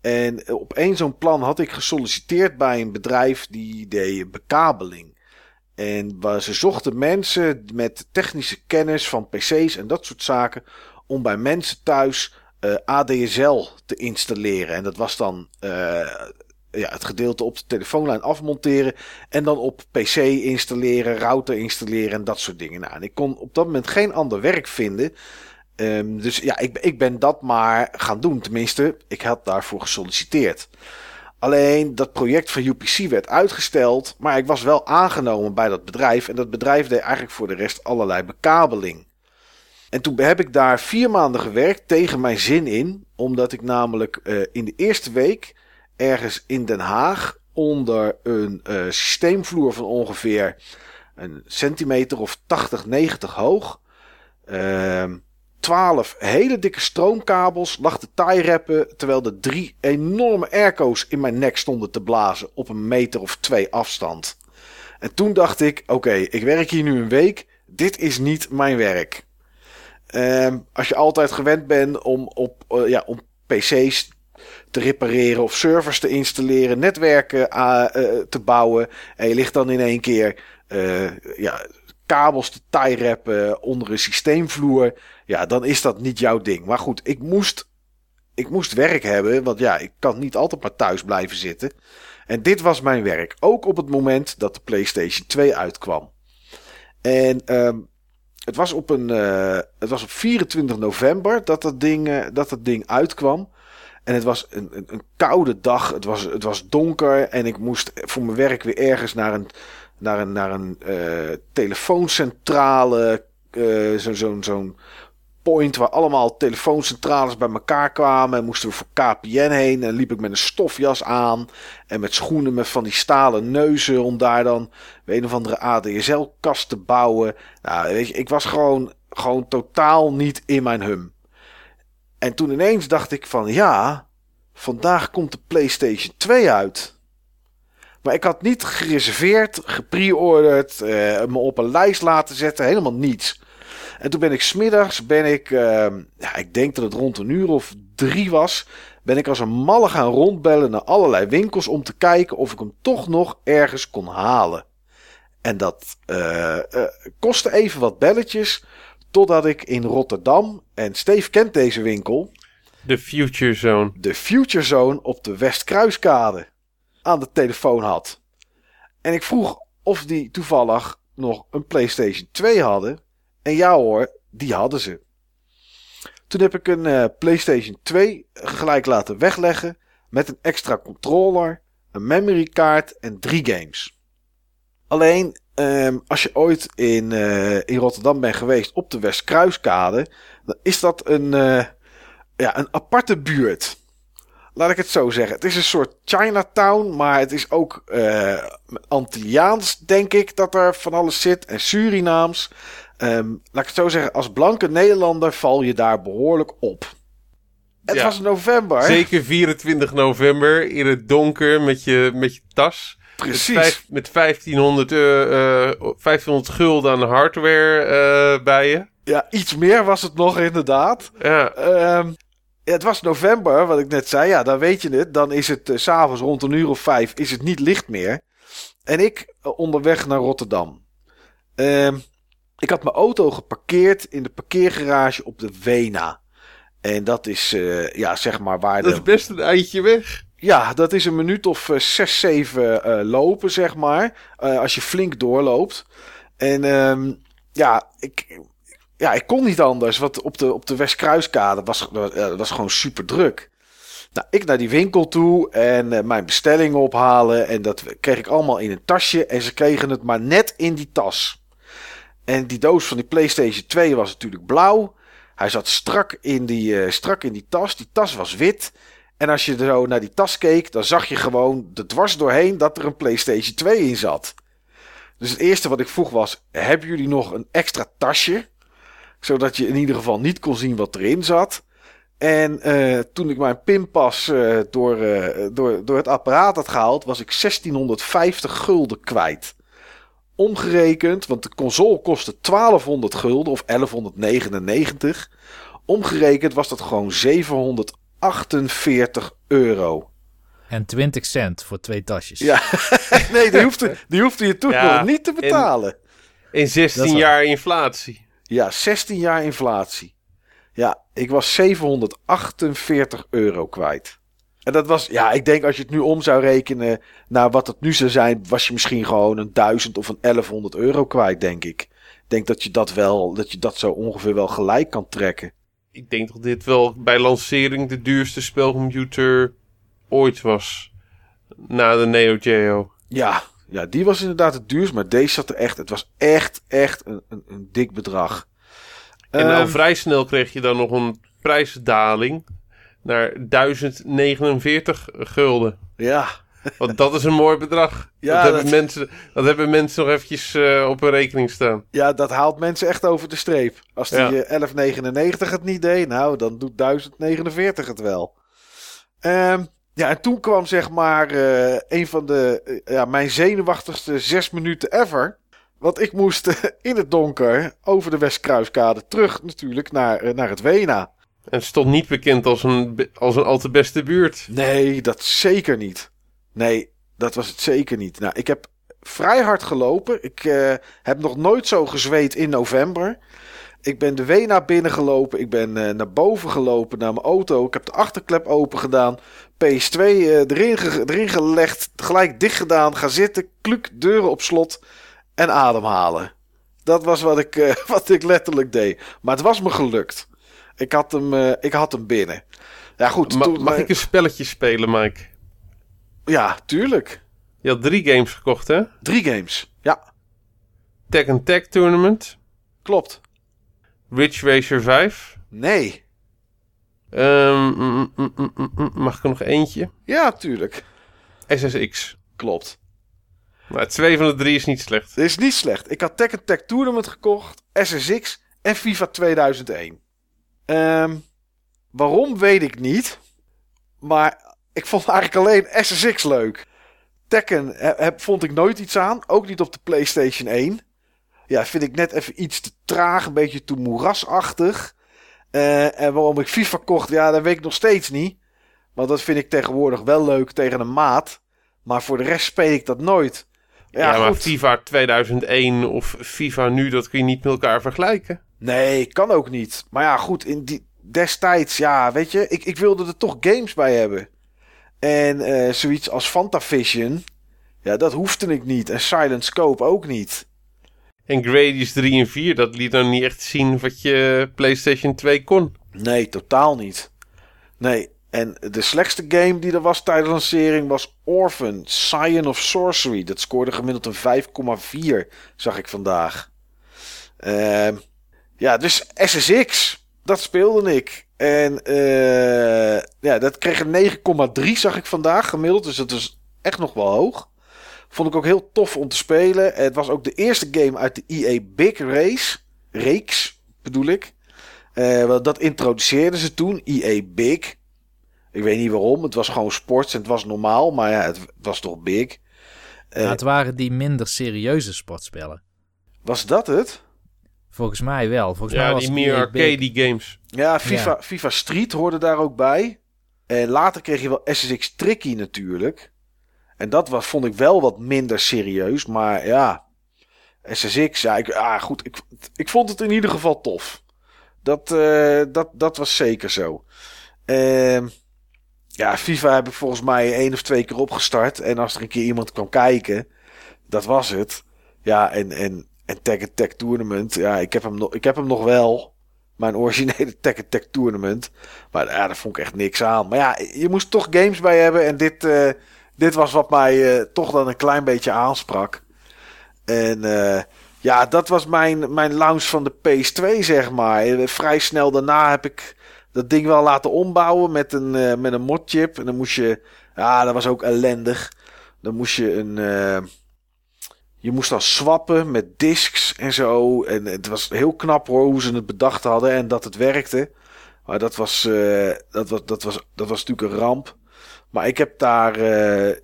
En op zo'n plan had ik gesolliciteerd bij een bedrijf die deed bekabeling. En waar ze zochten mensen met technische kennis van PC's en dat soort zaken. om bij mensen thuis eh, ADSL te installeren. En dat was dan eh, ja, het gedeelte op de telefoonlijn afmonteren. En dan op PC installeren, router installeren en dat soort dingen. Nou, en ik kon op dat moment geen ander werk vinden. Ehm, dus ja, ik, ik ben dat maar gaan doen. Tenminste, ik had daarvoor gesolliciteerd. Alleen dat project van UPC werd uitgesteld. Maar ik was wel aangenomen bij dat bedrijf. En dat bedrijf deed eigenlijk voor de rest allerlei bekabeling. En toen heb ik daar vier maanden gewerkt tegen mijn zin in. Omdat ik namelijk eh, in de eerste week ergens in Den Haag onder een eh, systeemvloer van ongeveer een centimeter of 80, 90 hoog. ehm 12 hele dikke stroomkabels lag te tie-rappen. Terwijl er drie enorme airco's in mijn nek stonden te blazen op een meter of twee afstand. En toen dacht ik: oké, ik werk hier nu een week. Dit is niet mijn werk. Ehm, als je altijd gewend bent om, op, eh, ja, om PC's te repareren of servers te installeren, netwerken eh, te bouwen. En je ligt dan in één keer ja, kabels te tie-rappen onder een systeemvloer. Ja, dan is dat niet jouw ding. Maar goed, ik moest, ik moest werk hebben. Want ja, ik kan niet altijd maar thuis blijven zitten. En dit was mijn werk. Ook op het moment dat de PlayStation 2 uitkwam. En ehm, het, was op een, eh, het was op 24 november dat dat ding, eh, dat dat ding uitkwam. En het was een, een, een koude dag. Het was, het was donker. En ik moest voor mijn werk weer ergens naar een, naar een, naar een eh, telefooncentrale. eh, zo- zo'n zo'n point waar allemaal telefooncentrales bij elkaar kwamen. En moesten we voor KPN heen. En liep ik met een stofjas aan. En met schoenen met van die stalen neuzen. Om daar dan een of andere ADSL-kast te bouwen. Nou, weet je, ik was gewoon, gewoon totaal niet in mijn hum. En toen ineens dacht ik van ja, vandaag komt de PlayStation 2 uit. Maar ik had niet gereserveerd, gepreorderd, eh, me op een lijst laten zetten, helemaal niets. En toen ben ik smiddags, ben ik, eh, ja, ik denk dat het rond een uur of drie was, ben ik als een malle gaan rondbellen naar allerlei winkels om te kijken of ik hem toch nog ergens kon halen. En dat eh, eh, kostte even wat belletjes, totdat ik in Rotterdam, en Steve kent deze winkel, De Future Zone. de Future Zone op de Westkruiskade aan de telefoon had. En ik vroeg of die toevallig nog een PlayStation 2 hadden. En ja hoor, die hadden ze. Toen heb ik een eh, PlayStation 2 gelijk laten wegleggen met een extra controller, een memory kaart en drie games. Alleen ehm, als je ooit in, eh, in Rotterdam bent geweest op de Westkruiskade, dan is dat een, eh, ja, een aparte buurt. Laat ik het zo zeggen. Het is een soort Chinatown, maar het is ook uh, Antilliaans, denk ik, dat er van alles zit. En Surinaams. Um, laat ik het zo zeggen, als blanke Nederlander val je daar behoorlijk op. Het Ja. was november. Zeker 24 november in het donker met je, met je tas. Precies. Met, vijf- met 1500, eh, eh, 1500 gulden aan hardware eh, bij je. Ja, iets meer was het nog inderdaad. Ja, Ehm, ja, het was november, wat ik net zei. Ja, dan weet je het. Dan is het s s'avonds rond een uur of vijf is het niet licht meer. En ik eh, onderweg naar Rotterdam. Ehm, ik had mijn auto geparkeerd in de parkeergarage op de Wena. En dat is, eh, ja, zeg maar waar dat de... is best een eindje weg. Ja, dat is een minuut of eh, zes, zeven eh, lopen, zeg maar. Eh, als je flink doorloopt. En ehm, ja, ik, ja, ik kon niet anders. Want op de, op de Westkruiskade was, eh, was gewoon super druk. Nou, ik naar die winkel toe en eh, mijn bestellingen ophalen. En dat kreeg ik allemaal in een tasje. En ze kregen het maar net in die tas. En die doos van die PlayStation 2 was natuurlijk blauw. Hij zat strak in die, eh, strak in die tas. Die tas was wit. En als je zo naar die tas keek, dan zag je gewoon er dwars doorheen dat er een PlayStation 2 in zat. Dus het eerste wat ik vroeg was: hebben jullie nog een extra tasje? Zodat je in ieder geval niet kon zien wat erin zat. En eh, toen ik mijn pinpas eh, door, eh, door, door het apparaat had gehaald, was ik 1650 gulden kwijt. Omgerekend, want de console kostte 1200 gulden of 1199. Omgerekend was dat gewoon 748 euro. En 20 cent voor twee tasjes. Ja, nee, die hoefde, die hoefde je toen Ja, nog niet te betalen. In Dat 16 is wel- jaar inflatie. Ja, 16 jaar inflatie. Ja, ik was 748 euro kwijt. En dat was, ja, ik denk als je het nu om zou rekenen naar wat het nu zou zijn, was je misschien gewoon een 1000 of een 1100 euro kwijt, denk ik. Ik denk dat je dat wel, dat je dat zo ongeveer wel gelijk kan trekken. Ik denk dat dit wel bij lancering de duurste spelcomputer ooit was. Na de Neo Geo. Ja, ja, die was inderdaad het duurst, maar deze zat er echt, het was echt, echt een, een, een dik bedrag. En al Ehm, vrij snel kreeg je dan nog een prijsdaling naar 1049 gulden. ja, Want dat is een mooi bedrag. Ja, dat, hebben dat- Mensen, dat hebben mensen nog eventjes eh, op hun rekening staan. Ja, dat haalt mensen echt over de streep. Als die Ja. eh, 1199 het niet deed, nou, dan doet 1049 het wel. Ehm, ja, en toen kwam zeg maar eh, een van de, eh, ja, mijn zenuwachtigste zes minuten ever. Want ik moest eh, in het donker over de Westkruiskade terug natuurlijk naar, naar het Wena. En stond niet bekend als een, als een al te beste buurt. Nee, dat zeker niet. Nee, dat was het zeker niet. Nou, ik heb vrij hard gelopen. Ik heb nog nooit zo gezweet in november. Ik ben de Wena binnengelopen. Ik ben eh, naar boven gelopen naar mijn auto. Ik heb de achterklep open gedaan. PS2 eh, erin, ge- erin gelegd. Gelijk dicht gedaan. Ga zitten. Kluk, deuren op slot. En ademhalen. Dat was wat ik, eh, wat ik letterlijk deed. Maar het was me gelukt. Ik had hem, ik had hem binnen. Ja, goed. Ma- mag ik een spelletje spelen, Mike? Ja, tuurlijk. Je had drie games gekocht, hè? Drie games. Ja, Tekken Tag Tournament, klopt. Ridge Racer 5. Nee. Ehm, mm, mm, mm, mag ik er nog eentje? Ja, tuurlijk. SSX. Klopt. Maar twee van de drie is niet slecht. Dit is niet slecht. Ik had Tekken Tag Tournament gekocht, SSX en FIFA 2001. Ehm, waarom weet ik niet. Maar ik vond eigenlijk alleen SSX leuk. Tekken he- heb, vond ik nooit iets aan. Ook niet op de PlayStation 1. Ja, vind ik net even iets te traag. Een beetje te moerasachtig. Eh, en waarom ik FIFA kocht, ja, dat weet ik nog steeds niet. Want dat vind ik tegenwoordig wel leuk tegen een maat. Maar voor de rest speel ik dat nooit. Ja, Ja, maar goed. FIFA 2001 of FIFA nu, dat kun je niet met elkaar vergelijken. Nee, kan ook niet. Maar ja, goed, in die, destijds, ja, weet je, ik, ik wilde er toch games bij hebben. En eh, zoiets als Fantavision, ja, dat hoefde ik niet. En Silent Scope ook niet. En Gradius 3 en 4, dat liet nou niet echt zien wat je PlayStation 2 kon. Nee, totaal niet. Nee, en de slechtste game die er was tijdens de lancering was Orphan, Scion of Sorcery. Dat scoorde gemiddeld een 5,4, zag ik vandaag. Ehm, ja, dus SSX. dat speelde ik. En eh, ja, dat kreeg een 9,3 zag ik vandaag gemiddeld. Dus dat is echt nog wel hoog. Vond ik ook heel tof om te spelen. Het was ook de eerste game uit de EA Big Race. Reeks bedoel ik. Uh, dat introduceerden ze toen. EA Big. Ik weet niet waarom. Het was gewoon sports en het was normaal. Maar ja, het was toch big. Uh, het waren die minder serieuze sportspellen. Was dat het? Volgens mij wel. Volgens ja, mij was die meer arcade games. Ja FIFA, ja. FIFA Street hoorde daar ook bij. En later kreeg je wel SSX Tricky natuurlijk. En dat was, vond ik wel wat minder serieus. Maar ja, SSX, ja, ik, ah, goed, ik, ik vond het in ieder geval tof. Dat, uh, dat, dat was zeker zo. Uh, ja, FIFA heb ik volgens mij één of twee keer opgestart. En als er een keer iemand kwam kijken, dat was het. Ja, en, en, en Tag Tech Tournament, ja, ik heb, hem nog, ik heb hem nog wel. Mijn originele Tag Tech Tournament. Maar ja, daar vond ik echt niks aan. Maar ja, je moest toch games bij hebben. En dit, uh, dit was wat mij uh, toch dan een klein beetje aansprak. En uh, ja, dat was mijn, mijn launch van de PS2, zeg maar. Vrij snel daarna heb ik dat ding wel laten ombouwen met een, uh, met een modchip. En dan moest je, ja, dat was ook ellendig. Dan moest je een, je moest dan swappen met discs en zo. En het was heel knap hoor, hoe ze het bedacht hadden en dat het werkte. Maar dat was, dat was, dat was, dat was natuurlijk een ramp. Maar ik heb daar,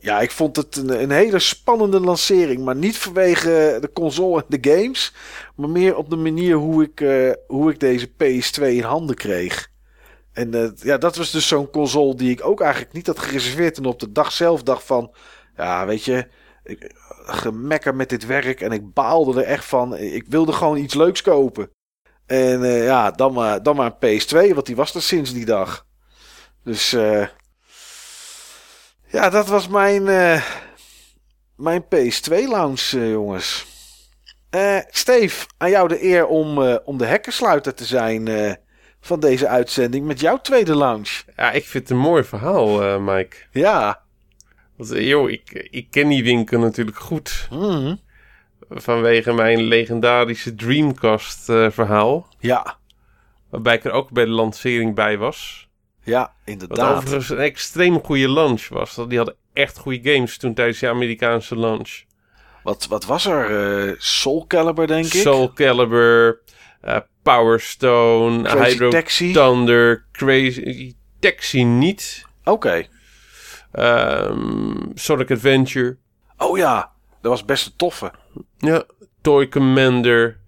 ja, ik vond het een, een, hele spannende lancering. Maar niet vanwege de console en de games. Maar meer op de manier hoe ik, hoe ik deze PS2 in handen kreeg. En uh, ja, dat was dus zo'n console die ik ook eigenlijk niet had gereserveerd. En op de dag zelf dacht van, ja, weet je, ik, gemekker met dit werk. En ik baalde er echt van. Ik wilde gewoon iets leuks kopen. En ja, dan maar, dan maar een PS2, want die was er sinds die dag. Dus uh, ja, dat was mijn, mijn PS2-lounge, jongens. Steve, aan jou de eer om, om de hekkersluiter te zijn van deze uitzending met jouw tweede lounge. Ja, ik vind het een mooi verhaal, uh, Mike. Ja. Want, joh, ik, ik ken die winkel natuurlijk goed. Mm. Vanwege mijn legendarische Dreamcast uh, verhaal. Ja. Waarbij ik er ook bij de lancering bij was. Ja, inderdaad. Wat overigens een extreem goede launch was. Die hadden echt goede games toen tijdens de Amerikaanse launch. Wat, wat was er? Uh, Soul Calibur, denk ik? Soul Calibur. Uh, Power Stone, Crazy Hydro Taxi? Thunder, Crazy Taxi niet. Oké. Okay. Um, Sonic Adventure. Oh ja, dat was best een toffe. Ja, Toy Commander.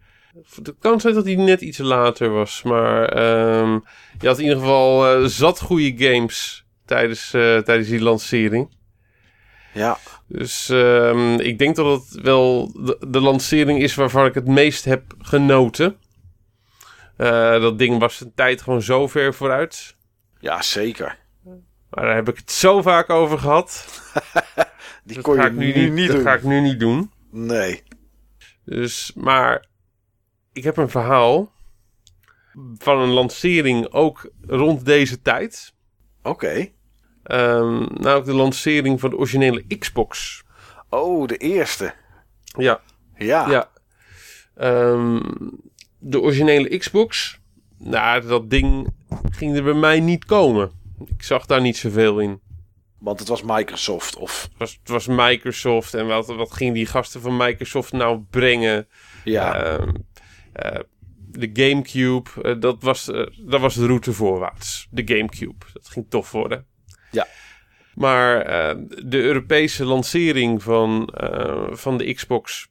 Het kan zijn dat hij net iets later was, maar um, je had in ieder geval uh, zat goede games tijdens, uh, tijdens die lancering. Ja. Dus um, ik denk dat het wel de, de lancering is waarvan ik het meest heb genoten. Uh, dat ding was een tijd gewoon zo ver vooruit. Ja, zeker. Maar daar heb ik het zo vaak over gehad. Die dat kon je nu, niet dat doen. ga ik nu niet doen. Nee. Dus, maar ik heb een verhaal van een lancering ook rond deze tijd. Oké. Okay. Um, nou, de lancering van de originele Xbox. Oh, de eerste. Ja. Ja. Ja. Um, de originele Xbox, nou, dat ding ging er bij mij niet komen. Ik zag daar niet zoveel in. Want het was Microsoft of... Het was, het was Microsoft en wat, wat gingen die gasten van Microsoft nou brengen? Ja. Uh, de Gamecube, uh, dat, was, dat was de route voorwaarts. De Gamecube, dat ging tof worden. Ja. Maar de Europese lancering van, van de Xbox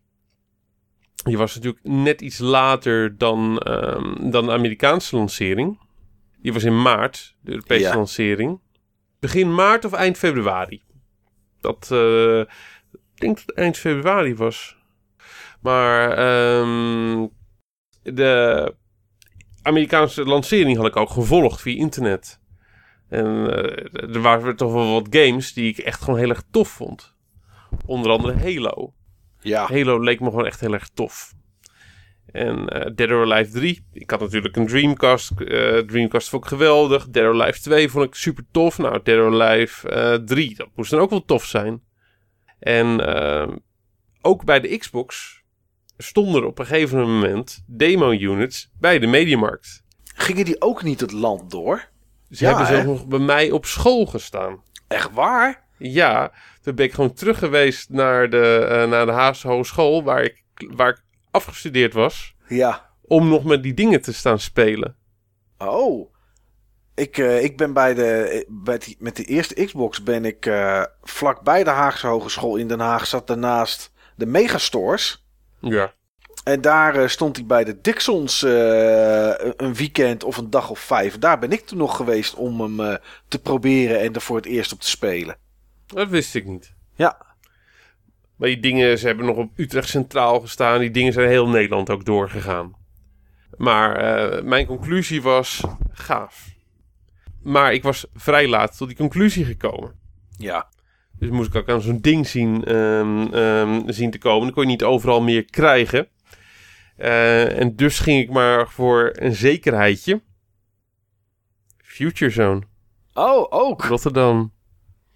die was natuurlijk net iets later dan, um, dan de Amerikaanse lancering. Die was in maart, de Europese ja. lancering. Begin maart of eind februari. Dat, ik denk dat het eind februari was. Maar um, de Amerikaanse lancering had ik ook gevolgd via internet. En uh, er waren toch wel wat games die ik echt gewoon heel erg tof vond. Onder andere Halo. Ja. Halo leek me gewoon echt heel erg tof. En uh, Dead or Alive 3. Ik had natuurlijk een Dreamcast. Uh, Dreamcast vond ik geweldig. Dead or Alive 2 vond ik super tof. Nou, Dead or Alive uh, 3. Dat moest dan ook wel tof zijn. En ook bij de Xbox stonden er op een gegeven moment demo units bij de Mediamarkt. Gingen die ook niet het land door? Ze Ja, hebben zelfs nog bij mij op school gestaan. Echt waar? Ja, toen ben ik gewoon terug geweest naar de, eh, naar de Haagse Hogeschool, waar ik, waar ik afgestudeerd was, Ja. om nog met die dingen te staan spelen. Oh. Ik, eh, ik ben bij de, bij die, met de eerste Xbox ben ik eh vlak bij de Haagse Hogeschool in Den Haag. Zat daarnaast de Megastores. Ja. En daar eh, stond hij bij de Dixons eh, een weekend of een dag of vijf. Daar ben ik toen nog geweest om hem eh, te proberen en er voor het eerst op te spelen. Dat wist ik niet. Ja. Maar die dingen, ze hebben nog op Utrecht Centraal gestaan. Die dingen zijn heel Nederland ook doorgegaan. Maar mijn conclusie was gaaf. Maar ik was vrij laat tot die conclusie gekomen. Ja. Dus moest ik ook aan zo'n ding zien, ehm, ehm, zien te komen. Dat kon je niet overal meer krijgen. Eh, en dus ging ik maar voor een zekerheidje. Future Zone, Oh, ook. Rotterdam.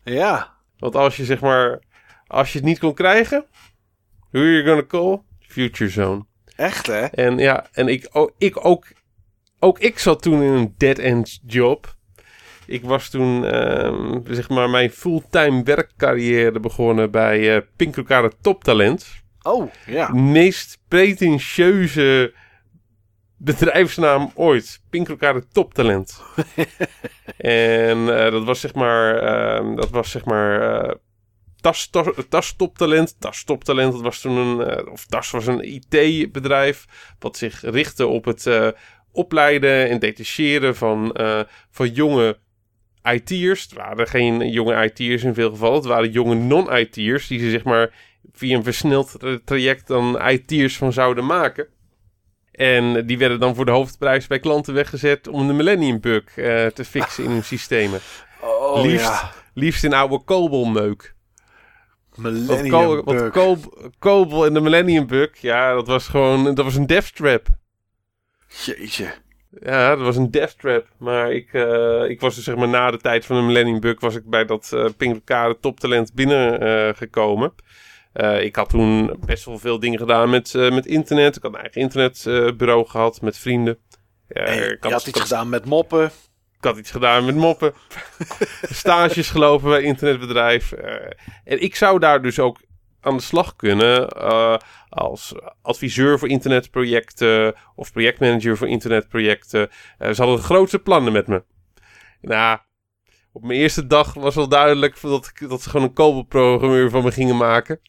Ja. Want als je zeg maar, als je het niet kon krijgen, who are you gonna call? Future Zone. Echt hè? En ja, en ik, ik ook, ook ik zat toen in een dead-end job. Ik was toen, ehm, zeg maar, mijn fulltime werkcarrière begonnen bij eh Pinkelkade Toptalent. Oh, ja. Meest pretentieuze bedrijfsnaam ooit. Pinkelkade Toptalent. en eh, dat was zeg maar, ehm, dat was zeg maar, eh tas, tas, tas Toptalent. Tas Toptalent, dat was toen een, of Tas was een IT-bedrijf. Wat zich richtte op het opleiden en detacheren van, eh, van jonge IT'ers. Het waren geen jonge IT'ers in veel gevallen. Het waren jonge non-IT'ers die ze zeg maar via een versneld tra- traject dan IT'ers van zouden maken. En die werden dan voor de hoofdprijs bij klanten weggezet om de Millennium Bug eh, te fixen in hun systemen. Oh liefst, ja. liefst in oude COBOL-meuk. Want, Millennium want COBOL en de Millennium Bug, ja, dat was gewoon, dat was een death trap. Jeetje. Ja, dat was een death trap. Maar ik, eh, ik was dus zeg maar na de tijd van de Millennium Bug... was ik bij dat uh, Pinkelkade toptalent binnengekomen. gekomen. Eh, ik had toen best wel veel dingen gedaan met, met internet. Ik had een eigen internetbureau gehad met vrienden. Ja, ik, je had, had iets gedaan met moppen. ik had iets gedaan met moppen. Stages gelopen bij internetbedrijf. Eh, en ik zou daar dus ook aan de slag kunnen eh, als adviseur voor internetprojecten of projectmanager voor internetprojecten. Eh, ze hadden de grootste plannen met me. Nou, op mijn eerste dag was wel duidelijk dat, ik, dat ze gewoon een COBOL-programmeur van me gingen maken.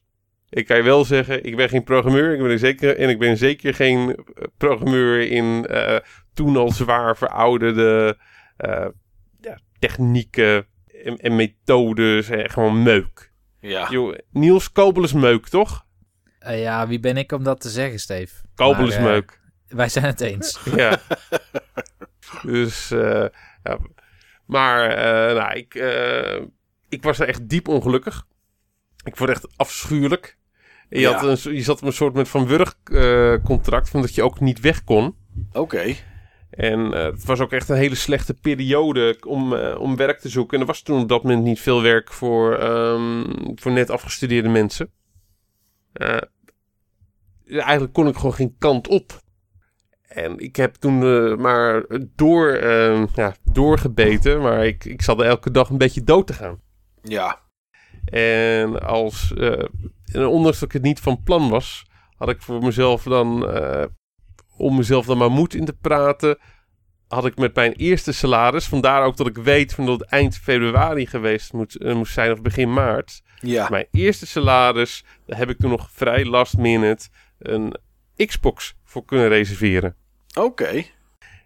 Ik kan je wel zeggen, ik ben geen programmeur. Ik ben er zeker, en ik ben zeker geen eh, programmeur in toen al zwaar verouderde ja, technieken en, en methodes. En gewoon meuk. Ja. Yo, Niels Kobel is meuk, toch? Eh, ja, wie ben ik om dat te zeggen, Steve? Is eh, meuk. Wij zijn het eens. Ja. dus, eh, ja. Maar, eh, nou, ik, eh, ik was er echt diep ongelukkig. Ik vond het echt afschuwelijk. Je, Ja. had een, je zat op een soort met Van Wurg eh, contract, van dat je ook niet weg kon. Oké. En eh, het was ook echt een hele slechte periode om, eh, om werk te zoeken. En er was toen op dat moment niet veel werk voor, ehm, voor net afgestudeerde mensen. Eh, eigenlijk kon ik gewoon geen kant op. En ik heb toen maar door, eh, ja, doorgebeten, maar ik, ik zat er elke dag een beetje dood te gaan. Ja. En als, en ondanks dat ik het niet van plan was, had ik voor mezelf dan, om mezelf dan maar moed in te praten, had ik met mijn eerste salaris, vandaar ook dat ik weet van dat het eind februari geweest moet, eh, moest zijn of begin maart. Ja. Mijn eerste salaris, daar heb ik toen nog vrij last minute een Xbox voor kunnen reserveren. Oké.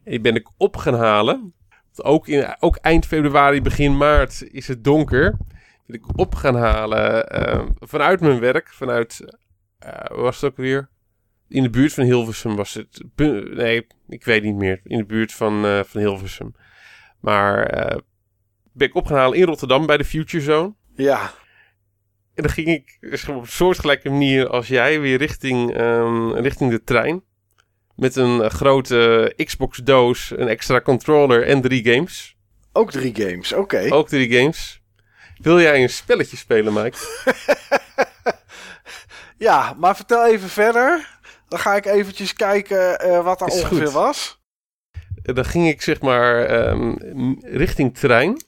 Die ben ik op gaan halen. Ook, in, ook eind februari, begin maart is het donker. Ben ik op gaan halen eh, vanuit mijn werk. Vanuit, waar was het ook weer? In de buurt van Hilversum was het. Nee, ik weet niet meer. In de buurt van, eh, van Hilversum. Maar eh, ben ik op gaan halen in Rotterdam bij de Future Zone. Ja. En dan ging ik dus op een soortgelijke manier als jij weer richting, ehm, richting de trein. Met een eh, grote Xbox-doos, een extra controller en drie games. Ook drie games. Oké. Ook drie games. Wil jij een spelletje spelen, Mike? Ja, maar vertel even verder. Dan ga ik eventjes kijken eh, wat daar Is ongeveer goed. was. dan ging ik zeg maar ehm, richting trein.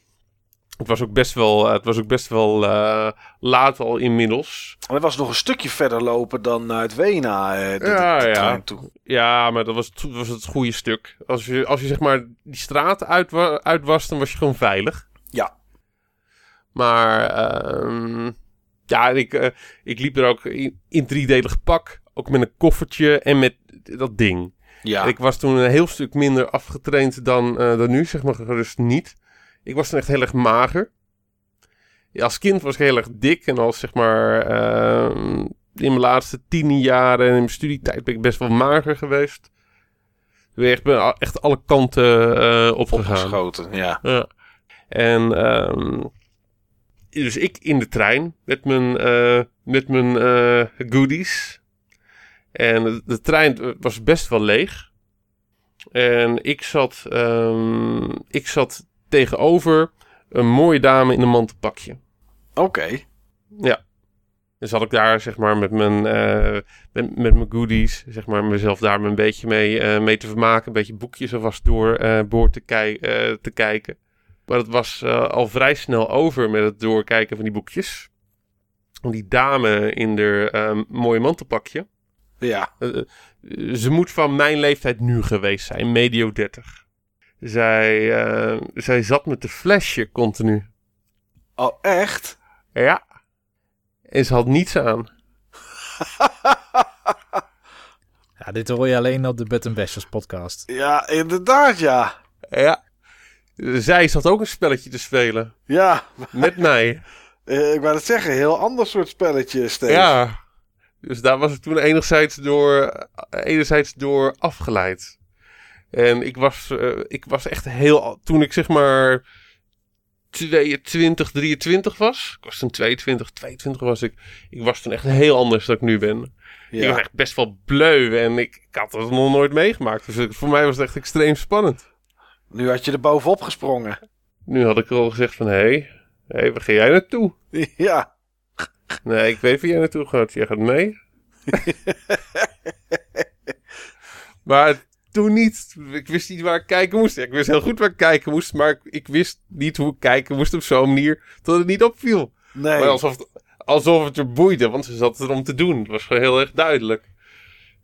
Het was ook best wel, het was ook best wel eh, laat al inmiddels. Het was nog een stukje verder lopen dan uit Wena. eh, de- Ja, de- de ja. trein toe. Ja, maar dat was, het- was het goede stuk. Als je, als je zeg maar die straat uit, uit was, dan was je gewoon veilig. Ja. Maar ehm, ja, ik, eh, ik liep er ook in, in driedelig pak. Ook met een koffertje en met dat ding. Ja. En Ik was toen een heel stuk minder afgetraind dan, eh, dan nu, zeg maar gerust niet. Ik was toen echt heel erg mager. Ja, als kind was ik heel erg dik. En als zeg maar ehm, in mijn laatste tien jaren en in mijn studietijd ben ik best wel mager geweest. Ik ben echt, alle kanten eh, opgegaan. Opgeschoten, ja. Ja. En ehm, dus ik in de trein met mijn, eh, met mijn eh, goodies. En de, de trein was best wel leeg. En ik zat, ehm, ik zat tegenover een mooie dame in een mantelpakje. Oké. Ja. Dus had ik daar zeg maar met mijn, eh, met, met mijn goodies, zeg maar mezelf daar een beetje mee, eh, mee te vermaken. Een beetje boekjes alvast door eh boord te, te kijken. Maar het was al vrij snel over met het doorkijken van die boekjes. Die dame in haar eh, mooie mantelpakje. Ja. eh, ze moet van mijn leeftijd nu geweest zijn, medio 30. Zij, eh, zij zat met de flesje continu. Oh, echt? Ja. En ze had niets aan. Ja, dit hoor je alleen op de Button Bashers podcast. Ja, inderdaad, ja. Ja. Zij zat ook een spelletje te spelen. Ja. Met mij. Eh, ik wou het zeggen, heel ander soort spelletje, Steve. Ja. Dus daar was ik toen enigszins door, enerzijds door afgeleid. En ik was, eh, ik was echt heel... Toen ik zeg maar 22, 23 was. Ik was toen 22, 22 was ik. Ik was toen echt heel anders dan ik nu ben. Ik was Ja. echt best wel bleu en ik, ik had het nog nooit meegemaakt. Dus voor mij was het echt extreem spannend. Nu had je er bovenop gesprongen. Nu had ik al gezegd van, hé, hey, hey, waar ga jij naartoe? Ja. Nee, ik weet waar jij naartoe gaat. Jij gaat mee. maar toen niet. Ik wist niet waar ik kijken moest. Ik wist heel goed waar ik kijken moest, maar ik, wist niet hoe ik kijken moest op zo'n manier dat het niet opviel. Nee. Maar alsof, het- alsof het er boeide, want ze zat erom te doen. Het was gewoon heel erg duidelijk.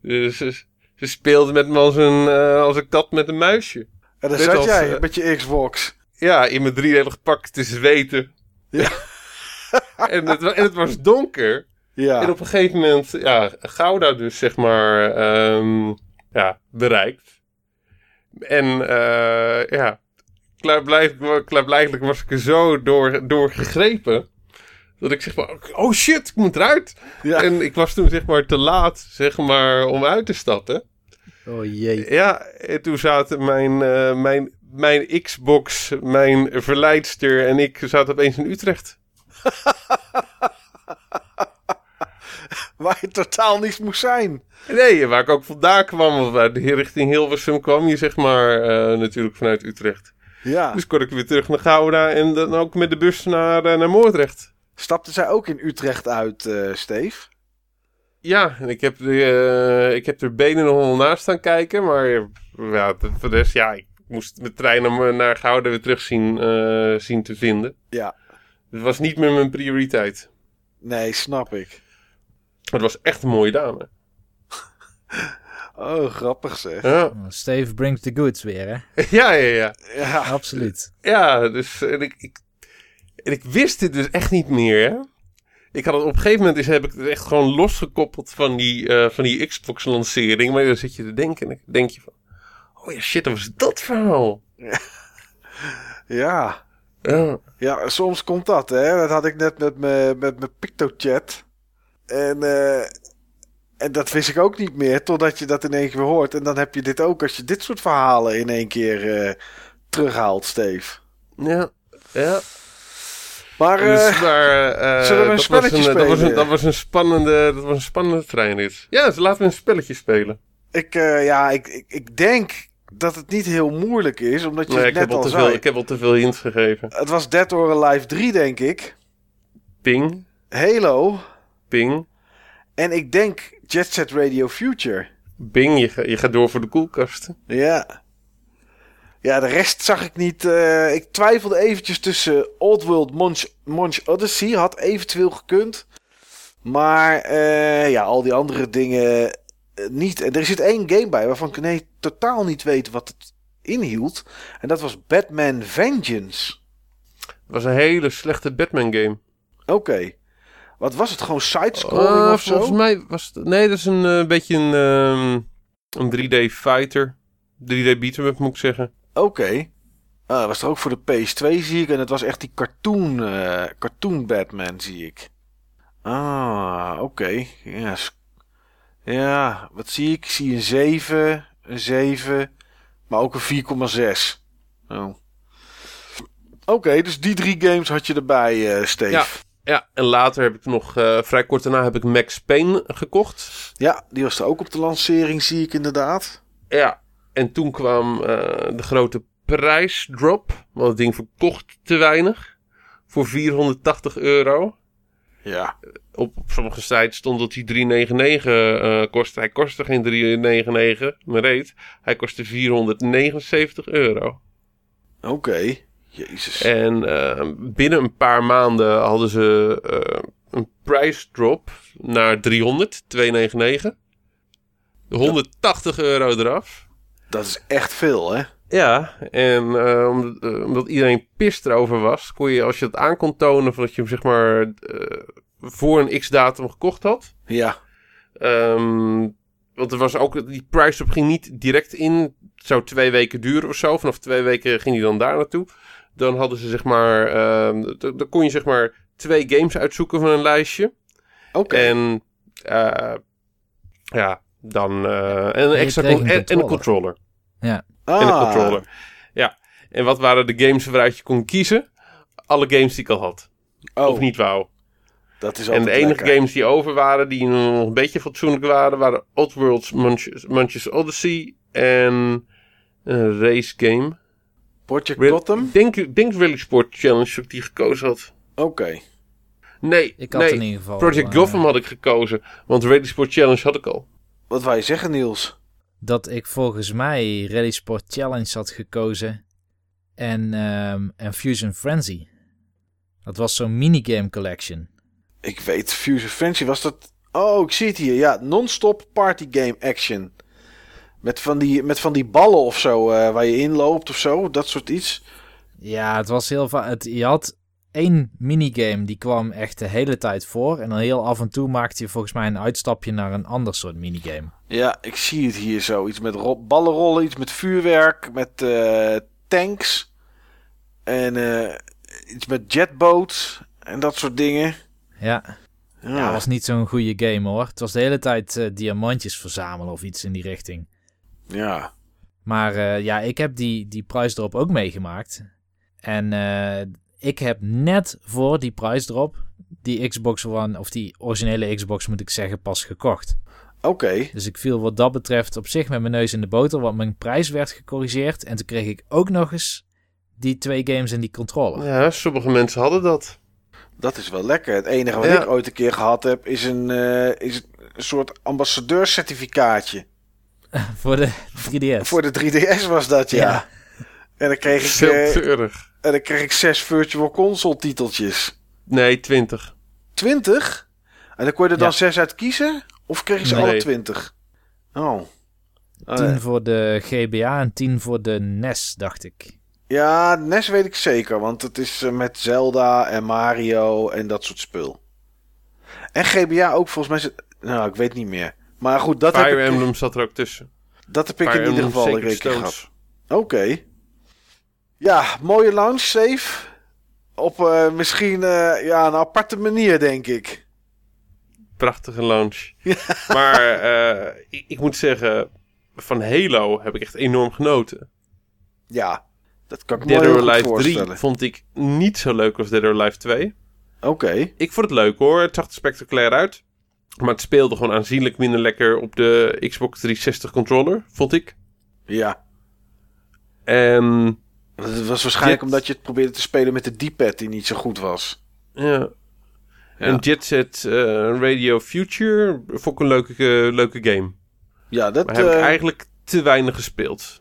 Dus ze, ze speelde met me als een, eh, als een kat met een muisje. en daar zat als, jij eh, met je Xbox. Ja, in mijn driedelig pak te zweten. Ja. en, het, en het was donker. Ja. En op een gegeven moment, ja, Gouda dus, zeg maar, ehm, ja, bereikt. En, eh ja, klaarblijkelijk, klaarblijkelijk was ik er zo door, door gegrepen. Dat ik zeg maar, oh shit, ik moet eruit. Ja. En ik was toen zeg maar te laat, zeg maar, om uit te stappen. Oh jee. Ja, en toen zaten mijn, eh, mijn, mijn Xbox, mijn verleidster en ik zaten opeens in Utrecht. Waar je totaal niet moest zijn. Nee, waar ik ook vandaan kwam, want waar de richting Hilversum kwam je zeg maar eh, natuurlijk vanuit Utrecht. Ja. Dus kon ik weer terug naar Gouda en dan ook met de bus naar, eh, naar Moordrecht. Stapte zij ook in Utrecht uit, eh Steve? Ja, en ik heb, de, ik heb er benen nog wel naast staan kijken, maar ja, de- voor de rest, ja, ik moest mijn trein naar, naar Gouda weer terug zien, zien te vinden. Ja. Het was niet meer mijn prioriteit. Nee, snap ik. Het was echt een mooie dame. Oh, grappig zeg. Ja, Oh, Steve brings the goods weer, hè? ja, ja. ja. Ja. Absoluut. Ja, dus en ik, ik, en ik wist dit dus echt niet meer. Hè? Ik had het op een gegeven moment is, heb ik het echt gewoon losgekoppeld van die, eh, van die Xbox-lancering. Maar dan zit je te denken en dan denk je van... Oh ja, shit, dat was dat verhaal. Ja. Ja, Ja, soms komt dat, hè. Dat had ik net met mijn met mijn PictoChat. En, eh, en dat wist ik ook niet meer, totdat je dat in één keer weer hoort. En dan heb je dit ook als je dit soort verhalen in één keer eh, terughaalt, Steve. ja, ja. Maar eh, Dus, maar, eh, zullen we een spelletje een, dat was, een, spelen? dat was een spannende, dat was een spannende treinrit. Ja, dus laten we een spelletje spelen. ik, eh, ja, ik, ik, ik denk dat het niet heel moeilijk is, omdat je Nee, het net al al te zei. veel, ik heb al te veel hints gegeven. Het was Dead or Alive 3, denk ik. Ping, Halo. ping, En ik denk Jet Set Radio Future. bing. Je, ga- je gaat door voor de koelkast. Ja. Ja, de rest zag ik niet. eh, ik twijfelde eventjes tussen Old World Munch, Munch Odyssey. Had eventueel gekund. Maar eh, ja, al die andere dingen niet. En er zit één game bij waarvan ik nee, totaal niet weet wat het inhield. En dat was Batman Vengeance. Het was een hele slechte Batman game. Oké. Wat was het? Gewoon sidescrolling Uh, of zo? volgens mij was het... Nee, dat is een eh, beetje een, ehm, een 3D fighter. 3D beat'em up moet ik zeggen. Oké. Ah, dat was er ook voor de PS2 zie ik. En het was echt die cartoon, eh, cartoon Batman zie ik. Ah, oké. Ja, s- ja, wat zie ik? Ik zie een 7, een 7, maar ook een 4,6. Oh. Oké, dus die drie games had je erbij, eh Steve. Ja. Ja, en later heb ik nog... eh, vrij kort daarna heb ik Max Payne gekocht. Ja, die was er ook op de lancering, zie ik inderdaad. Ja, en toen kwam eh, de grote prijsdrop. Want het ding verkocht te weinig. Voor 480 euro. Ja, Op, op sommige sites stond dat hij 399 eh kostte. Hij kostte geen 399, maar reed. Hij kostte 479 euro. oké. Jezus. En eh, binnen een paar maanden hadden ze eh, een prijsdrop naar 300, 299. De 180 euro eraf. Dat is echt veel, hè? Ja, en eh, omdat, eh, omdat iedereen pist erover was, kon je als je het aan kon tonen van dat je hem zeg maar eh, voor een x-datum gekocht had. Ja, Ehm, want er was ook, die price up ging niet direct in. Het zou twee weken duren of zo. Vanaf twee weken ging hij dan daar naartoe. Dan hadden ze zeg maar, ehm, dan kon je zeg maar twee games uitzoeken van een lijstje. oké. En eh, ja, dan eh, en een extra en, en een controller. controller. Ah, En een controller. Ja. En wat waren de games waaruit je kon kiezen? Alle games die ik al had. Oh, Of niet wou. dat is En de enige lekker. games die over waren, die nog een beetje fatsoenlijk waren, waren Oddworld's Munches, Munches Odyssey en een race game. Project Ra- Gotham? Ik denk, denk Rally Sport Challenge dat ik die gekozen had. Oké. Nee, Ik had nee. in ieder geval... Project eh, Gotham had ik gekozen, want Rally Sport Challenge had ik al. Wat wou je zeggen, Niels? Dat ik volgens mij Rally Sport Challenge had gekozen en, ehm, en Fusion Frenzy. Dat was zo'n minigame collection. Ik weet, Fusion Fancy was dat... Oh, ik zie het hier. Ja, non-stop party game action. Met van die, met van die ballen of zo, eh, waar je in loopt of zo. Dat soort iets. Ja, het was heel vaak. Je had één minigame die kwam echt de hele tijd voor. En dan heel af en toe maakte je volgens mij een uitstapje naar een ander soort minigame. Ja, ik zie het hier zo. Iets met ro- ballenrollen, iets met vuurwerk, met eh, tanks. En eh, iets met jetboats en dat soort dingen. Ja, Ja, ja het was niet zo'n goede game hoor. Het was de hele tijd eh, diamantjes verzamelen of iets in die richting. ja. Maar ja, ik heb die, die prijsdrop ook meegemaakt. En ik heb net voor die prijsdrop die Xbox One, of die originele Xbox moet ik zeggen, pas gekocht. Oké. Dus ik viel wat dat betreft op zich met mijn neus in de boter, want mijn prijs werd gecorrigeerd. En toen kreeg ik ook nog eens die twee games en die controller. Ja, sommige mensen hadden dat. Dat is wel lekker. Het enige wat Ja. ik ooit een keer gehad heb, is een, eh, is een soort ambassadeurcertificaatje. voor de 3DS. Voor de 3DS was dat, ja. Ja. En dan kreeg ik, eh, treurig. en dan kreeg ik zes Virtual Console titeltjes. Nee, 20. 20? En dan kon je er dan Ja. zes uit kiezen? Of kreeg je ze Nee. alle 20? Oh. Oh, 10 nee. voor de GBA en 10 voor de NES, dacht ik. Ja, NES weet ik zeker, want het is eh, met Zelda en Mario en dat soort spul. En GBA ook volgens mij. Nou, ik weet niet meer. Maar goed, dat Fire heb ik, Emblem zat er ook tussen. dat heb ik Fire in ieder geval een keer gehad. Oké. Ja, mooie launch, safe. Op eh, misschien eh, ja, een aparte manier, denk ik. Prachtige launch. Maar eh, ik, ik moet zeggen, van Halo heb ik echt enorm genoten. Ja, dat kan ik Dead or Alive 3 voorstellen. vond ik niet zo leuk als Dead or Alive 2. Oké. Ik vond het leuk hoor, het zag er spectaculair uit. Maar het speelde gewoon aanzienlijk minder lekker op de Xbox 360 controller, vond ik. Ja. En Dat was waarschijnlijk Jet- omdat je het probeerde te spelen met de D-pad die niet zo goed was. ja. En Jet Set eh, Radio Future vond ik een leuke, eh, leuke game. Ja, dat... Maar heb ik eh, eigenlijk te weinig gespeeld.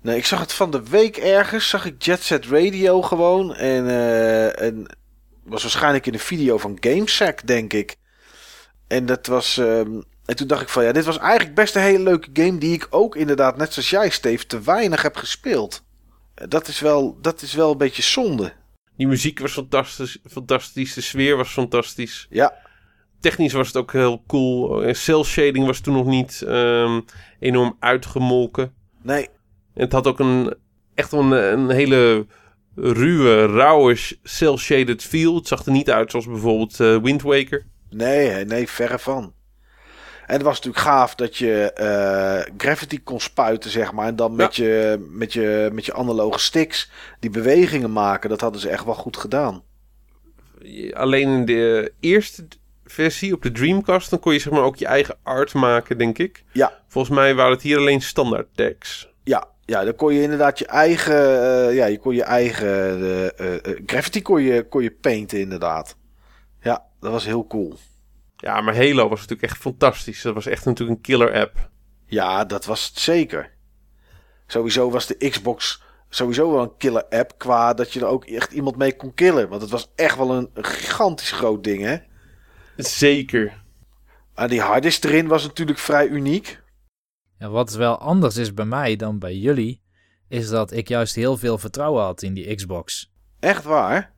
Nee, ik zag het van de week ergens. Zag ik Jet Set Radio gewoon. En, uh, en was waarschijnlijk in een video van GameSack, denk ik. En dat was. Um, en toen dacht ik van ja, dit was eigenlijk best een hele leuke game. Die ik ook inderdaad, net zoals jij, Steve, te weinig heb gespeeld. Dat is wel, dat is wel een beetje zonde. Die muziek was fantastisch, fantastisch. De sfeer was fantastisch. Ja. Technisch was het ook heel cool. Cell shading was toen nog niet um, enorm uitgemolken. Nee. Het had ook een echt een, een hele ruwe, rauwe, cel-shaded feel. Het zag er niet uit zoals bijvoorbeeld uh, Wind Waker. Nee, nee, verre van. En het was natuurlijk gaaf dat je uh, gravity kon spuiten, zeg maar. En dan met, ja. je, met, je, met je analoge sticks die bewegingen maken. Dat hadden ze echt wel goed gedaan. Alleen in de eerste versie op de Dreamcast, dan kon je zeg maar ook je eigen art maken, denk ik. Ja. Volgens mij waren het hier alleen standaard tags. Ja, ja, dan kon je inderdaad je eigen, uh, ja, je kon je eigen uh, uh, gravity kon je, kon je painten inderdaad. Ja, dat was heel cool. Ja, maar Halo was natuurlijk echt fantastisch. Dat was echt natuurlijk een killer app. Ja, dat was het zeker. Sowieso was de Xbox sowieso wel een killer app qua dat je er ook echt iemand mee kon killen. Want het was echt wel een, gigantisch groot ding, hè? Zeker. En die harddisk erin was natuurlijk vrij uniek. Ja, wat wel anders is bij mij dan bij jullie, is dat ik juist heel veel vertrouwen had in die Xbox. Echt waar?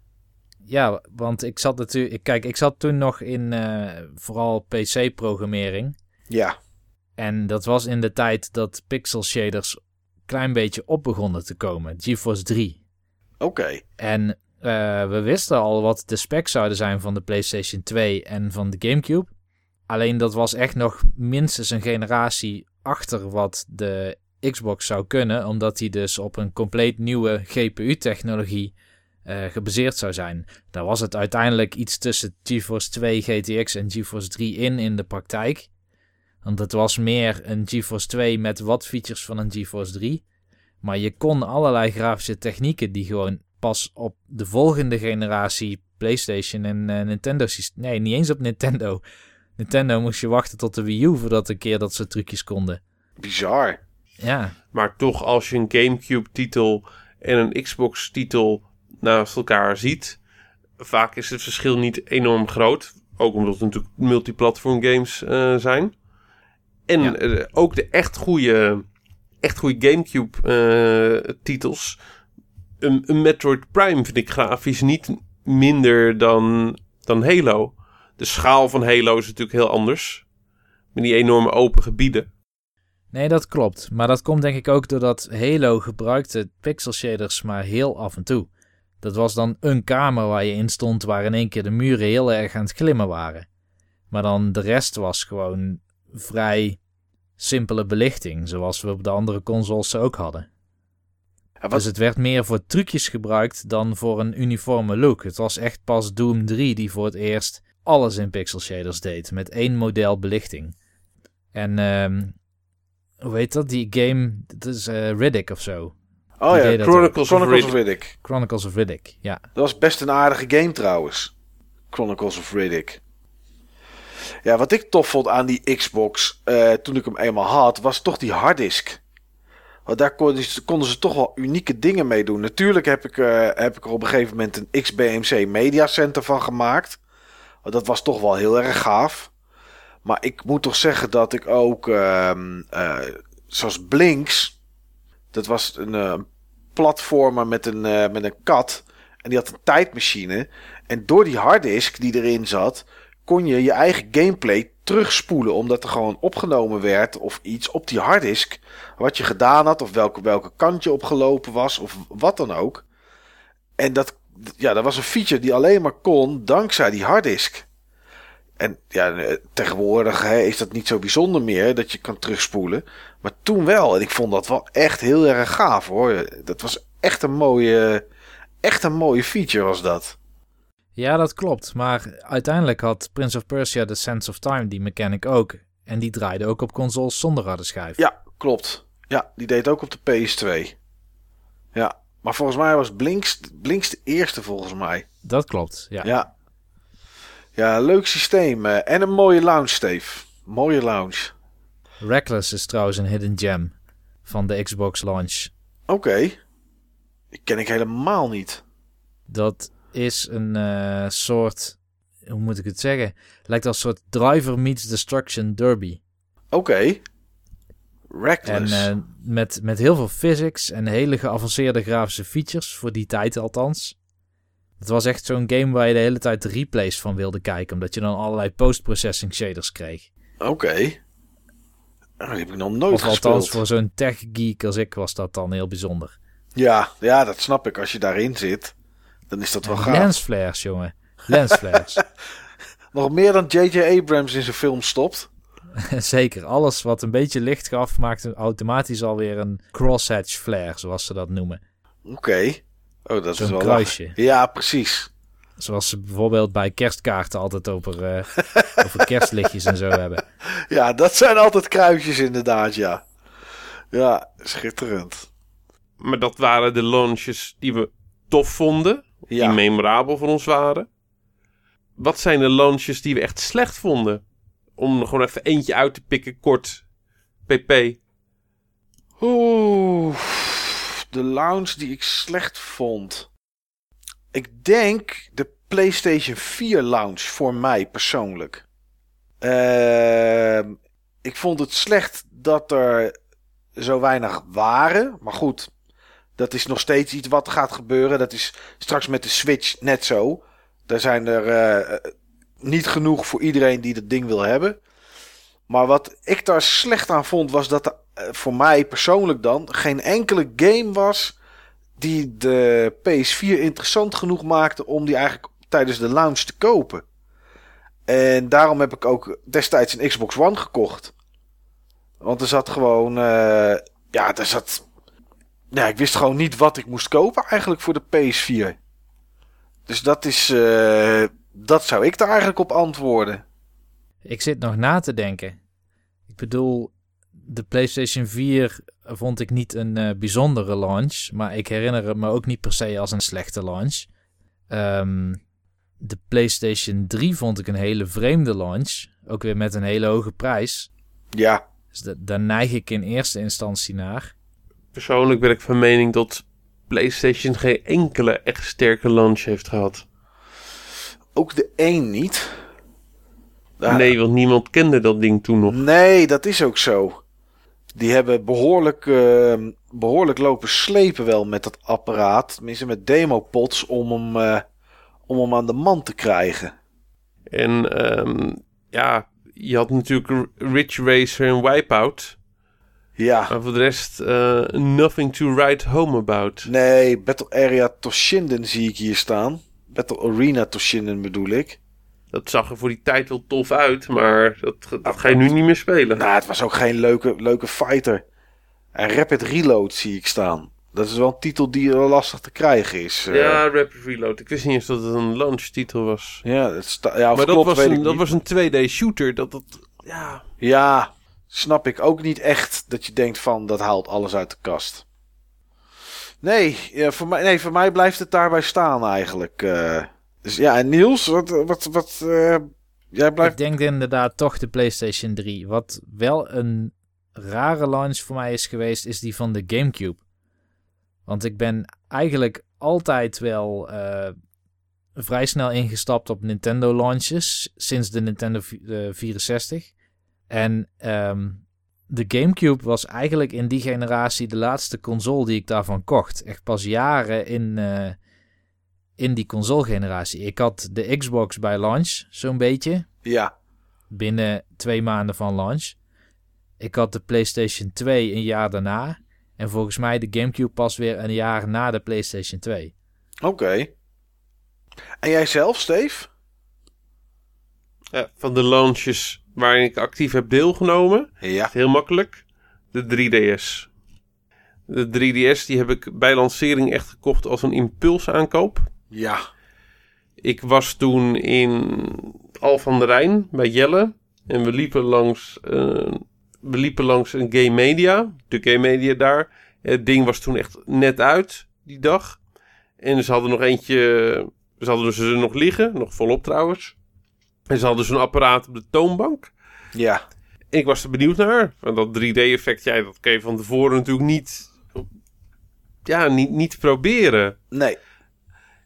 Ja, want ik zat natuurlijk. Kijk, ik zat toen nog in uh, vooral PC-programmering. Ja. En dat was in de tijd dat pixel shaders klein beetje op begonnen te komen. GeForce 3. Oké. Okay. En uh, we wisten al wat de specs zouden zijn van de PlayStation 2 en van de GameCube. Alleen dat was echt nog minstens een generatie achter wat de Xbox zou kunnen, omdat die dus op een compleet nieuwe GPU-technologie uh, gebaseerd zou zijn. Daar was het uiteindelijk iets tussen GeForce 2 GTX en GeForce 3 in in de praktijk. Want het was meer een GeForce 2 met wat features van een GeForce 3. Maar je kon allerlei grafische technieken die gewoon pas op de volgende generatie PlayStation en uh, Nintendo... Nee, niet eens op Nintendo. Nintendo moest je wachten tot de Wii U voordat een keer dat ze trucjes konden. Bizar. Ja. Maar toch, als je een GameCube-titel en een Xbox-titel naast elkaar ziet, vaak is het verschil niet enorm groot. Ook omdat het natuurlijk multiplatform games uh, zijn. En ja. uh, ook de echt goede, echt goede GameCube-titels. een, een Metroid Prime vind ik grafisch niet minder dan, dan Halo. De schaal van Halo is natuurlijk heel anders. Met die enorme open gebieden. Nee, dat klopt. Maar dat komt denk ik ook doordat Halo gebruikte pixel shaders maar heel af en toe. Dat was dan een kamer waar je in stond waar in één keer de muren heel erg aan het glimmen waren. Maar dan de rest was gewoon vrij simpele belichting, zoals we op de andere consoles ook hadden. Dus het werd meer voor trucjes gebruikt dan voor een uniforme look. Het was echt pas Doom 3 die voor het eerst alles in pixel shaders deed, met één model belichting. En um, hoe heet dat? Die game, dat is uh, Riddick of zo. Oh ja, Chronicles, Chronicles of, Riddick. Chronicles of Riddick, ja. Dat was best een aardige game trouwens. Chronicles of Riddick. Ja, wat ik tof vond aan die Xbox uh, toen ik hem eenmaal had, was toch die harddisk. Want daar konden ze, konden ze toch wel unieke dingen mee doen. Natuurlijk heb ik, uh, heb ik er op een gegeven moment een XBMC Media Center van gemaakt. Want dat was toch wel heel erg gaaf. Maar ik moet toch zeggen dat ik ook, uh, zoals Blinks, dat was een uh, platformer met een, uh, met een kat. En die had een tijdmachine. En door die harddisk die erin zat, kon je je eigen gameplay terugspoelen. Omdat er gewoon opgenomen werd of iets op die harddisk. Wat je gedaan had, of welke, welke kant je opgelopen was, of wat dan ook. En dat, ja, dat was een feature die alleen maar kon dankzij die harddisk. En ja, tegenwoordig hè, is dat niet zo bijzonder meer dat je kan terugspoelen. Maar toen wel. En ik vond dat wel echt heel erg gaaf hoor. Dat was echt een mooie, echt een mooie feature was dat. Ja, dat klopt. Maar uiteindelijk had Prince of Persia The Sense of Time die mechanic ook. En die draaide ook op consoles zonder harde schijf. Ja, klopt. Ja, die deed ook op de PS2. Ja, maar volgens mij was Blinks, Blinks de eerste volgens mij. Dat klopt, ja. Ja, ja leuk systeem. En een mooie lounge, Steve. Mooie lounge. Reckless is trouwens een hidden gem van de Xbox launch. Oké. Die ken ik helemaal niet. Dat is een eh, soort, hoe moet ik het zeggen? Lijkt als een soort Driver Meets Destruction Derby. Oké. En Reckless. eh, met, met heel veel physics en hele geavanceerde grafische features, voor die tijd althans. Het was echt zo'n game waar je de hele tijd replays van wilde kijken, omdat je dan allerlei post-processing shaders kreeg. Oké. Oh, die heb ik nog nooit Of gespeeld. althans, voor zo'n tech-geek als ik was dat dan heel bijzonder. Ja, ja, dat snap ik. Als je daarin zit, dan is dat wel gaaf. Lensflares, jongen. Lensflares. Nog meer dan J.J. Abrams in zijn film stopt. Zeker, alles wat een beetje licht gaf, maakte automatisch alweer een crosshatch flare, zoals ze dat noemen. Oké. Oh, dat is Zo'n wel kruisje. lachen. Ja, precies. Zoals ze bijvoorbeeld bij kerstkaarten altijd over, eh, over kerstlichtjes en zo hebben. Ja, dat zijn altijd kruisjes inderdaad, ja. Ja, schitterend. Maar dat waren de launches die we tof vonden. Die Ja. memorabel voor ons waren. Wat zijn de launches die we echt slecht vonden? Om er gewoon even eentje uit te pikken, kort. PP. Oeh, de lounge die ik slecht vond. Ik denk de PlayStation 4 lounge voor mij persoonlijk. Ehm, ik vond het slecht dat er zo weinig waren. Maar goed, dat is nog steeds iets wat gaat gebeuren. Dat is straks met de Switch net zo. Daar zijn er eh, niet genoeg voor iedereen die dat ding wil hebben. Maar wat ik daar slecht aan vond, was dat er eh, voor mij persoonlijk dan geen enkele game was die de PS4 interessant genoeg maakte om die eigenlijk tijdens de launch te kopen. En daarom heb ik ook destijds een Xbox One gekocht. Want er zat gewoon, eh, ja, er zat, ja, ik wist gewoon niet wat ik moest kopen eigenlijk voor de PS4. Dus dat is, eh, dat zou ik daar eigenlijk op antwoorden. Ik zit nog na te denken. Ik bedoel, de PlayStation 4 vond ik niet een eh, bijzondere launch, maar ik herinner het me ook niet per se als een slechte launch. Ehm, de PlayStation 3 vond ik een hele vreemde launch, ook weer met een hele hoge prijs. Ja, Dus da- daar neig ik in eerste instantie naar. Persoonlijk ben ik van mening dat PlayStation geen enkele echt sterke launch heeft gehad. ook de 1 niet. Daar- Nee, want niemand kende dat ding toen nog. Nee, dat is ook zo. Die hebben behoorlijk, eh, behoorlijk lopen slepen wel met dat apparaat. Tenminste met demopods om hem, eh, om hem aan de man te krijgen. En ehm, ja, je had natuurlijk Ridge Racer en Wipeout. Ja, Maar voor de rest, eh, nothing to write home about. nee, Battle Area Toshinden zie ik hier staan. Battle Arena Toshinden bedoel ik. Dat zag er voor die tijd wel tof uit, maar dat, dat ga je nu niet meer spelen. Nou, het was ook geen leuke, leuke fighter. En Rapid Reload zie ik staan. Dat is wel een titel die wel lastig te krijgen is. eh. Ja, Rapid Reload. Ik wist niet eens dat het een launch titel was. ja, dat, sta- ja of maar dat, klopt, was weet een, dat was een 2D shooter. Dat, dat, ja, Ja, snap ik ook niet echt dat je denkt van dat haalt alles uit de kast. Nee, ja, voor, mij, nee voor mij blijft het daarbij staan eigenlijk. eh. Dus ja, en Niels, wat, wat, wat eh, jij Ik blijft... denk inderdaad toch de PlayStation 3. Wat wel een rare launch voor mij is geweest, is die van de GameCube. Want ik ben eigenlijk altijd wel eh, vrij snel ingestapt op Nintendo launches sinds de Nintendo vi- eh, 64. En ehm, de GameCube was eigenlijk in die generatie de laatste console die ik daarvan kocht. Echt pas jaren in, eh, in die console-generatie. Ik had de Xbox bij launch, zo'n beetje Ja, binnen twee maanden van launch. Ik had de PlayStation 2 een jaar daarna. En volgens mij de GameCube pas weer een jaar na de PlayStation 2. oké. En jij zelf, Steve? ja, van de launches waarin ik actief heb deelgenomen. Ja, Heel makkelijk. De 3DS. De 3DS die heb ik bij lancering echt gekocht als een impulsaankoop. Ja, Ik was toen in Al van der Rijn bij Jelle. En we liepen langs, eh, we liepen langs een Game Media. De Game Media daar. Het ding was toen echt net uit die dag. En ze hadden nog eentje. Ze hadden ze nog liggen. Nog volop trouwens. En ze hadden zo'n apparaat op de toonbank. ja. Ik was er benieuwd naar. Want dat 3D-effect, ja, dat kan je van tevoren natuurlijk niet ja, niet, niet proberen. Nee.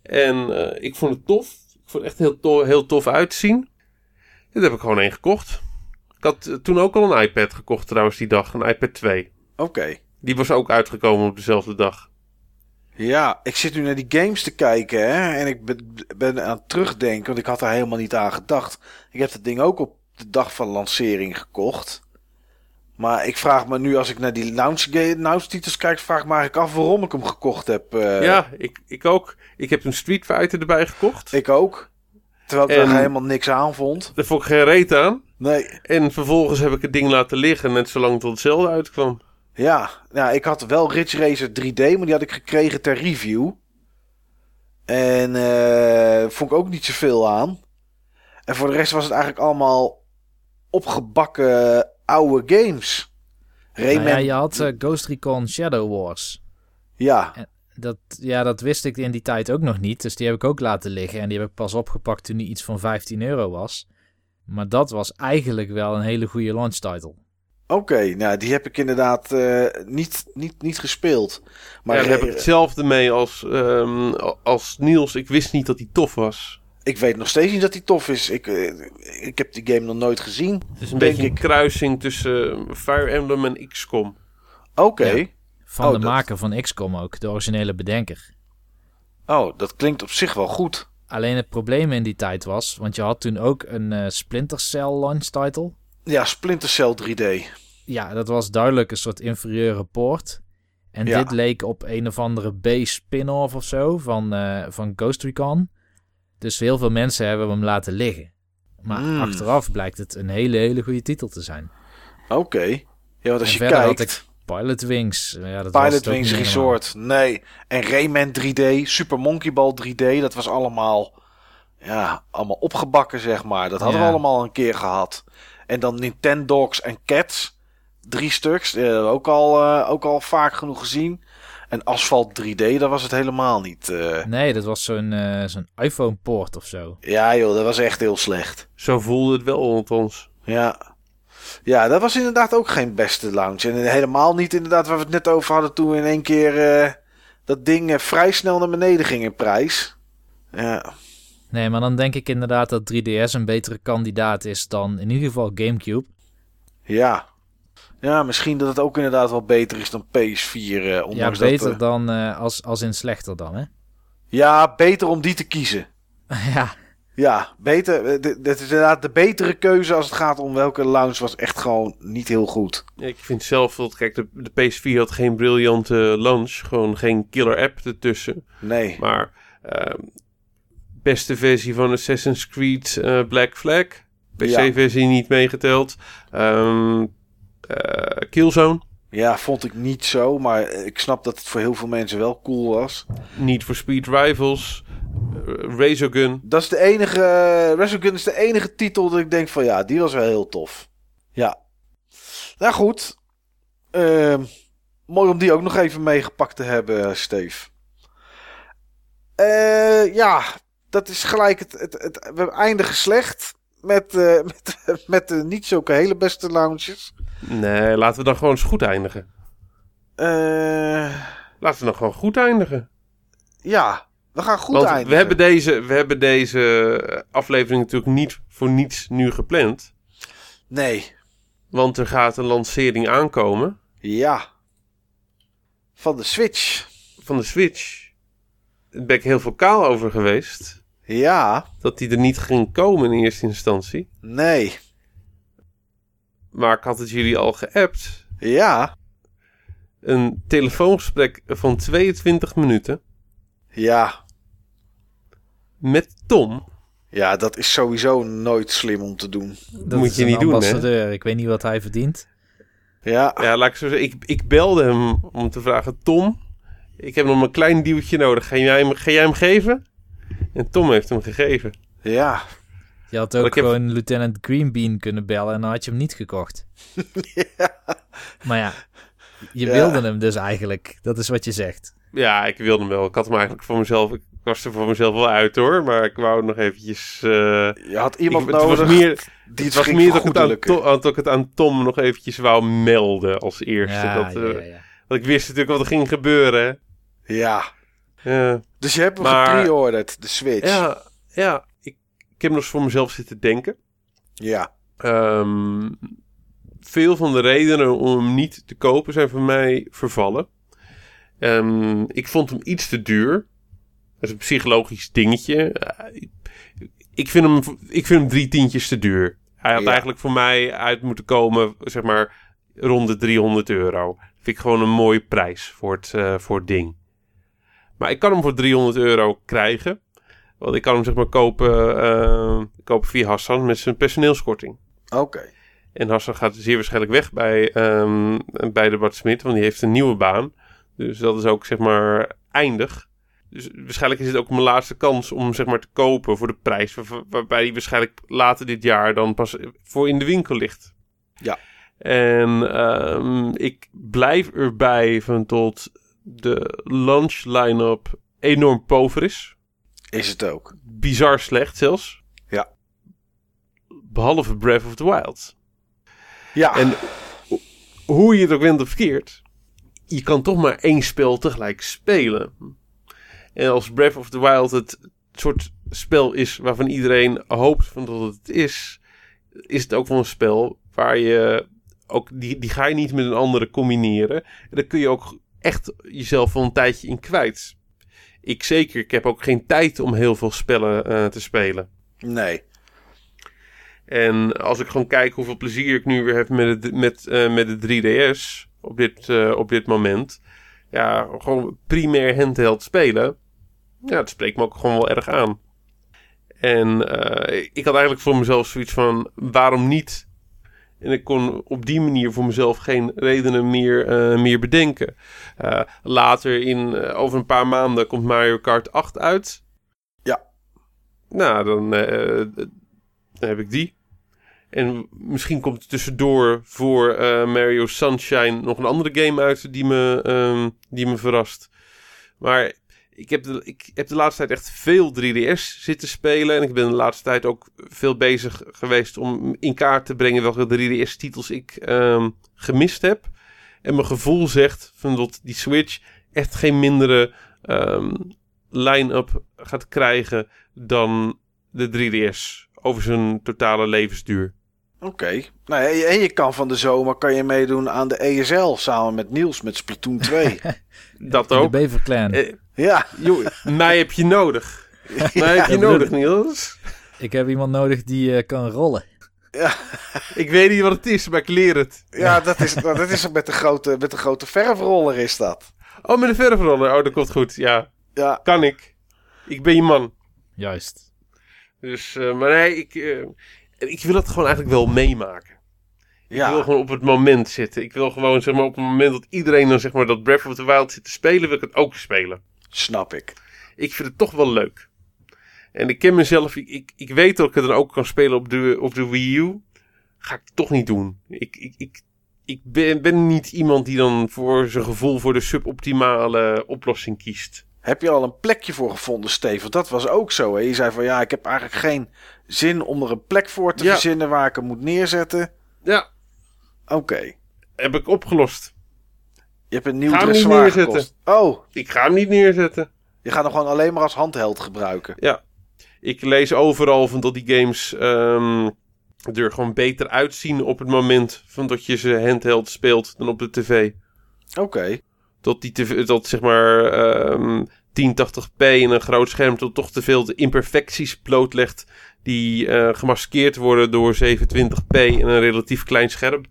En eh, ik vond het tof. Ik vond het echt heel, to heel tof uitzien. Daar heb ik gewoon één gekocht. Ik had eh, toen ook al een iPad gekocht trouwens die dag. Een iPad 2. Oké. Die was ook uitgekomen op dezelfde dag. Ja, ik zit nu naar die games te kijken hè, en ik ben, ben aan het terugdenken, want ik had er helemaal niet aan gedacht. Ik heb het ding ook op de dag van lancering gekocht. Maar ik vraag me nu, als ik naar die launch, launch titels kijk, vraag ik me eigenlijk af waarom ik hem gekocht heb. eh. ja, ik, ik ook. Ik heb een Street Fighter erbij gekocht. Ik ook. Terwijl ik En- er helemaal niks aan vond. Daar vond ik geen reet aan. Nee. En vervolgens heb ik het ding laten liggen, net zolang tot hetzelfde uitkwam. Ja, ja, ik had wel Ridge Racer 3D, maar die had ik gekregen ter review. En eh vond ik ook niet zoveel aan. En voor de rest was het eigenlijk allemaal opgebakken oude games. Rayman, Nou ja, je had eh, Ghost Recon Shadow Wars. ja, Dat, ja, dat wist ik in die tijd ook nog niet. Dus die heb ik ook laten liggen. En die heb ik pas opgepakt toen die iets van 15 euro was. Maar dat was eigenlijk wel een hele goede launch title. oké. nou, die heb ik inderdaad eh, niet, niet, niet gespeeld. Maar daar heb ik Ra- hetzelfde mee als, ehm, als Niels. Ik wist niet dat hij tof was. Ik weet nog steeds niet dat die tof is. Ik, eh, ik heb die game nog nooit gezien. Het is een beetje een ik. kruising tussen eh, Fire Emblem en XCOM. Oké. Ja. Van Oh, de dat- maker van XCOM ook, de originele bedenker. Oh, dat klinkt op zich wel goed. Alleen het probleem in die tijd was, want je had toen ook een eh, Splinter Cell launch title. Ja, Splinter Cell 3D. Ja, dat was duidelijk een soort inferieure poort. En Ja. dit leek op een of andere B-spin-off of zo van, eh, van Ghost Recon. Dus heel veel mensen hebben hem laten liggen. Maar Hmm. achteraf blijkt het een hele, hele goede titel te zijn. Oké. Ja, want als En je had kijkt... Pilot Wings. Ja, dat was Pilot Wings helemaal. Resort. Nee. En Rayman 3D. Super Monkey Ball 3D. Dat was allemaal... Ja, allemaal opgebakken, zeg maar. Dat hadden we allemaal een keer gehad. En dan Nintendogs en Cats. Drie stuks. eh, ook, al, eh, ook al vaak genoeg gezien. En Asphalt 3D, dat was het helemaal niet. eh. Nee, dat was zo'n eh, zo'n iPhone-poort of zo. Ja joh, dat was echt heel slecht. Zo voelde het wel althans. Ja. Ja, dat was inderdaad ook geen beste lounge. En helemaal niet inderdaad waar we het net over hadden toen we in één keer eh, dat ding vrij snel naar beneden ging in prijs. Ja, Nee, maar dan denk ik inderdaad dat 3DS een betere kandidaat is dan in ieder geval GameCube. ja. Ja, misschien dat het ook inderdaad wel beter is dan PS4. eh, Ja, ondanks beter dat, eh, dan eh, als, als in slechter dan, hè? ja, beter om die te kiezen. ja, Ja, beter. eh, Dat is inderdaad de betere keuze als het gaat om welke lounge was echt gewoon niet heel goed. Ja, ik vind zelf dat, kijk, de, de PS4 had geen briljante launch. Gewoon geen killer app ertussen. Nee. Maar ehm, beste versie van Assassin's Creed eh, Black Flag. PC-versie niet meegeteld. Ehm eh, Killzone. Ja, vond ik niet zo. Maar eh, ik snap dat het voor heel veel mensen wel cool was. Need for Speed Rivals. eh, Razorgun. Dat is de enige. Uh, Resogun is de enige titel dat ik denk van ja, die was wel heel tof. Ja. Nou goed. Ehm, mooi om die ook nog even meegepakt te hebben, Steve. Eh, ja, dat is gelijk het, het, het, we eindigen slecht. Met, eh, met, met de niet zulke hele beste lounges. Nee, laten we dan gewoon eens goed eindigen. Eh, Laten we dan gewoon goed eindigen. ja, we gaan goed Want eindigen. we hebben, deze, we hebben deze aflevering natuurlijk niet voor niets nu gepland. Nee, Want er gaat een lancering aankomen ja. Van de Switch. van de Switch. Daar ben ik heel vocaal over geweest. Ja, Dat die er niet ging komen in eerste instantie. nee. Maar ik had het jullie al geappt. Ja, Een telefoongesprek van 22 minuten ja. met Tom. Ja, dat is sowieso nooit slim om te doen. dat Moet je niet doen, hè? ambassadeur. Ik weet niet wat hij verdient. Ja, Ja, laat ik zo zeggen. Ik, ik belde hem om te vragen: Tom, ik heb nog een klein duwtje nodig. Ga jij, hem, ga jij hem geven? En Tom heeft hem gegeven. ja. Je had ook Ik heb- gewoon Lieutenant Greenbean kunnen bellen en dan had je hem niet gekocht. Maar ja, je Ja. wilde hem dus eigenlijk. Dat is wat je zegt. Ja, ik wilde hem wel. Ik had hem eigenlijk voor mezelf. Ik was er voor mezelf wel uit hoor. Maar ik wou nog eventjes. eh, Je had iemand ik, het nodig was meer, die het was meer dat, ik het aan vergoedelijken. Tom, dat ik het aan Tom nog eventjes wou melden als eerste. Ja, dat, eh, ja, ja. Want ik wist natuurlijk wat er ging gebeuren. Ja. Ja, Dus je hebt hem Maar- gepreorderd, de Switch. ja, ja ik, heb nog eens voor mezelf zitten denken. Ja. Ehm, veel van de redenen om hem niet te kopen zijn voor mij vervallen. Ehm, ik vond hem iets te duur. Dat is een psychologisch dingetje. Eh, ik- vind hem, ik vind hem drie tientjes te duur. Hij had Ja. eigenlijk voor mij uit moeten komen, zeg maar, rond de 300 euro. Vind ik gewoon een mooie prijs voor het, eh, voor het ding. Maar ik kan hem voor 300 euro krijgen. Want ik kan hem zeg maar kopen, eh, kopen via Hassan met zijn personeelskorting. Oké. En Hassan gaat zeer waarschijnlijk weg bij, ehm, bij de Bart Smit, want die heeft een nieuwe baan. Dus dat is ook zeg maar eindig. Dus waarschijnlijk is het ook mijn laatste kans om zeg maar te kopen voor de prijs. waar- waarbij die waarschijnlijk later dit jaar dan pas voor in de winkel ligt. Ja. En ehm, ik blijf erbij van tot de launch line-up enorm pover is. Is het ook. Bizar slecht zelfs. Ja. Behalve Breath of the Wild. Ja. En ho- hoe je het ook went of verkeerd, je kan toch maar één spel tegelijk spelen. En als Breath of the Wild het soort spel is waarvan iedereen hoopt van dat het is, is het ook wel een spel waar je ook die, die ga je niet met een andere combineren. En daar kun je ook echt jezelf wel een tijdje in kwijt. Ik zeker, ik heb ook geen tijd om heel veel spellen eh, te spelen. Nee. En als ik gewoon kijk hoeveel plezier ik nu weer heb met, het, met, eh, met de 3DS op dit, eh, op dit moment. Ja, gewoon primair handheld spelen. Ja, dat spreekt me ook gewoon wel erg aan. En ik had eigenlijk voor mezelf zoiets van, waarom niet? En ik kon op die manier voor mezelf geen redenen meer, eh, meer bedenken. Eh, later, in, eh, over een paar maanden, komt Mario Kart 8 uit. Ja. Nou, dan, dan heb ik die. En misschien komt er tussendoor voor Mario Sunshine nog een andere game uit die me, ehm, die me verrast. Maar ik heb, de, ik heb de laatste tijd echt veel 3DS zitten spelen. En ik ben de laatste tijd ook veel bezig geweest om in kaart te brengen welke 3DS-titels ik ehm, gemist heb. En mijn gevoel zegt van dat die Switch echt geen mindere ehm, line-up gaat krijgen dan de 3DS over zijn totale levensduur. Oké. Nou, ja, en je kan van de zomer kan je meedoen aan de ESL samen met Niels met Splatoon 2. Dat de ook. Beverclan. Eh, ja. joh, mij heb je nodig. Mij heb je Ja, nodig, Niels. Ik heb iemand nodig die eh, kan rollen. Ik weet niet wat het is, maar ik leer het. Ja, dat is, nou, dat is met de grote, met de grote verfroller is dat. Oh, met een verfroller. Oh, dat komt goed. Ja, Ja. kan ik. Ik ben je man. Juist. Dus, eh, maar nee, ik, ik wil het gewoon eigenlijk wel meemaken. Ik wil Ja. gewoon op het moment zitten. Ik wil gewoon, zeg maar, op het moment dat iedereen dan, zeg maar, dat Breath of the Wild zit te spelen, wil ik het ook spelen. Snap ik. Ik vind het toch wel leuk. En ik ken mezelf, ik, ik, ik weet dat ik het dan ook kan spelen op de, op de Wii U. Ga ik toch niet doen. Ik, ik, ik, ik ben, ben niet iemand die dan voor zijn gevoel voor de suboptimale oplossing kiest. Heb je al een plekje voor gevonden, Steven? Dat was ook zo. Hè? Je zei van ja, ik heb eigenlijk geen zin om er een plek voor te Ja. verzinnen waar ik hem moet neerzetten. Ja, Oké. heb ik opgelost. Je hebt een nieuw Ga hem niet dressoir gekost. Oh, Ik ga hem niet neerzetten. je gaat hem gewoon alleen maar als handheld gebruiken. Ja, ik lees overal van dat die games ehm, er gewoon beter uitzien op het moment van dat je ze handheld speelt dan op de tv. Oké. Dat die dat zeg maar ehm 1080p en een groot scherm tot toch te veel de imperfecties blootlegt die eh, gemaskeerd worden door 720p en een relatief klein scherm.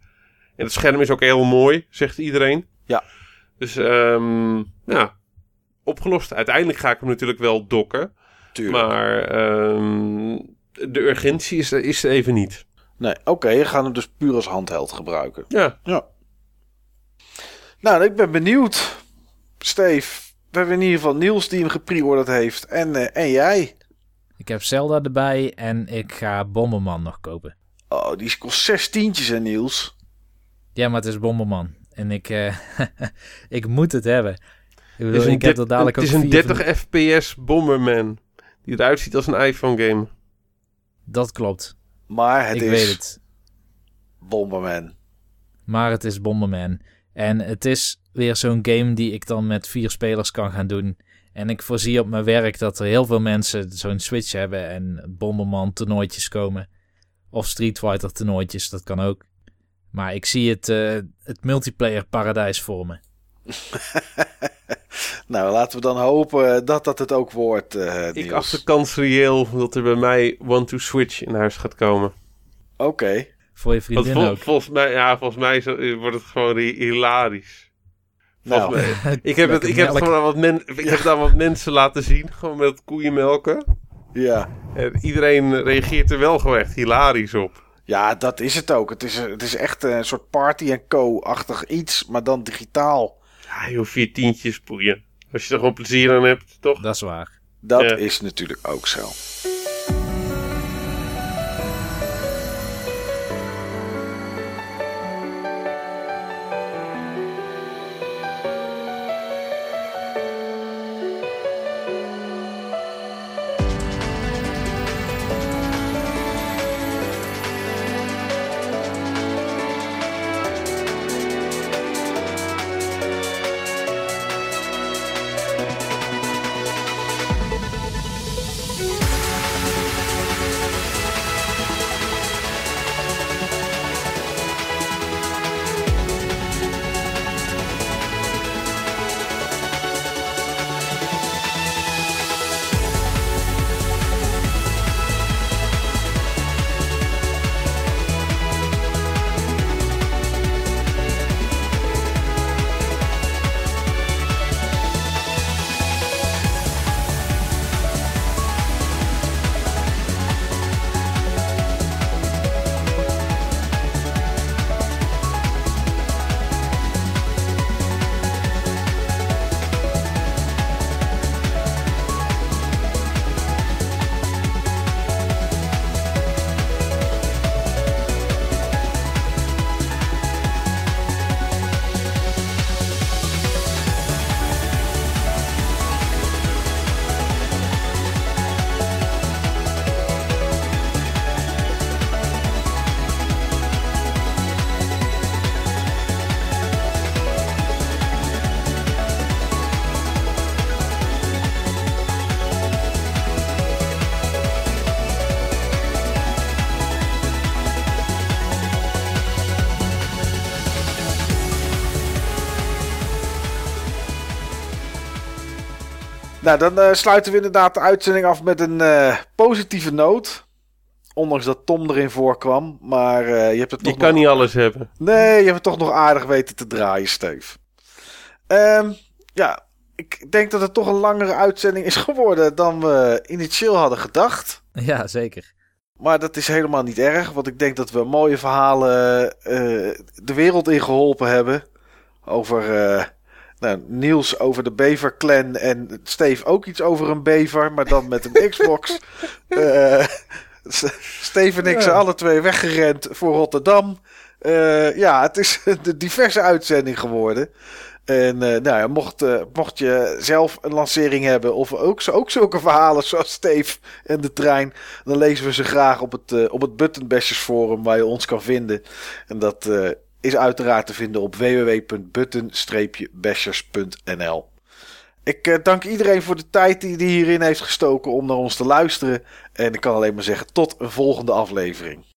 En het scherm is ook heel mooi, zegt iedereen. Ja. Dus ehm ja, opgelost. Uiteindelijk ga ik hem natuurlijk wel dokken. Tuurlijk. Maar ehm, de urgentie is, er- is er even niet. Nee, oké. je gaat hem dus puur als handheld gebruiken. Ja, Ja. Nou, ik ben benieuwd. Steve, we hebben in ieder geval Niels die hem gepreorderd heeft. En, eh, en jij. Ik heb Zelda erbij en ik ga Bomberman nog kopen. Oh, die kost zes tientjes, hè, Niels? Ja, maar het is Bomberman. En ik, eh, ik moet het hebben. Ik, het bedoel, is een, ik heb er dadelijk het ook is een vier van- 30 fps Bomberman. Die eruit ziet als een iPhone game. Dat klopt. Maar het ik is weet het. Bomberman. Maar het is Bomberman. En het is weer zo'n game die ik dan met vier spelers kan gaan doen. En ik voorzie op mijn werk dat er heel veel mensen zo'n Switch hebben en Bomberman toernooitjes komen. Of Street Fighter toernooitjes, dat kan ook. Maar ik zie het, uh, het multiplayer paradijs voor me. nou, laten we dan hopen dat dat het ook wordt. Uh, ik acht de kans reëel dat er bij mij One to Switch in huis gaat komen. Oké. Voor je vriendin vol, ook. Volgens mij, ja, volgens mij wordt het gewoon hilarisch. Nou, mij, ik heb het, ik heb het gewoon aan wat, men, ik heb het aan wat mensen laten zien, gewoon met koeienmelken. Ja. En iedereen reageert er wel gewoon echt hilarisch op. Ja, dat is het ook. Het is, het is echt een soort party en co-achtig iets, maar dan digitaal. Ja, je hoeft vier tientjes poeien. Als je er gewoon plezier aan hebt, toch? Dat is waar. Dat ja. is natuurlijk ook zo. Nou, dan uh, sluiten we inderdaad de uitzending af met een uh, positieve noot. Ondanks dat Tom erin voorkwam. Maar uh, je hebt het toch. Je kan niet alles hebben. Nee, je hebt het toch nog aardig weten te draaien, Steef. Um, ja, ik denk dat het toch een langere uitzending is geworden dan we initieel hadden gedacht. Ja, zeker. Maar dat is helemaal niet erg, want ik denk dat we mooie verhalen de wereld in geholpen hebben. Over nou, Niels over de Bever-clan en Steve ook iets over een bever, maar dan met een Xbox. uh, Steve en ik zijn alle twee weggerend voor Rotterdam. Uh, ja, het is de diverse uitzending geworden. En uh, nou ja, mocht, mocht je zelf een lancering hebben of ook, ook zulke verhalen zoals Steve en de trein, dan lezen we ze graag op het, op het Buttonbashers forum waar je ons kan vinden. En dat is uiteraard te vinden op www.button-bashers.nl. Ik uh, dank iedereen voor de tijd die hij hierin heeft gestoken om naar ons te luisteren. En ik kan alleen maar zeggen tot een volgende aflevering.